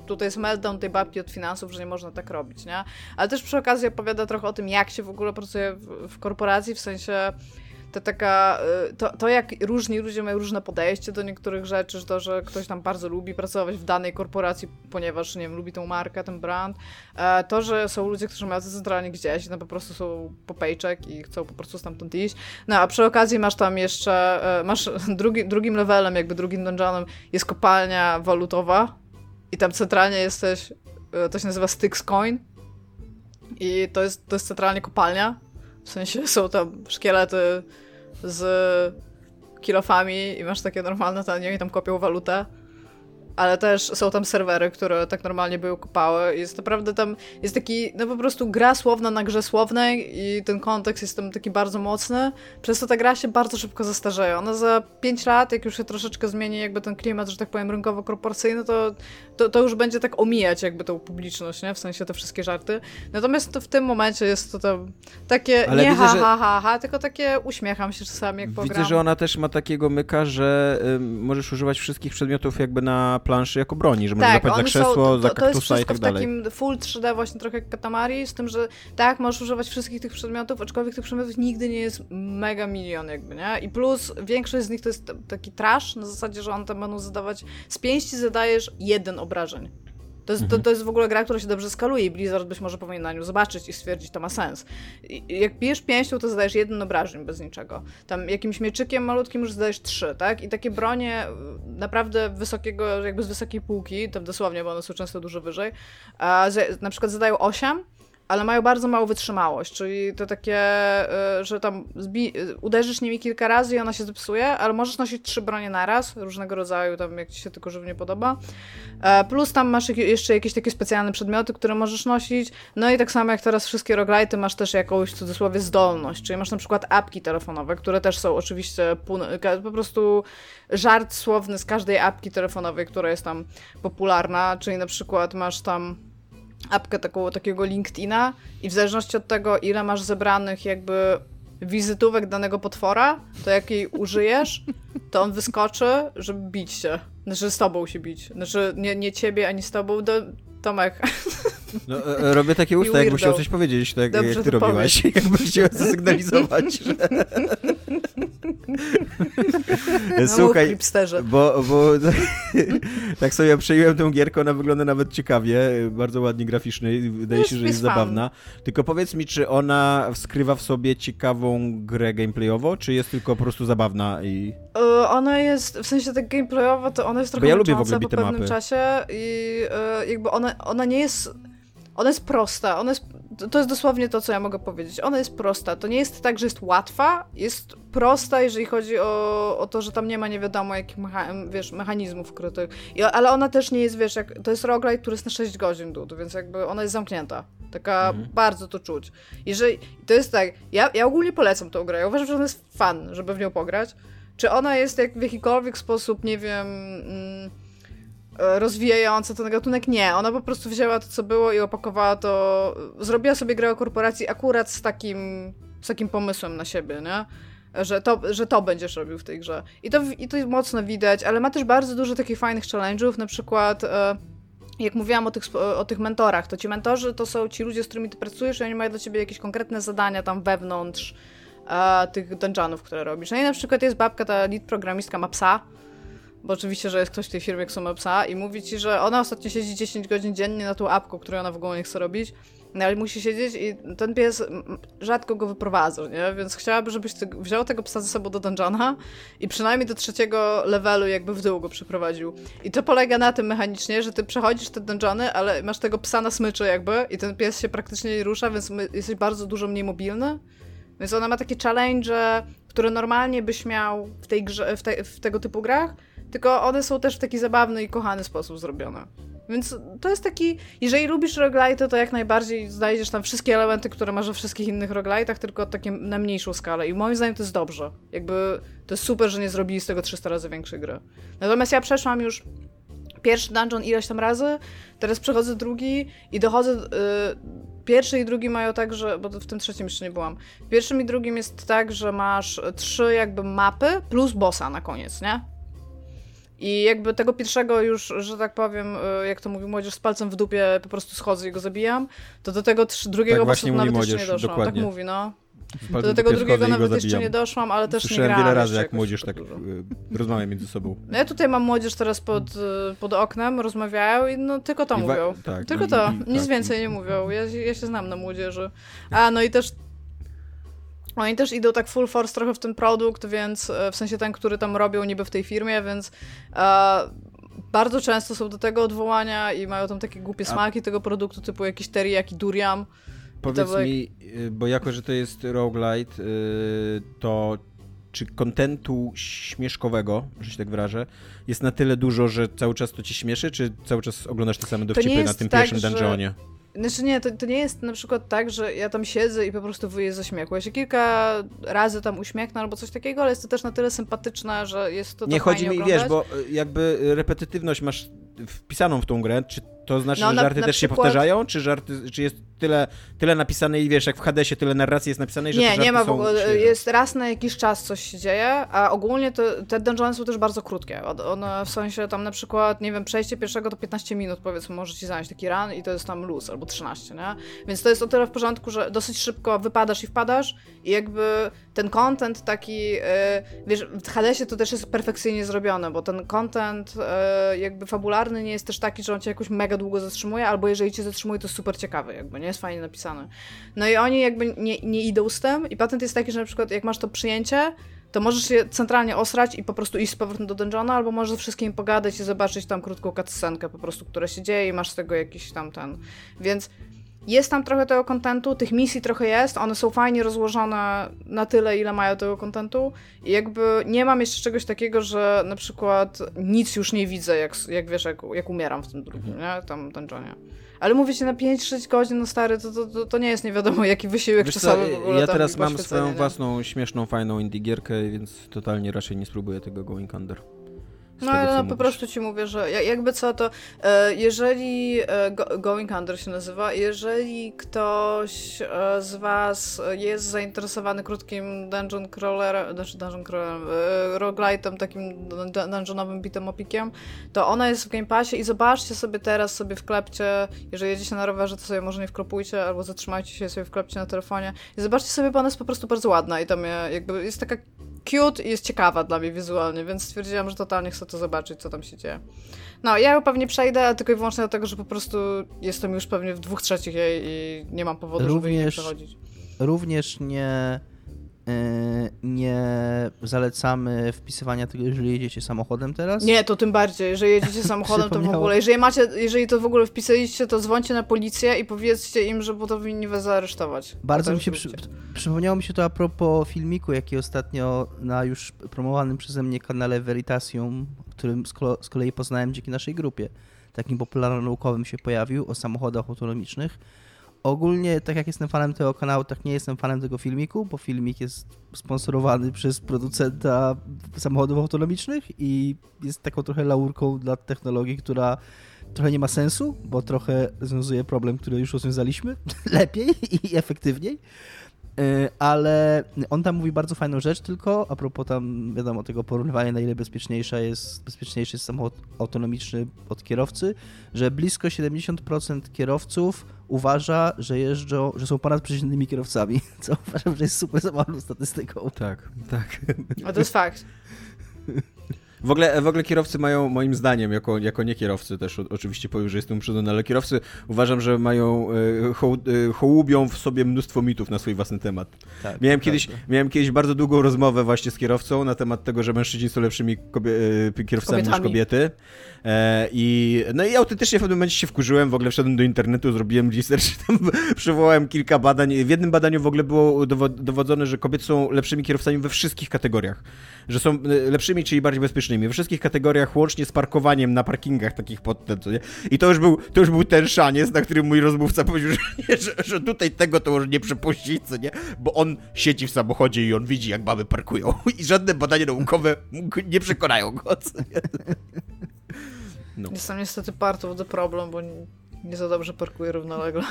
tutaj jest meltdown tej babki od finansów, że nie można tak robić, nie? Ale też przy okazji opowiada trochę o tym, jak się w ogóle pracuje w, w korporacji, w sensie to taka, y, to, to jak różni ludzie mają różne podejście do niektórych rzeczy, że to, że ktoś tam bardzo lubi pracować w danej korporacji, ponieważ, nie wiem, lubi tą markę, ten brand, e, to, że są ludzie, którzy mają to centralnie gdzieś i tam po prostu są po paycheck i chcą po prostu stamtąd iść, no a przy okazji masz tam jeszcze, e, masz *laughs* drugi, drugim levelem, jakby drugim dungeonem jest kopalnia walutowa i tam centralnie jesteś, e, to się nazywa Styx Coin i to jest, to jest centralnie kopalnia, w sensie *laughs* są tam szkielety z kilofami i masz takie normalne tanie i tam kopią walutę. Ale też są tam serwery, które tak normalnie by ją kopały. Jest naprawdę tam, jest taki, no po prostu gra słowna na grze słownej i ten kontekst jest tam taki bardzo mocny. Przez to ta gra się bardzo szybko zastarzeje. Ona za 5 lat, jak już się troszeczkę zmieni jakby ten klimat, że tak powiem, rynkowo-korporacyjny, to, to, to już będzie tak omijać jakby tą publiczność, nie? W sensie te wszystkie żarty. Natomiast to w tym momencie jest to tam takie Ale nie widzę, ha, że- ha, ha, ha, tylko takie uśmiecham się czasami, jak pogram. Widzę, że ona też ma takiego myka, że ym, możesz używać wszystkich przedmiotów jakby na planszy jako broni, że Tak, zapać za one krzesło, są, za to, to jest kaktusa i wszystko tak w dalej. takim full 3D właśnie trochę jak Katamari, z tym, że tak, możesz używać wszystkich tych przedmiotów, aczkolwiek tych przedmiotów nigdy nie jest mega milion jakby, nie? I plus większość z nich to jest taki trash, na zasadzie, że one tam będą zadawać, z pięści zadajesz jeden obrażeń. To jest, to, Mhm. to jest w ogóle gra, która się dobrze skaluje i Blizzard być może powinien na nią zobaczyć i stwierdzić, to ma sens. I, jak bijesz pięścią, to zadajesz jeden obrażeń bez niczego. Tam jakimś mieczykiem malutkim już zadajesz trzy, tak? I takie bronie y, naprawdę wysokiego, jakby z wysokiej półki, tam dosłownie, bo one są często dużo wyżej, a na przykład zadają 8, ale mają bardzo małą wytrzymałość, czyli to takie, y, że tam y, uderzysz nimi kilka razy i ona się zepsuje, ale możesz nosić trzy bronie naraz, różnego rodzaju, tam jak ci się tylko żywnie podoba. E, Plus tam masz jeszcze jakieś takie specjalne przedmioty, które możesz nosić. No i tak samo jak teraz wszystkie roguelite'y masz też jakąś w cudzysłowie zdolność, czyli masz na przykład apki telefonowe, które też są oczywiście po prostu żart słowny z każdej apki telefonowej, która jest tam popularna, czyli na przykład masz tam apkę taką, takiego LinkedIna i w zależności od tego, ile masz zebranych jakby wizytówek danego potwora, to jak jej użyjesz, to on wyskoczy, żeby bić się. Znaczy z tobą się bić. Znaczy nie, nie ciebie, ani z tobą. Do... Tomek, No, e, e, robię takie *laughs* usta, weirdo. chciał coś powiedzieć, tak Dobrze, jak ty robiłaś. *laughs* Jakbym chciał zasygnalizować, że... *laughs* *laughs* no Słuchaj, bo, bo *laughs* tak sobie przejęłem tą gierkę, ona wygląda nawet ciekawie, bardzo ładnie graficznie, wydaje Jest- się, że jest, jest zabawna. Tylko powiedz mi, czy ona skrywa w sobie ciekawą grę gameplayowo, czy jest tylko po prostu zabawna i... Y, Ona jest, w sensie tak gameplayowo, to ona jest trochę ja lubię w ogóle po pewnym upy. czasie i y, jakby ona, ona nie jest... Ona jest prosta, ona jest, to- to jest dosłownie to, co ja mogę powiedzieć. Ona jest prosta. To nie jest tak, że jest łatwa, jest prosta, jeżeli chodzi o, o to, że tam nie ma nie wiadomo jakich mecha, wiesz, mechanizmów ukrytych. I, ale ona też nie jest, wiesz, jak, to jest roguelite, który jest na 6 godzin dół, więc jakby ona jest zamknięta. Taka Mhm. bardzo to czuć. Jeżeli, to jest tak, ja, ja ogólnie polecam tą grę. Ja uważam, że ona jest fan, żeby w nią pograć. Czy ona jest jak w jakikolwiek sposób, nie wiem, mm, rozwijająca ten gatunek? Nie. Ona po prostu wzięła to, co było i opakowała to. Zrobiła sobie grę o korporacji akurat z takim, z takim pomysłem na siebie, nie? Że to, że to będziesz robił w tej grze. I to, I to mocno widać, ale ma też bardzo dużo takich fajnych challenge'ów, na przykład. E, jak mówiłam o tych, o tych mentorach, to ci mentorzy to są ci ludzie, z którymi ty pracujesz i oni mają dla ciebie jakieś konkretne zadania tam wewnątrz e, tych dungeonów, które robisz. No i na przykład jest babka, ta lead programistka ma psa, bo oczywiście, że jest ktoś w tej firmie, kto ma psa i mówi ci, że ona ostatnio siedzi 10 godzin dziennie na tą apką, której ona w ogóle nie chce robić, no ale musi siedzieć i ten pies rzadko go wyprowadza, nie? Więc chciałaby, żebyś ty wziął tego psa ze sobą do dungeona i przynajmniej do trzeciego levelu jakby w dół go przyprowadził. I to polega na tym mechanicznie, że ty przechodzisz te dungeony, ale masz tego psa na smyczy jakby i ten pies się praktycznie nie rusza, więc jesteś bardzo dużo mniej mobilny. Więc ona ma takie challenge, które normalnie byś miał w, tej grze, w, te, w tego typu grach, tylko one są też w taki zabawny i kochany sposób zrobione. Więc to jest taki, jeżeli lubisz roguelite, to jak najbardziej znajdziesz tam wszystkie elementy, które masz we wszystkich innych roguelite'ach, tylko takie na mniejszą skalę. I moim zdaniem to jest dobrze. Jakby to jest super, że nie zrobili z tego 300 razy większej gry. Natomiast ja przeszłam już pierwszy dungeon ileś tam razy, teraz przechodzę drugi i dochodzę. y, pierwszy i drugi mają tak, że. Bo w tym trzecim jeszcze nie byłam. W pierwszym i drugim jest tak, że masz trzy jakby mapy plus bossa na koniec, nie? I jakby tego pierwszego już, że tak powiem, y, jak to mówi młodzież, z palcem w dupie po prostu schodzę i go zabijam, to do tego drugiego Tak właśnie to mówi nawet jeszcze młodzież, nie doszłam. dokładnie. Tak mówi, no. To do tego drugiego nawet jeszcze zabijam. nie doszłam, ale też Słyszałem nie wiele grałam razy, jeszcze jak młodzież super tak dużo. y, rozmawia między sobą. No ja tutaj mam młodzież teraz pod, y, pod oknem, rozmawiają i no tylko to I mówią. tak, Tylko i- to, i- nic tak, więcej nie mówią. Ja, ja się znam na młodzieży. A, no i też oni też idą tak full force trochę w ten produkt, więc e, w sensie ten, który tam robią niby w tej firmie, więc e, bardzo często są do tego odwołania i mają tam takie głupie A- smaki tego produktu, typu jakiś teriyaki durian. Powiedz mi, y, bo jako, że to jest roguelite, y, to czy kontentu śmieszkowego, że się tak wyrażę, jest na tyle dużo, że cały czas to ci śmieszy, czy cały czas oglądasz te same dowcipy na tym tak, pierwszym że- dungeonie? Znaczy nie, to, to nie jest na przykład tak, że ja tam siedzę i po prostu wyję ze śmiechu. Ja się kilka razy tam uśmiechnę albo coś takiego, ale jest to też na tyle sympatyczne, że jest to Nie tak chodzi mi, oglądać. wiesz, bo y, jakby repetytywność masz wpisaną w tą grę, czy To znaczy, No, że na- żarty na też się przykład- powtarzają? Czy, żarty, czy jest tyle, tyle napisane i wiesz, jak w Hadesie tyle narracji jest napisane, że Nie, nie ma w ogóle. Jest raz na jakiś czas coś się dzieje, a ogólnie to, te dungeony są też bardzo krótkie. One w sensie tam na przykład, nie wiem, przejście pierwszego to 15 minut powiedzmy może ci zająć taki run i to jest tam luz albo 13, nie? Więc to jest o tyle w porządku, że dosyć szybko wypadasz i wpadasz i jakby ten content taki, yy, wiesz, w Hadesie to też jest perfekcyjnie zrobione, bo ten content yy, jakby fabularny nie jest też taki, że on cię jakoś mega długo zatrzymuje, albo jeżeli cię zatrzymuje, to super ciekawy, jakby, nie jest fajnie napisany. No i oni jakby nie, nie idą z tym i patent jest taki, że na przykład jak masz to przyjęcie, to możesz je centralnie osrać i po prostu iść z powrotem do dungeona, albo możesz ze wszystkimi pogadać i zobaczyć tam krótką cutscenkę po prostu, która się dzieje i masz z tego jakiś tam ten. Więc jest tam trochę tego kontentu, tych misji trochę jest, one są fajnie rozłożone na tyle, ile mają tego kontentu i jakby nie mam jeszcze czegoś takiego, że na przykład nic już nie widzę, jak, jak wiesz, jak, jak umieram w tym drugim, nie? Tam dungeonie. Ale mówię ci na 5-6 godzin, no stary, to, to, to, to nie jest nie wiadomo jaki wysiłek Wiesz co, czasowy ogóle ja teraz mam swoją nie? własną, śmieszną, fajną indie gierkę, więc totalnie raczej nie spróbuję tego Going Under. No ale no, po prostu ci mówię, że ja- jakby co to, e, jeżeli e, Go- Going Under się nazywa, jeżeli ktoś e, z was jest zainteresowany krótkim dungeon crawlerem, znaczy dungeon crawlerem, roguelite'em, takim dun- dungeonowym beat'em opikiem, to ona jest w Game Passie i zobaczcie sobie teraz, sobie wklepcie, jeżeli jedziecie na rowerze, to sobie może nie wkropujcie, albo zatrzymajcie się sobie wklepcie na telefonie i zobaczcie sobie, bo ona jest po prostu bardzo ładna i tam jakby jest taka cute i jest ciekawa dla mnie wizualnie, więc stwierdziłam, że totalnie chcę to zobaczyć, co tam się dzieje. No, ja ją pewnie przejdę, tylko i wyłącznie dlatego, że po prostu jestem już pewnie w dwóch trzecich jej i nie mam powodu, żeby jej nie Również- przechodzić. Również nie, nie zalecamy wpisywania tego, jeżeli jedziecie samochodem teraz. Nie, to tym bardziej, jeżeli jedziecie *laughs* samochodem, to w ogóle, jeżeli macie, jeżeli to w ogóle wpisaliście, to dzwońcie na policję i powiedzcie im, że powinni was zaaresztować. Bardzo mi też się przy, przypomniało mi się to a propos filmiku, jaki ostatnio na już promowanym przeze mnie kanale Veritasium, którym z, z kolei poznałem dzięki naszej grupie, takim popularno-naukowym się pojawił o samochodach autonomicznych. Ogólnie, tak jak jestem fanem tego kanału, tak nie jestem fanem tego filmiku, bo filmik jest sponsorowany przez producenta samochodów autonomicznych i jest taką trochę laurką dla technologii, która trochę nie ma sensu, bo trochę rozwiązuje problem, który już rozwiązaliśmy *laughs* lepiej i efektywniej. Yy, Ale on tam mówi bardzo fajną rzecz, tylko a propos tam, wiadomo, tego porównywania, na ile bezpieczniejsza jest, bezpieczniejszy jest samochód autonomiczny od kierowcy, że blisko 70% kierowców uważa, że jeżdżą, że są ponadprzeciętnymi kierowcami, *laughs* co uważam, że jest super zabawną statystyką. Tak, tak. A to jest fakt. *laughs* W ogóle, w ogóle kierowcy mają, moim zdaniem, jako, jako nie kierowcy też, oczywiście powiem, że jestem uprzedzony, ale kierowcy uważam, że mają, e, hoł, e, hołubią w sobie mnóstwo mitów na swój własny temat. Tak, Miałem to kiedyś, prawda. miałem kiedyś bardzo długą rozmowę właśnie z kierowcą na temat tego, że mężczyźni są lepszymi kobie, e, kierowcami niż Kobietami. kobiety. E, i, no i autentycznie w pewnym momencie się wkurzyłem, w ogóle wszedłem do internetu, zrobiłem research, *laughs* tam przywołałem kilka badań. W jednym badaniu w ogóle było dowo- dowodzone, że kobiety są lepszymi kierowcami we wszystkich kategoriach. Że są lepszymi, czyli bardziej bezpiecznymi. We wszystkich kategoriach, łącznie z parkowaniem na parkingach takich pod ten, co nie? I to już był, to już był ten szaniec, na którym mój rozmówca powiedział, że, *laughs* że, że tutaj tego to już nie przepuścić, co nie? Bo on siedzi w samochodzie i on widzi, jak baby parkują. *laughs* I żadne badania naukowe nie przekonają go, co nie? No. Jestem niestety part of the problem, bo nie, za dobrze parkuję równolegle.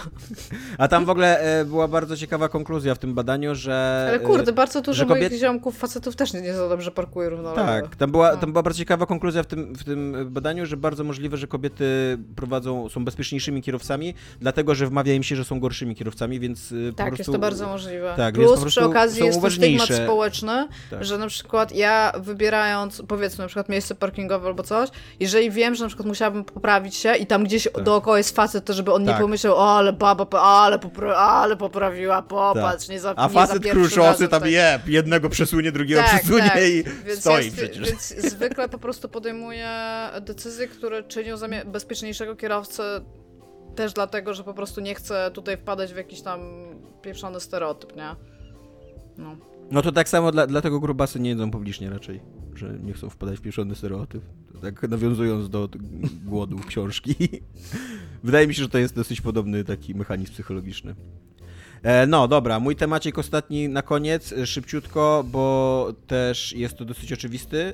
A tam w ogóle e, była bardzo ciekawa konkluzja w tym badaniu, że... Ale kurde, e, bardzo dużo kobiet- moich ziomków, facetów też nie, za dobrze parkuje równolegle. Tak, tam była, No. tam była bardzo ciekawa konkluzja w tym, w tym badaniu, że bardzo możliwe, że kobiety prowadzą, są bezpieczniejszymi kierowcami, dlatego że wmawia im się, że są gorszymi kierowcami, więc e, Tak, prostu... jest to bardzo możliwe. tak, Plus po przy okazji jest to stygmat społeczny, Tak. że na przykład ja wybierając, powiedzmy na przykład miejsce parkingowe albo coś, jeżeli wiem, że na przykład musiałabym poprawić się i tam gdzieś dookoła jest facet, to żeby on nie Tak. pomyślał, o ale baba, ale, popra- ale poprawiła, popatrz, nie za A nie facet razem, tam tak. je, jednego przesunie, drugiego Tak, przesunie tak. i Więc stoi ja, przecież. Więc zwykle po prostu podejmuję decyzje, które czynią bezpieczniejszego kierowcę też dlatego, że po prostu nie chcę tutaj wpadać w jakiś tam pieprzony stereotyp, nie? No. No to tak samo dla, dlatego grubasy nie jedzą publicznie raczej, że nie chcą wpadać w pieszony stereotyp. Tak nawiązując do głodu książki. *laughs* Wydaje mi się, że to jest dosyć podobny taki mechanizm psychologiczny. E, no dobra, mój temacik ostatni na koniec, e, szybciutko, bo też jest to dosyć oczywisty. E,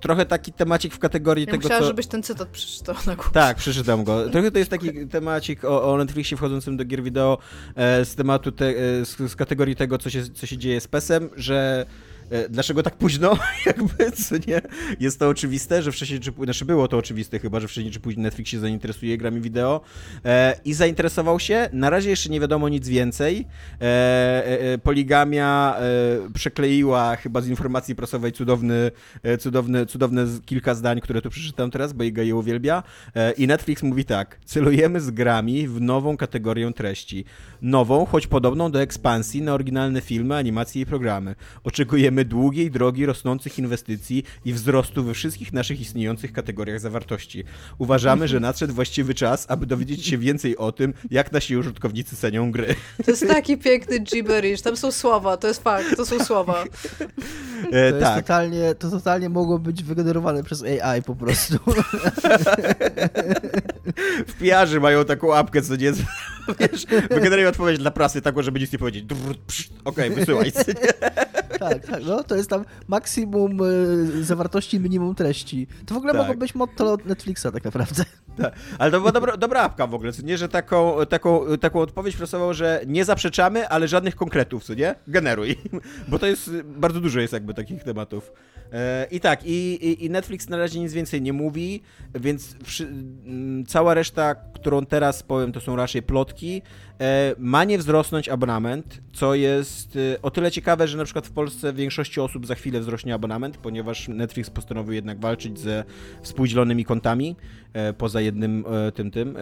trochę taki temacik w kategorii Ja tego, musiałam, co... żebyś ten cytat przeczytał na głos. Tak, przeczytam go. *laughs* Trochę to jest taki temacik o, o Netflixie wchodzącym do gier wideo z tematu, te, z, z kategorii tego, co się, co się dzieje z PESem, że dlaczego tak późno, *laughs* jakby, co nie? Jest to oczywiste, że wcześniej czy później, znaczy było to oczywiste chyba, że wcześniej czy później Netflix się zainteresuje grami wideo e, i zainteresował się. Na razie jeszcze nie wiadomo nic więcej. E, e, e, Poligamia e, przekleiła chyba z informacji prasowej cudowny, e, cudowny, cudowne kilka zdań, które tu przeczytam teraz, bo Iga je uwielbia. E, I Netflix mówi tak, celujemy z grami w nową kategorię treści. Nową, choć podobną do ekspansji na oryginalne filmy, animacje i programy. Oczekujemy długiej drogi rosnących inwestycji i wzrostu we wszystkich naszych istniejących kategoriach zawartości. Uważamy, że nadszedł właściwy czas, aby dowiedzieć się więcej o tym, jak nasi użytkownicy cenią gry. To jest taki piękny gibberish. Tam są słowa, to jest fakt, to są słowa. *laughs* E, To, jest tak. totalnie, to totalnie mogło być wygenerowane przez AI po prostu. *laughs* W PR-ze mają taką apkę, co nie... Wiesz, wygenerują odpowiedź dla prasy taką, żeby nic nie powiedzieć. Okej, wysyłaj. co *laughs* nie? tak, tak, no to jest tam maksimum y, zawartości, minimum treści. To w ogóle Tak. mogło być motto Netflixa tak naprawdę. Ale to była dobra, dobra apka w ogóle, co nie, że taką, taką, taką odpowiedź prasował, że nie zaprzeczamy, ale żadnych konkretów, co nie? Generuj. *laughs* Bo to jest, bardzo dużo jest jakby takich tematów. E, I tak, i, i, Netflix na razie nic więcej nie mówi, więc cała reszta, którą teraz powiem, to są raczej plotki, ma nie wzrosnąć abonament, co jest e, o tyle ciekawe, że na przykład w Polsce większości osób za chwilę wzrośnie abonament, ponieważ Netflix postanowił jednak walczyć ze współdzielonymi kontami, e, poza jednym e, tym, tym,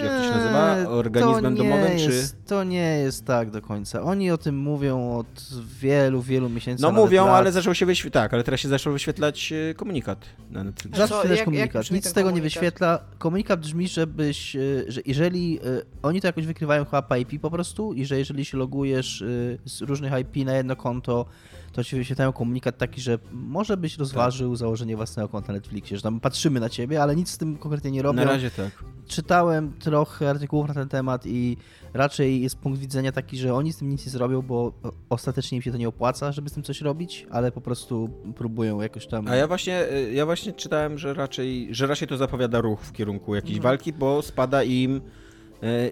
jak to się nazywa, Eee, organizmem to nie domowym, czy... jest, To nie jest tak do końca. Oni o tym mówią od wielu, wielu miesięcy. No mówią, lat. ale zaczął się wyświetlać, tak, ale teraz się zaczął wyświetlać e, komunikat na Netflixie. Jak- też jak komunikat. brzmi Nic z tego nie komunikat? wyświetla. Komunikat brzmi, żebyś, y, że jeżeli y, oni to jakoś wykrywają chyba po IP po prostu i że jeżeli się logujesz z różnych IP na jedno konto, to ci wyświetlają komunikat taki, że może byś rozważył założenie własnego konta na Netflixie, że tam patrzymy na ciebie, ale nic z tym konkretnie nie robią. Na razie tak. Czytałem trochę artykułów na ten temat i raczej jest punkt widzenia taki, że oni z tym nic nie zrobią, bo ostatecznie im się to nie opłaca, żeby z tym coś robić, ale po prostu próbują jakoś tam... A ja właśnie, e, ja właśnie czytałem, że raczej, że raczej to zapowiada ruch w kierunku jakiejś Mhm. walki, bo spada im e,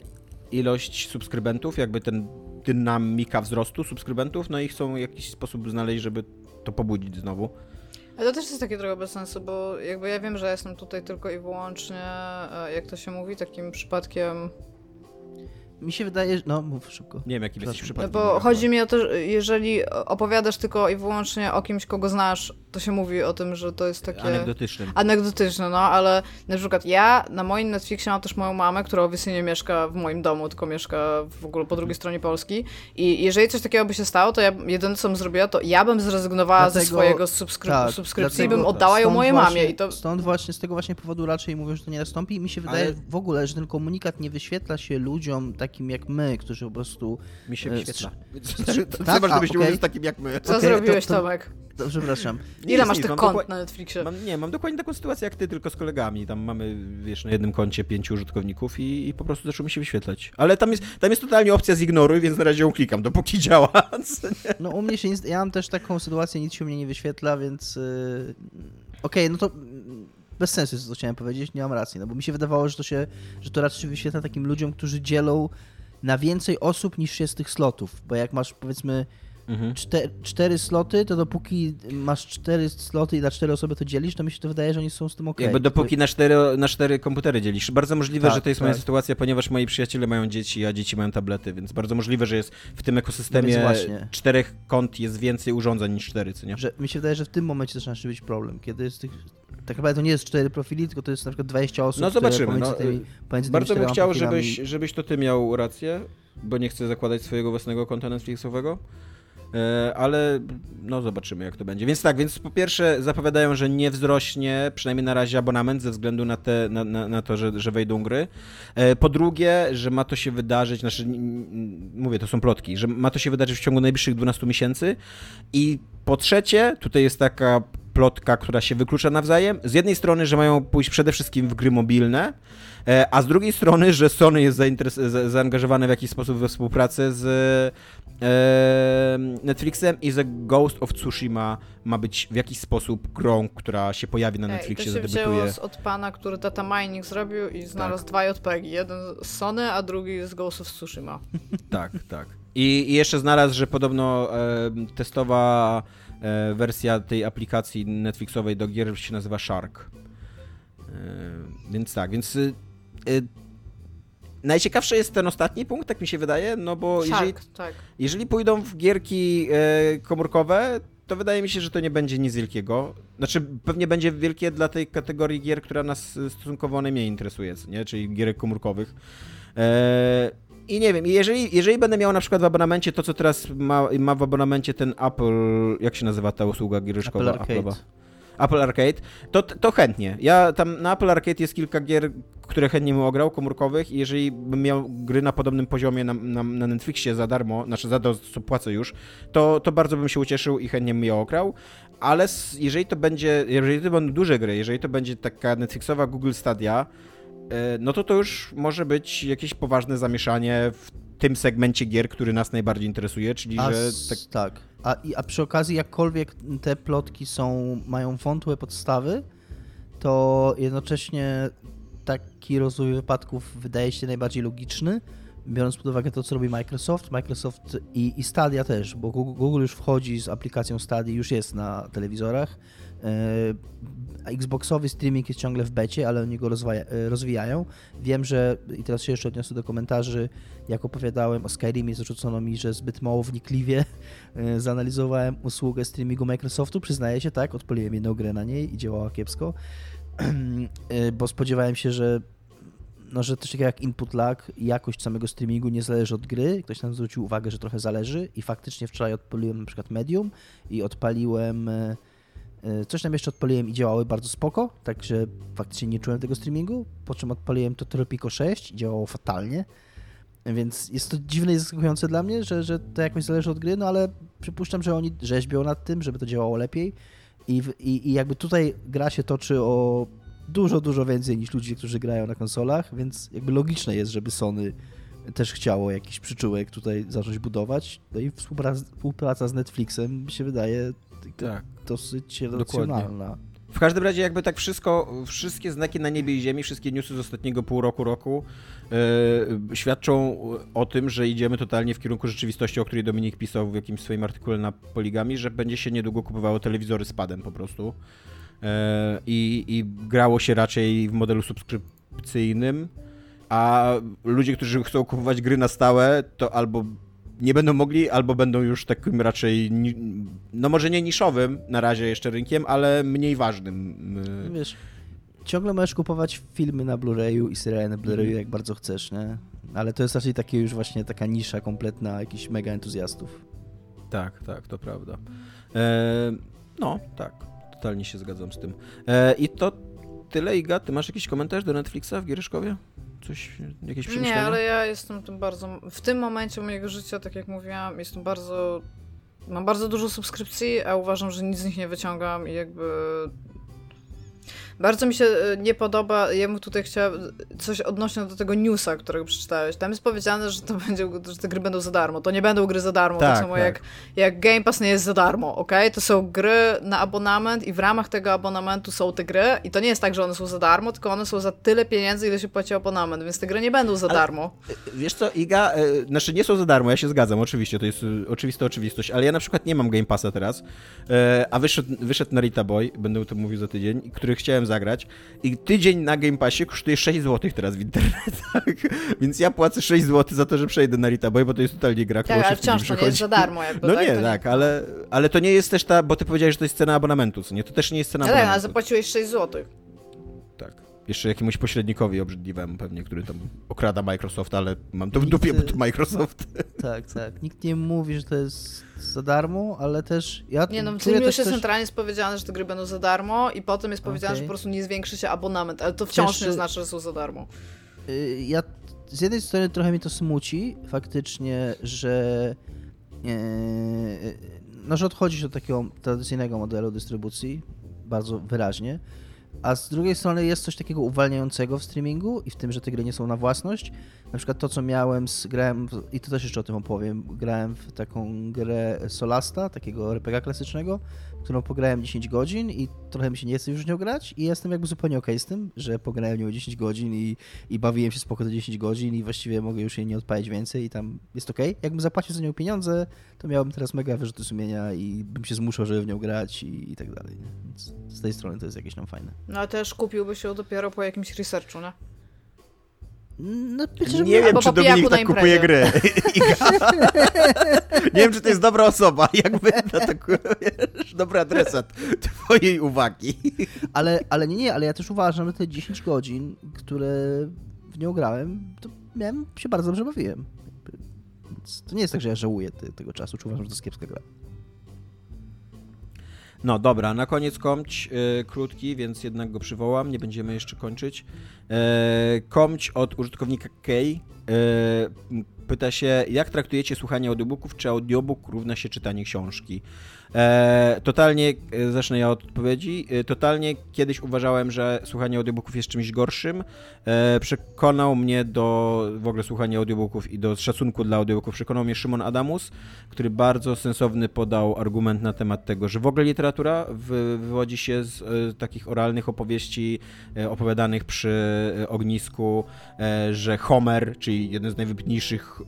ilość subskrybentów, jakby ten dynamika wzrostu subskrybentów, no i chcą jakiś sposób znaleźć, żeby to pobudzić znowu. Ale to też jest takie trochę bez sensu, bo jakby ja wiem, że jestem tutaj tylko i wyłącznie, e, jak to się mówi, takim przypadkiem Mi się wydaje, że... No, mów szybko. Nie wiem, jaki jesteś Przepraszam. przypadek. Bo chodzi mi o to, że jeżeli opowiadasz tylko i wyłącznie o kimś, kogo znasz, to się mówi o tym, że to jest takie Anegdotycznym. anegdotyczne, no, ale na przykład ja na moim Netflixie mam też moją mamę, która obecnie nie mieszka w moim domu, tylko mieszka w ogóle po drugiej stronie Polski i jeżeli coś takiego by się stało, to ja jedyne co bym zrobiła, to ja bym zrezygnowała ze Dlatego- swojego subskry- Tak, subskrypcji i dlatego bym oddała ją mojej właśnie, mamie i to... Stąd właśnie, z tego właśnie powodu raczej mówią, że to nie nastąpi i mi się wydaje Ale- w ogóle, że ten komunikat nie wyświetla się ludziom takim jak my, którzy po prostu... Mi się e, wyświetla. Tak? Tak? A, żebyś nie mówił z takim jak my. Co Okej, zrobiłeś, to- to- Tomek? To, przepraszam. Nie Ile masz nic, tych kont dokład- na Netflixie? Mam, nie, mam dokładnie taką sytuację jak ty, tylko z kolegami. Tam mamy, wiesz, na jednym koncie pięciu użytkowników i, i po prostu zaczęło mi się wyświetlać. Ale tam jest, tam jest totalnie opcja zignoruj, więc na razie ją klikam, dopóki działa. Nie? No u mnie się nic... Ja mam też taką sytuację, nic się u mnie nie wyświetla, więc... Yy... Okej, no to... Bez sensu jest to, co chciałem powiedzieć, nie mam racji, no bo mi się wydawało, że to się, że to raczej wyświetla takim ludziom, którzy dzielą na więcej osób niż jest tych slotów, bo jak masz powiedzmy Mhm. cztery, cztery sloty, to dopóki masz cztery sloty i na cztery osoby to dzielisz, to mi się to wydaje, że oni są z tym okej. Jakby dopóki na cztery, na cztery komputery dzielisz. Bardzo możliwe, Tak, że to jest moja tak. sytuacja, ponieważ moi przyjaciele mają dzieci, a dzieci mają tablety, więc bardzo możliwe, że jest w tym ekosystemie czterech kont jest więcej urządzeń niż cztery, co nie? Że, mi się wydaje, że w tym momencie zaczyna się być problem, kiedy jest tych... Tak naprawdę to nie jest cztery profili, tylko to jest na przykład 20 osób, No zobaczymy, pomiędzy no, tymi, pomiędzy Bardzo bym chciał, profilami- żebyś, żebyś to ty miał rację, bo nie chcę zakładać swojego własnego konta Netflixowego. E, Ale no zobaczymy jak to będzie. Więc tak, więc po pierwsze zapowiadają, że nie wzrośnie przynajmniej na razie abonament ze względu na, te, na, na, na to, że, że wejdą gry. E, Po drugie, że ma to się wydarzyć, znaczy mówię, to są plotki, że ma to się wydarzyć w ciągu najbliższych 12 miesięcy. I po trzecie, tutaj jest taka plotka, która się wyklucza nawzajem. Z jednej strony, że mają pójść przede wszystkim w gry mobilne, e, a z drugiej strony, że Sony jest zaangażowane w jakiś sposób we współpracę z Netflixem i The Ghost of Tsushima ma być w jakiś sposób grą, która się pojawi na Ej, Netflixie, I to się zadebiutuje. od pana, który data mining zrobił i znalazł dwa JPEGi. Jeden z Sony, a drugi z Ghost of Tsushima. *laughs* Tak, tak. I, I jeszcze znalazł, że podobno e, testowa e, wersja tej aplikacji Netflixowej do gier się nazywa Shark. E, więc tak, więc e, e, najciekawszy jest ten ostatni punkt, tak mi się wydaje, no bo jeżeli, Shark, tak. jeżeli pójdą w gierki e, komórkowe, to wydaje mi się, że to nie będzie nic wielkiego. Znaczy, pewnie będzie wielkie dla tej kategorii gier, która nas e, stosunkowo najmniej interesuje, nie? czyli gierek komórkowych. E, I nie wiem, jeżeli, jeżeli będę miał na przykład w abonamencie to, co teraz ma, ma w abonamencie ten Apple, jak się nazywa ta usługa giereczkowa? Apple Arcade. Apple'owa? Apple Arcade, to, to chętnie. Ja tam na Apple Arcade jest kilka gier, które chętnie bym ograł, komórkowych i jeżeli bym miał gry na podobnym poziomie na, na, na Netflixie za darmo, znaczy za to, co płacę już, to, to bardzo bym się ucieszył i chętnie bym je ograł, ale jeżeli to będzie, jeżeli to będą duże gry, jeżeli to będzie taka Netflixowa Google Stadia, e, no to to już może być jakieś poważne zamieszanie w tym segmencie gier, który nas najbardziej interesuje, czyli A, że tak, tak. A, a przy okazji, jakkolwiek te plotki są, mają wątłe podstawy, to jednocześnie taki rozwój wypadków wydaje się najbardziej logiczny, biorąc pod uwagę to, co robi Microsoft. Microsoft i, i Stadia też, bo Google, Google już wchodzi z aplikacją Stadia, już jest na telewizorach. E, Xboxowy streaming jest ciągle w becie, ale oni go rozwaja, e, rozwijają. Wiem, że, i teraz się jeszcze odniosę do komentarzy, jak opowiadałem o Skyrimie, zarzucono mi, że zbyt mało wnikliwie e, zanalizowałem usługę streamingu Microsoftu. Przyznaję się, tak, odpaliłem jedną grę na niej i działała kiepsko, *clears throat* bo spodziewałem się, że no, że coś takiego jak input lag jakość samego streamingu nie zależy od gry. Ktoś tam zwrócił uwagę, że trochę zależy i faktycznie wczoraj odpaliłem na przykład Medium i odpaliłem coś tam jeszcze odpaliłem i działały bardzo spoko, także faktycznie nie czułem tego streamingu, po czym odpaliłem to Tropico 6 i działało fatalnie. Więc jest to dziwne i zaskakujące dla mnie, że, że to jakoś zależy od gry, no ale przypuszczam, że oni rzeźbią nad tym, żeby to działało lepiej. I, i, I jakby tutaj gra się toczy o dużo, dużo więcej niż ludzie, którzy grają na konsolach, więc jakby logiczne jest, żeby Sony też chciało jakiś przyczółek tutaj zacząć budować. No i współpraca, współpraca z Netflixem mi się wydaje tak. Dosyć Dokładnie. racjonalna. W każdym razie jakby tak wszystko, wszystkie znaki na niebie i ziemi, wszystkie newsy z ostatniego pół roku, roku yy, świadczą o tym, że idziemy totalnie w kierunku rzeczywistości, o której Dominik pisał w jakimś swoim artykule na Poligami, że będzie się niedługo kupowało telewizory z padem po prostu yy, i grało się raczej w modelu subskrypcyjnym, a ludzie, którzy chcą kupować gry na stałe, to albo nie będą mogli, albo będą już takim raczej, no może nie niszowym na razie jeszcze rynkiem, ale mniej ważnym. y, Wiesz, ciągle możesz kupować filmy na Blu-rayu i seriale na Blu-rayu Mhm. jak bardzo chcesz, nie? Ale to jest raczej takie już właśnie taka nisza kompletna jakichś mega entuzjastów. Tak, tak, to prawda. E, no, tak, totalnie się zgadzam z tym. E, I to tyle, Iga, ty masz jakiś komentarz do Netflixa w Giereszkowie? Coś, jakieś Nie, przemyślenia? ale ja jestem tym bardzo. W tym momencie mojego życia, tak jak mówiłam, jestem bardzo. Mam bardzo dużo subskrypcji, a uważam, że nic z nich nie wyciągam i jakby. Bardzo mi się e, nie podoba, ja bym tutaj chciała coś odnośnie do tego newsa, którego przeczytałeś. Tam jest powiedziane, że to *laughs* będzie, że te gry będą za darmo. To nie będą gry za darmo, tak, Tak, samo tak. Jak, jak Game Pass nie jest za darmo, ok? To są gry na abonament i w ramach tego abonamentu są te gry i to nie jest tak, że one są za darmo, tylko one są za tyle pieniędzy, ile się płaci abonament, więc te gry nie będą za Ale- darmo. Wiesz co, Iga, e, znaczy nie są za darmo, ja się zgadzam, oczywiście, to jest e, oczywista oczywistość, ale ja na przykład nie mam Game Passa teraz, e, a wyszedł, wyszedł Narita Boy, będę o tym mówił za tydzień, który chciałem zagrać i tydzień na Game Passie kosztuje 6 zł teraz w internetach, *laughs* więc ja płacę 6 zł za to, że przejdę Narita Boy, bo to jest totalnie gra, którą Tak, ale wciąż to nie jest za darmo jakby, No tak? nie, To tak, ale, ale to nie jest też ta, bo ty powiedziałeś, że to jest cena abonamentu, co nie? To też nie jest cena ale abonamentu. zapłaciłeś 6 zł. Tak. Jeszcze jakiemuś pośrednikowi obrzydliwemu pewnie, który tam okrada Microsoft, ale mam to w dupie, bo y, to Microsoft. *laughs* Tak, tak. Nikt nie mówi, że to jest za darmo, ale też ja Nie no, w tym już jest coś- centralnie jest powiedziane, że te gry będą za darmo i potem jest powiedziane, Okej. że po prostu nie zwiększy się abonament, ale to wciąż Też, nie y, znaczy, że są za darmo. Y, ja z jednej strony trochę mnie to smuci faktycznie, że e, no, że odchodzi się od takiego tradycyjnego modelu dystrybucji bardzo wyraźnie. A z drugiej strony jest coś takiego uwalniającego w streamingu i w tym, że te gry nie są na własność. Na przykład to, co miałem, z, grałem, w, i to też jeszcze o tym opowiem, grałem w taką grę Solasta, takiego RPG klasycznego, którą pograłem 10 godzin i trochę mi się nie chce już nią grać i jestem jakby zupełnie okej z tym, że pograłem nią 10 godzin i, i bawiłem się spoko te 10 godzin i właściwie mogę już jej nie odpalić więcej i tam jest okej. Jakbym zapłacił za nią pieniądze, to miałbym teraz mega wyrzuty sumienia i bym się zmuszał, żeby w nią grać i, i tak dalej. Więc z tej strony to jest jakieś tam fajne. No ale też kupiłbyś ją dopiero po jakimś researchu, nie? No, Nie wiem, czy Dominik tak kupuje gry. *laughs* nie wiem, czy to jest dobra osoba, *laughs* jakby na tak, wiesz, dobry adresat twojej uwagi. Ale, ale nie, nie, ale ja też uważam, że te 10 godzin, które w nią grałem, to miałem, się bardzo dobrze bawiłem. Więc to nie jest tak, że ja żałuję te, tego czasu, czy uważam, że to jest kiepska gra. No dobra, na koniec komć y, krótki, więc jednak go przywołam, nie będziemy jeszcze kończyć. E, komć od użytkownika K. E, pyta się, jak traktujecie słuchanie audiobooków, czy audiobook równa się czytanie książki? E, totalnie, e, zacznę ja od odpowiedzi, e, totalnie kiedyś uważałem, że słuchanie audiobooków jest czymś gorszym. E, przekonał mnie do w ogóle słuchania audiobooków i do szacunku dla audiobooków, przekonał mnie Szymon Adamus, który bardzo sensowny podał argument na temat tego, że w ogóle literatura wy, wywodzi się z e, takich oralnych opowieści e, opowiadanych przy e, ognisku, że Homer, czyli jeden z najwybitniejszych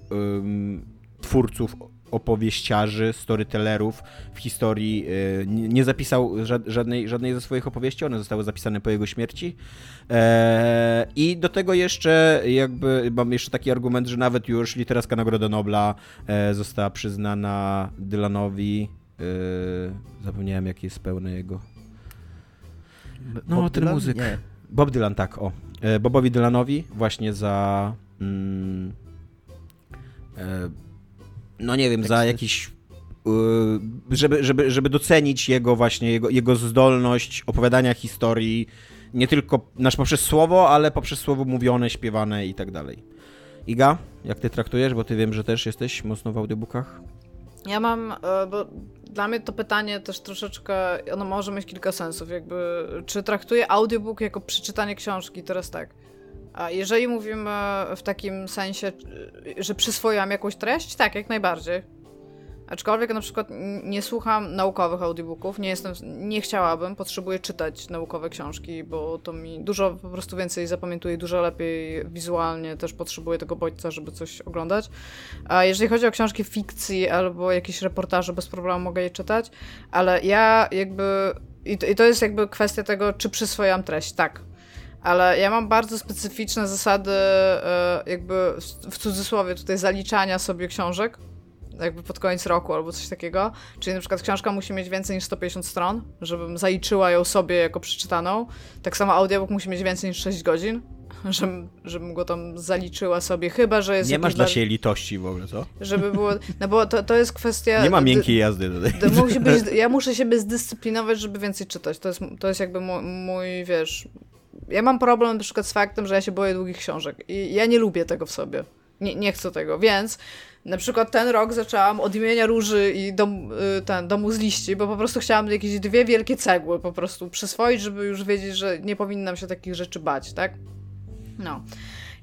twórców opowieściarzy, storytellerów w historii e, nie zapisał ża- żadnej, żadnej ze swoich opowieści, one zostały zapisane po jego śmierci. E, I do tego jeszcze jakby mam jeszcze taki argument, że nawet już literacka Nagroda Nobla e, została przyznana Dylanowi. E, zapomniałem jaki jest pełny jego. No, Bob ten Dylan? muzyk. Nie. Bob Dylan, tak, o. Bobowi Dylanowi właśnie za. Mm, e, no nie wiem, za jakiś. y, żeby, żeby, żeby docenić jego właśnie, jego, jego zdolność opowiadania historii, nie tylko nasz poprzez słowo, ale poprzez słowo mówione, śpiewane i tak dalej. Iga, jak ty traktujesz, bo ty wiem, że też jesteś mocno w audiobookach. Ja mam, e, bo dla mnie to pytanie też troszeczkę, ono może mieć kilka sensów, jakby, czy traktuję audiobook jako przeczytanie książki, teraz tak. A jeżeli mówimy w takim sensie, że przyswoiłam jakąś treść, tak, jak najbardziej. Aczkolwiek na przykład nie słucham naukowych audiobooków, nie jestem, nie chciałabym, potrzebuję czytać naukowe książki, bo to mi dużo po prostu więcej zapamiętuje, dużo lepiej wizualnie też potrzebuję tego bodźca, żeby coś oglądać. A jeżeli chodzi o książki fikcji albo jakieś reportaże, bez problemu mogę je czytać, ale ja jakby, i to, i to jest jakby kwestia tego, czy przyswojam treść, tak. Ale ja mam bardzo specyficzne zasady, e, jakby w- cudzysłowie tutaj zaliczania sobie książek, jakby pod koniec roku albo coś takiego. Czyli na przykład książka musi mieć więcej niż 150 stron, żebym zaliczyła ją sobie jako przeczytaną. Tak samo audiobook musi mieć więcej niż 6 godzin, *laughs* żebym, żebym go tam zaliczyła sobie, chyba że jest Nie masz dla siebie litości w ogóle, co? żeby było, no bo to, to jest kwestia... Nie ma miękkiej jazdy tutaj. to musi być, *laughs* ja muszę siebie zdyscyplinować, żeby więcej czytać. To jest, to jest jakby mój, mój, wiesz... Ja mam problem na przykład z faktem, że ja się boję długich książek i ja nie lubię tego w sobie. Nie, nie chcę tego, więc na przykład ten rok zaczęłam od imienia Róży i dom, y, ten, Domu z liści, bo po prostu chciałam jakieś dwie wielkie cegły po prostu przyswoić, żeby już wiedzieć, że nie powinnam się takich rzeczy bać, tak? No.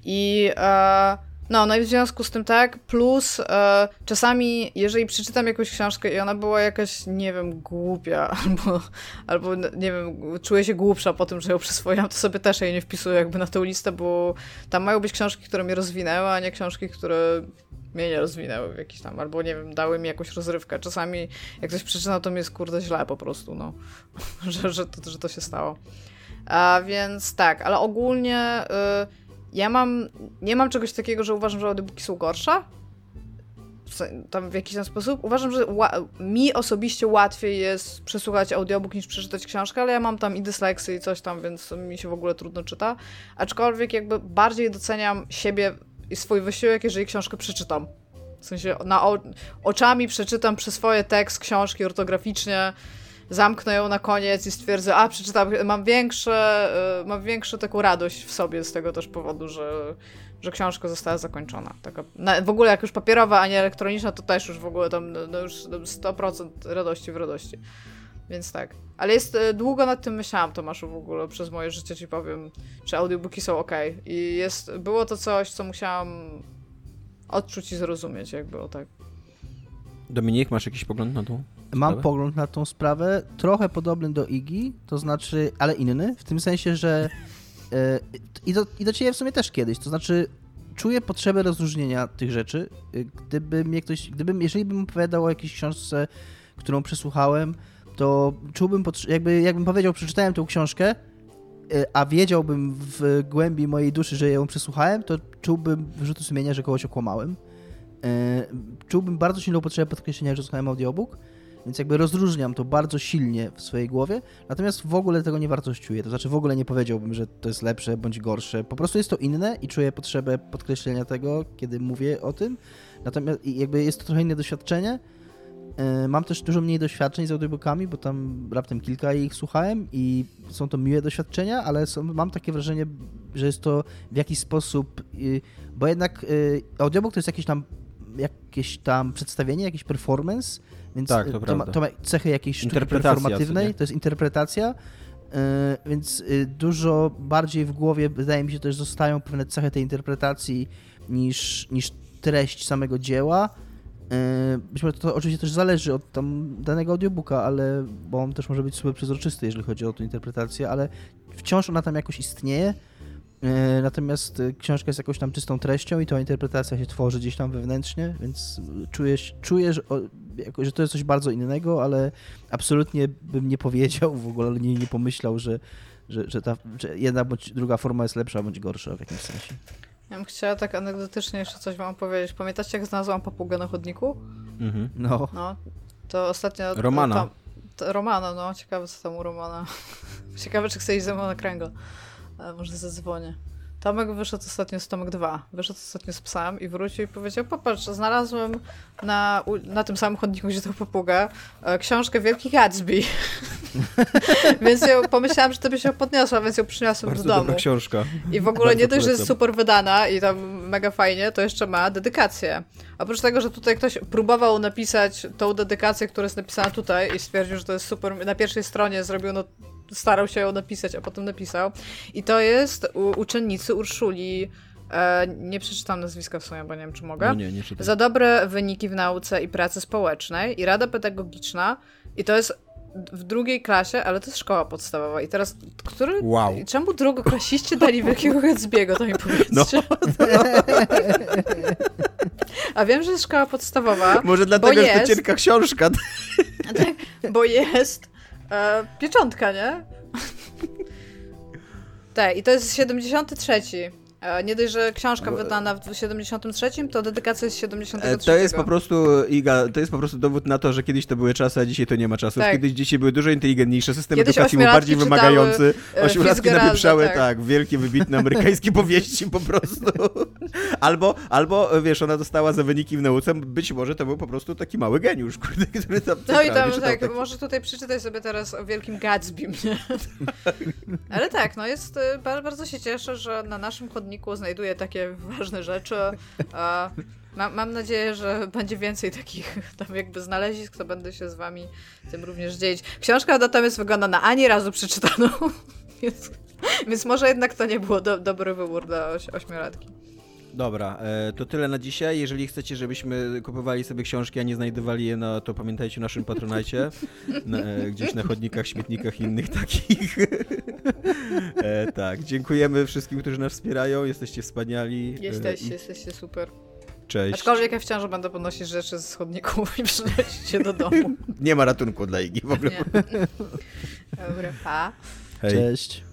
I e, no, no i w związku z tym tak, plus e, czasami, jeżeli przeczytam jakąś książkę i ona była jakaś, nie wiem, głupia, *laughs* albo, albo nie wiem, czuję się głupsza po tym, że ją przyswoiłam, to sobie też jej nie wpisuję jakby na tę listę, bo tam mają być książki, które mnie rozwinęły, a nie książki, które mnie nie rozwinęły w jakiś tam, albo nie wiem, dały mi jakąś rozrywkę. Czasami jak ktoś przeczyna, to mi jest kurde źle po prostu, no, *laughs* że, że, to, że to się stało. A więc tak, ale ogólnie y, ja mam, nie mam czegoś takiego, że uważam, że audiobooki są gorsze. Tam w jakiś tam sposób. Uważam, że mi osobiście łatwiej jest przesłuchać audiobook niż przeczytać książkę, ale ja mam tam i dysleksy i coś tam, więc mi się w ogóle trudno czyta. Aczkolwiek jakby bardziej doceniam siebie i swój wysiłek, jeżeli książkę przeczytam. W sensie na oczami przeczytam przez swoje tekst książki ortograficznie, zamknę ją na koniec i stwierdzę, a przeczytam, mam większe, y, mam większą taką radość w sobie z tego też powodu, że, że książka została zakończona. Taka, na, w ogóle jak już papierowa, a nie elektroniczna, to też już w ogóle tam no, no już 100% radości w radości. Więc tak. Ale jest, e, długo nad tym myślałam, Tomaszu, w ogóle, przez moje życie ci powiem, czy audiobooki są ok. I jest, było to coś, co musiałam odczuć i zrozumieć, jakby o tak. Dominik, masz jakiś pogląd na tą Mam sprawę? pogląd na tą sprawę, trochę podobny do Igi, to znaczy, ale inny, w tym sensie, że e, i, do, i do ciebie w sumie też kiedyś, to znaczy czuję potrzebę rozróżnienia tych rzeczy. E, Gdyby mnie ktoś, gdybym, jeżeli bym opowiadał o jakiejś książce, którą przesłuchałem, to czułbym, jakby, jakbym powiedział, przeczytałem tą książkę, e, a wiedziałbym w głębi mojej duszy, że ją przesłuchałem, to czułbym wyrzuty sumienia, że kogoś okłamałem. Czułbym bardzo silną potrzebę podkreślenia, że słuchałem audiobook, więc jakby rozróżniam to bardzo silnie w swojej głowie, natomiast w ogóle tego nie wartościuję. To znaczy w ogóle nie powiedziałbym, że to jest lepsze bądź gorsze. Po prostu jest to inne i czuję potrzebę podkreślenia tego, kiedy mówię o tym. Natomiast jakby jest to trochę inne doświadczenie. E, Mam też dużo mniej doświadczeń z audiobookami, bo tam raptem kilka ich słuchałem i są to miłe doświadczenia, ale są, mam takie wrażenie, że jest to w jakiś sposób, y, bo jednak y, audiobook to jest jakieś tam jakieś tam przedstawienie, jakiś performance, więc Tak, to y, to, ma, prawda. to ma cechy jakiejś sztuki performatywnej, nie? to jest interpretacja, y, więc y, dużo bardziej w głowie, wydaje mi się, też zostają pewne cechy tej interpretacji niż, niż treść samego dzieła. Być może to oczywiście też zależy od tam danego audiobooka, ale bo on też może być super przezroczysty, jeżeli chodzi o tę interpretację, ale wciąż ona tam jakoś istnieje. Natomiast książka jest jakąś tam czystą treścią i ta interpretacja się tworzy gdzieś tam wewnętrznie, więc czuję, czuję że, o, jako, że to jest coś bardzo innego, ale absolutnie bym nie powiedział w ogóle, nie, nie pomyślał, że, że, że, ta, że jedna bądź druga forma jest lepsza bądź gorsza w jakimś sensie. Ja bym chciała tak anegdotycznie jeszcze coś wam powiedzieć. Pamiętacie, jak znalazłam papugę na chodniku? Mhm. No, No, to ostatnio... Romana. Tam, to, Romana, no, ciekawe co tam u Romana. *laughs* ciekawe, czy chce iść ze mną na kręgla. Ale może zadzwonię. Tomek wyszedł ostatnio z Tomek 2. Wyszedł ostatnio z psem i wrócił i powiedział, popatrz, znalazłem na, na tym samym chodniku, gdzie tą papugę, e, książkę Wielki Gatsby. *laughs* więc ją, pomyślałam, że to by się podniosła, więc ją przyniosłem Bardzo do domu. dobra książka. I w ogóle Bardzo nie dość, że jest super wydana i tam mega fajnie, to jeszcze ma dedykację. Oprócz tego, że tutaj ktoś próbował napisać tą dedykację, która jest napisana tutaj i stwierdził, że to jest super. Na pierwszej stronie zrobił, no starał się ją napisać, a potem napisał. I to jest u, uczennicy Urszuli. E, nie przeczytam nazwiska w sumie, bo nie wiem, czy mogę. No nie, nie czytam. Za dobre wyniki w nauce i pracy społecznej i Rada Pedagogiczna. I to jest w drugiej klasie, ale to jest szkoła podstawowa. I teraz, który... Wow. Czemu drugoklasiści dali *laughs* Wielkiego Gatsby'ego, to mi *laughs* powiedzcie. No. A wiem, że jest szkoła podstawowa, Może dlatego, że to jest- cienka książka. *laughs* bo jest e, pieczątka, nie? *laughs* Tak, i to jest 73. E, nie dość, że książka wydana w 73, to dedykacja jest 73. E, To jest po prostu, Iga, to jest po prostu dowód na to, że kiedyś to były czasy, a dzisiaj to nie ma czasów. Tak. Kiedyś dzieci były dużo inteligentniejsze, system Kiedyś edukacji był bardziej wymagający. e, Ośmiolatki napieprzały, tak. tak. wielkie, wybitne amerykańskie powieści po prostu. *laughs* Albo, albo, wiesz, ona dostała za wyniki w nauce, być może to był po prostu taki mały geniusz, kurde, który tam No i tam, tak, takie- może tutaj przeczytaj sobie teraz o Wielkim Gatsby, nie? *laughs* Ale tak, no jest, y, ba- bardzo się cieszę, że na naszym chodniku znajduję takie ważne rzeczy. A mam, mam nadzieję, że będzie więcej takich tam jakby znalezisk, to będę się z wami tym również dzielić. Książka natomiast wygląda na ani razu przeczytaną, *laughs* więc, więc może jednak to nie było do, dobry wybór dla oś, ośmiolatki. Dobra, e, to tyle na dzisiaj. Jeżeli chcecie, żebyśmy kupowali sobie książki, a nie znajdowali je, no to pamiętajcie o naszym patronajcie. Na, e, gdzieś na chodnikach, śmietnikach i innych takich. *laughs* e, tak, dziękujemy wszystkim, którzy nas wspierają. Jesteście wspaniali. E, Jesteście, i jesteście super. Cześć. Aczkolwiek ja wciąż będę podnosić rzeczy z chodników i *laughs* przynosić je do domu. Nie ma ratunku dla Igi w ogóle. Nie. *laughs* Dobra, pa. Hej. cześć.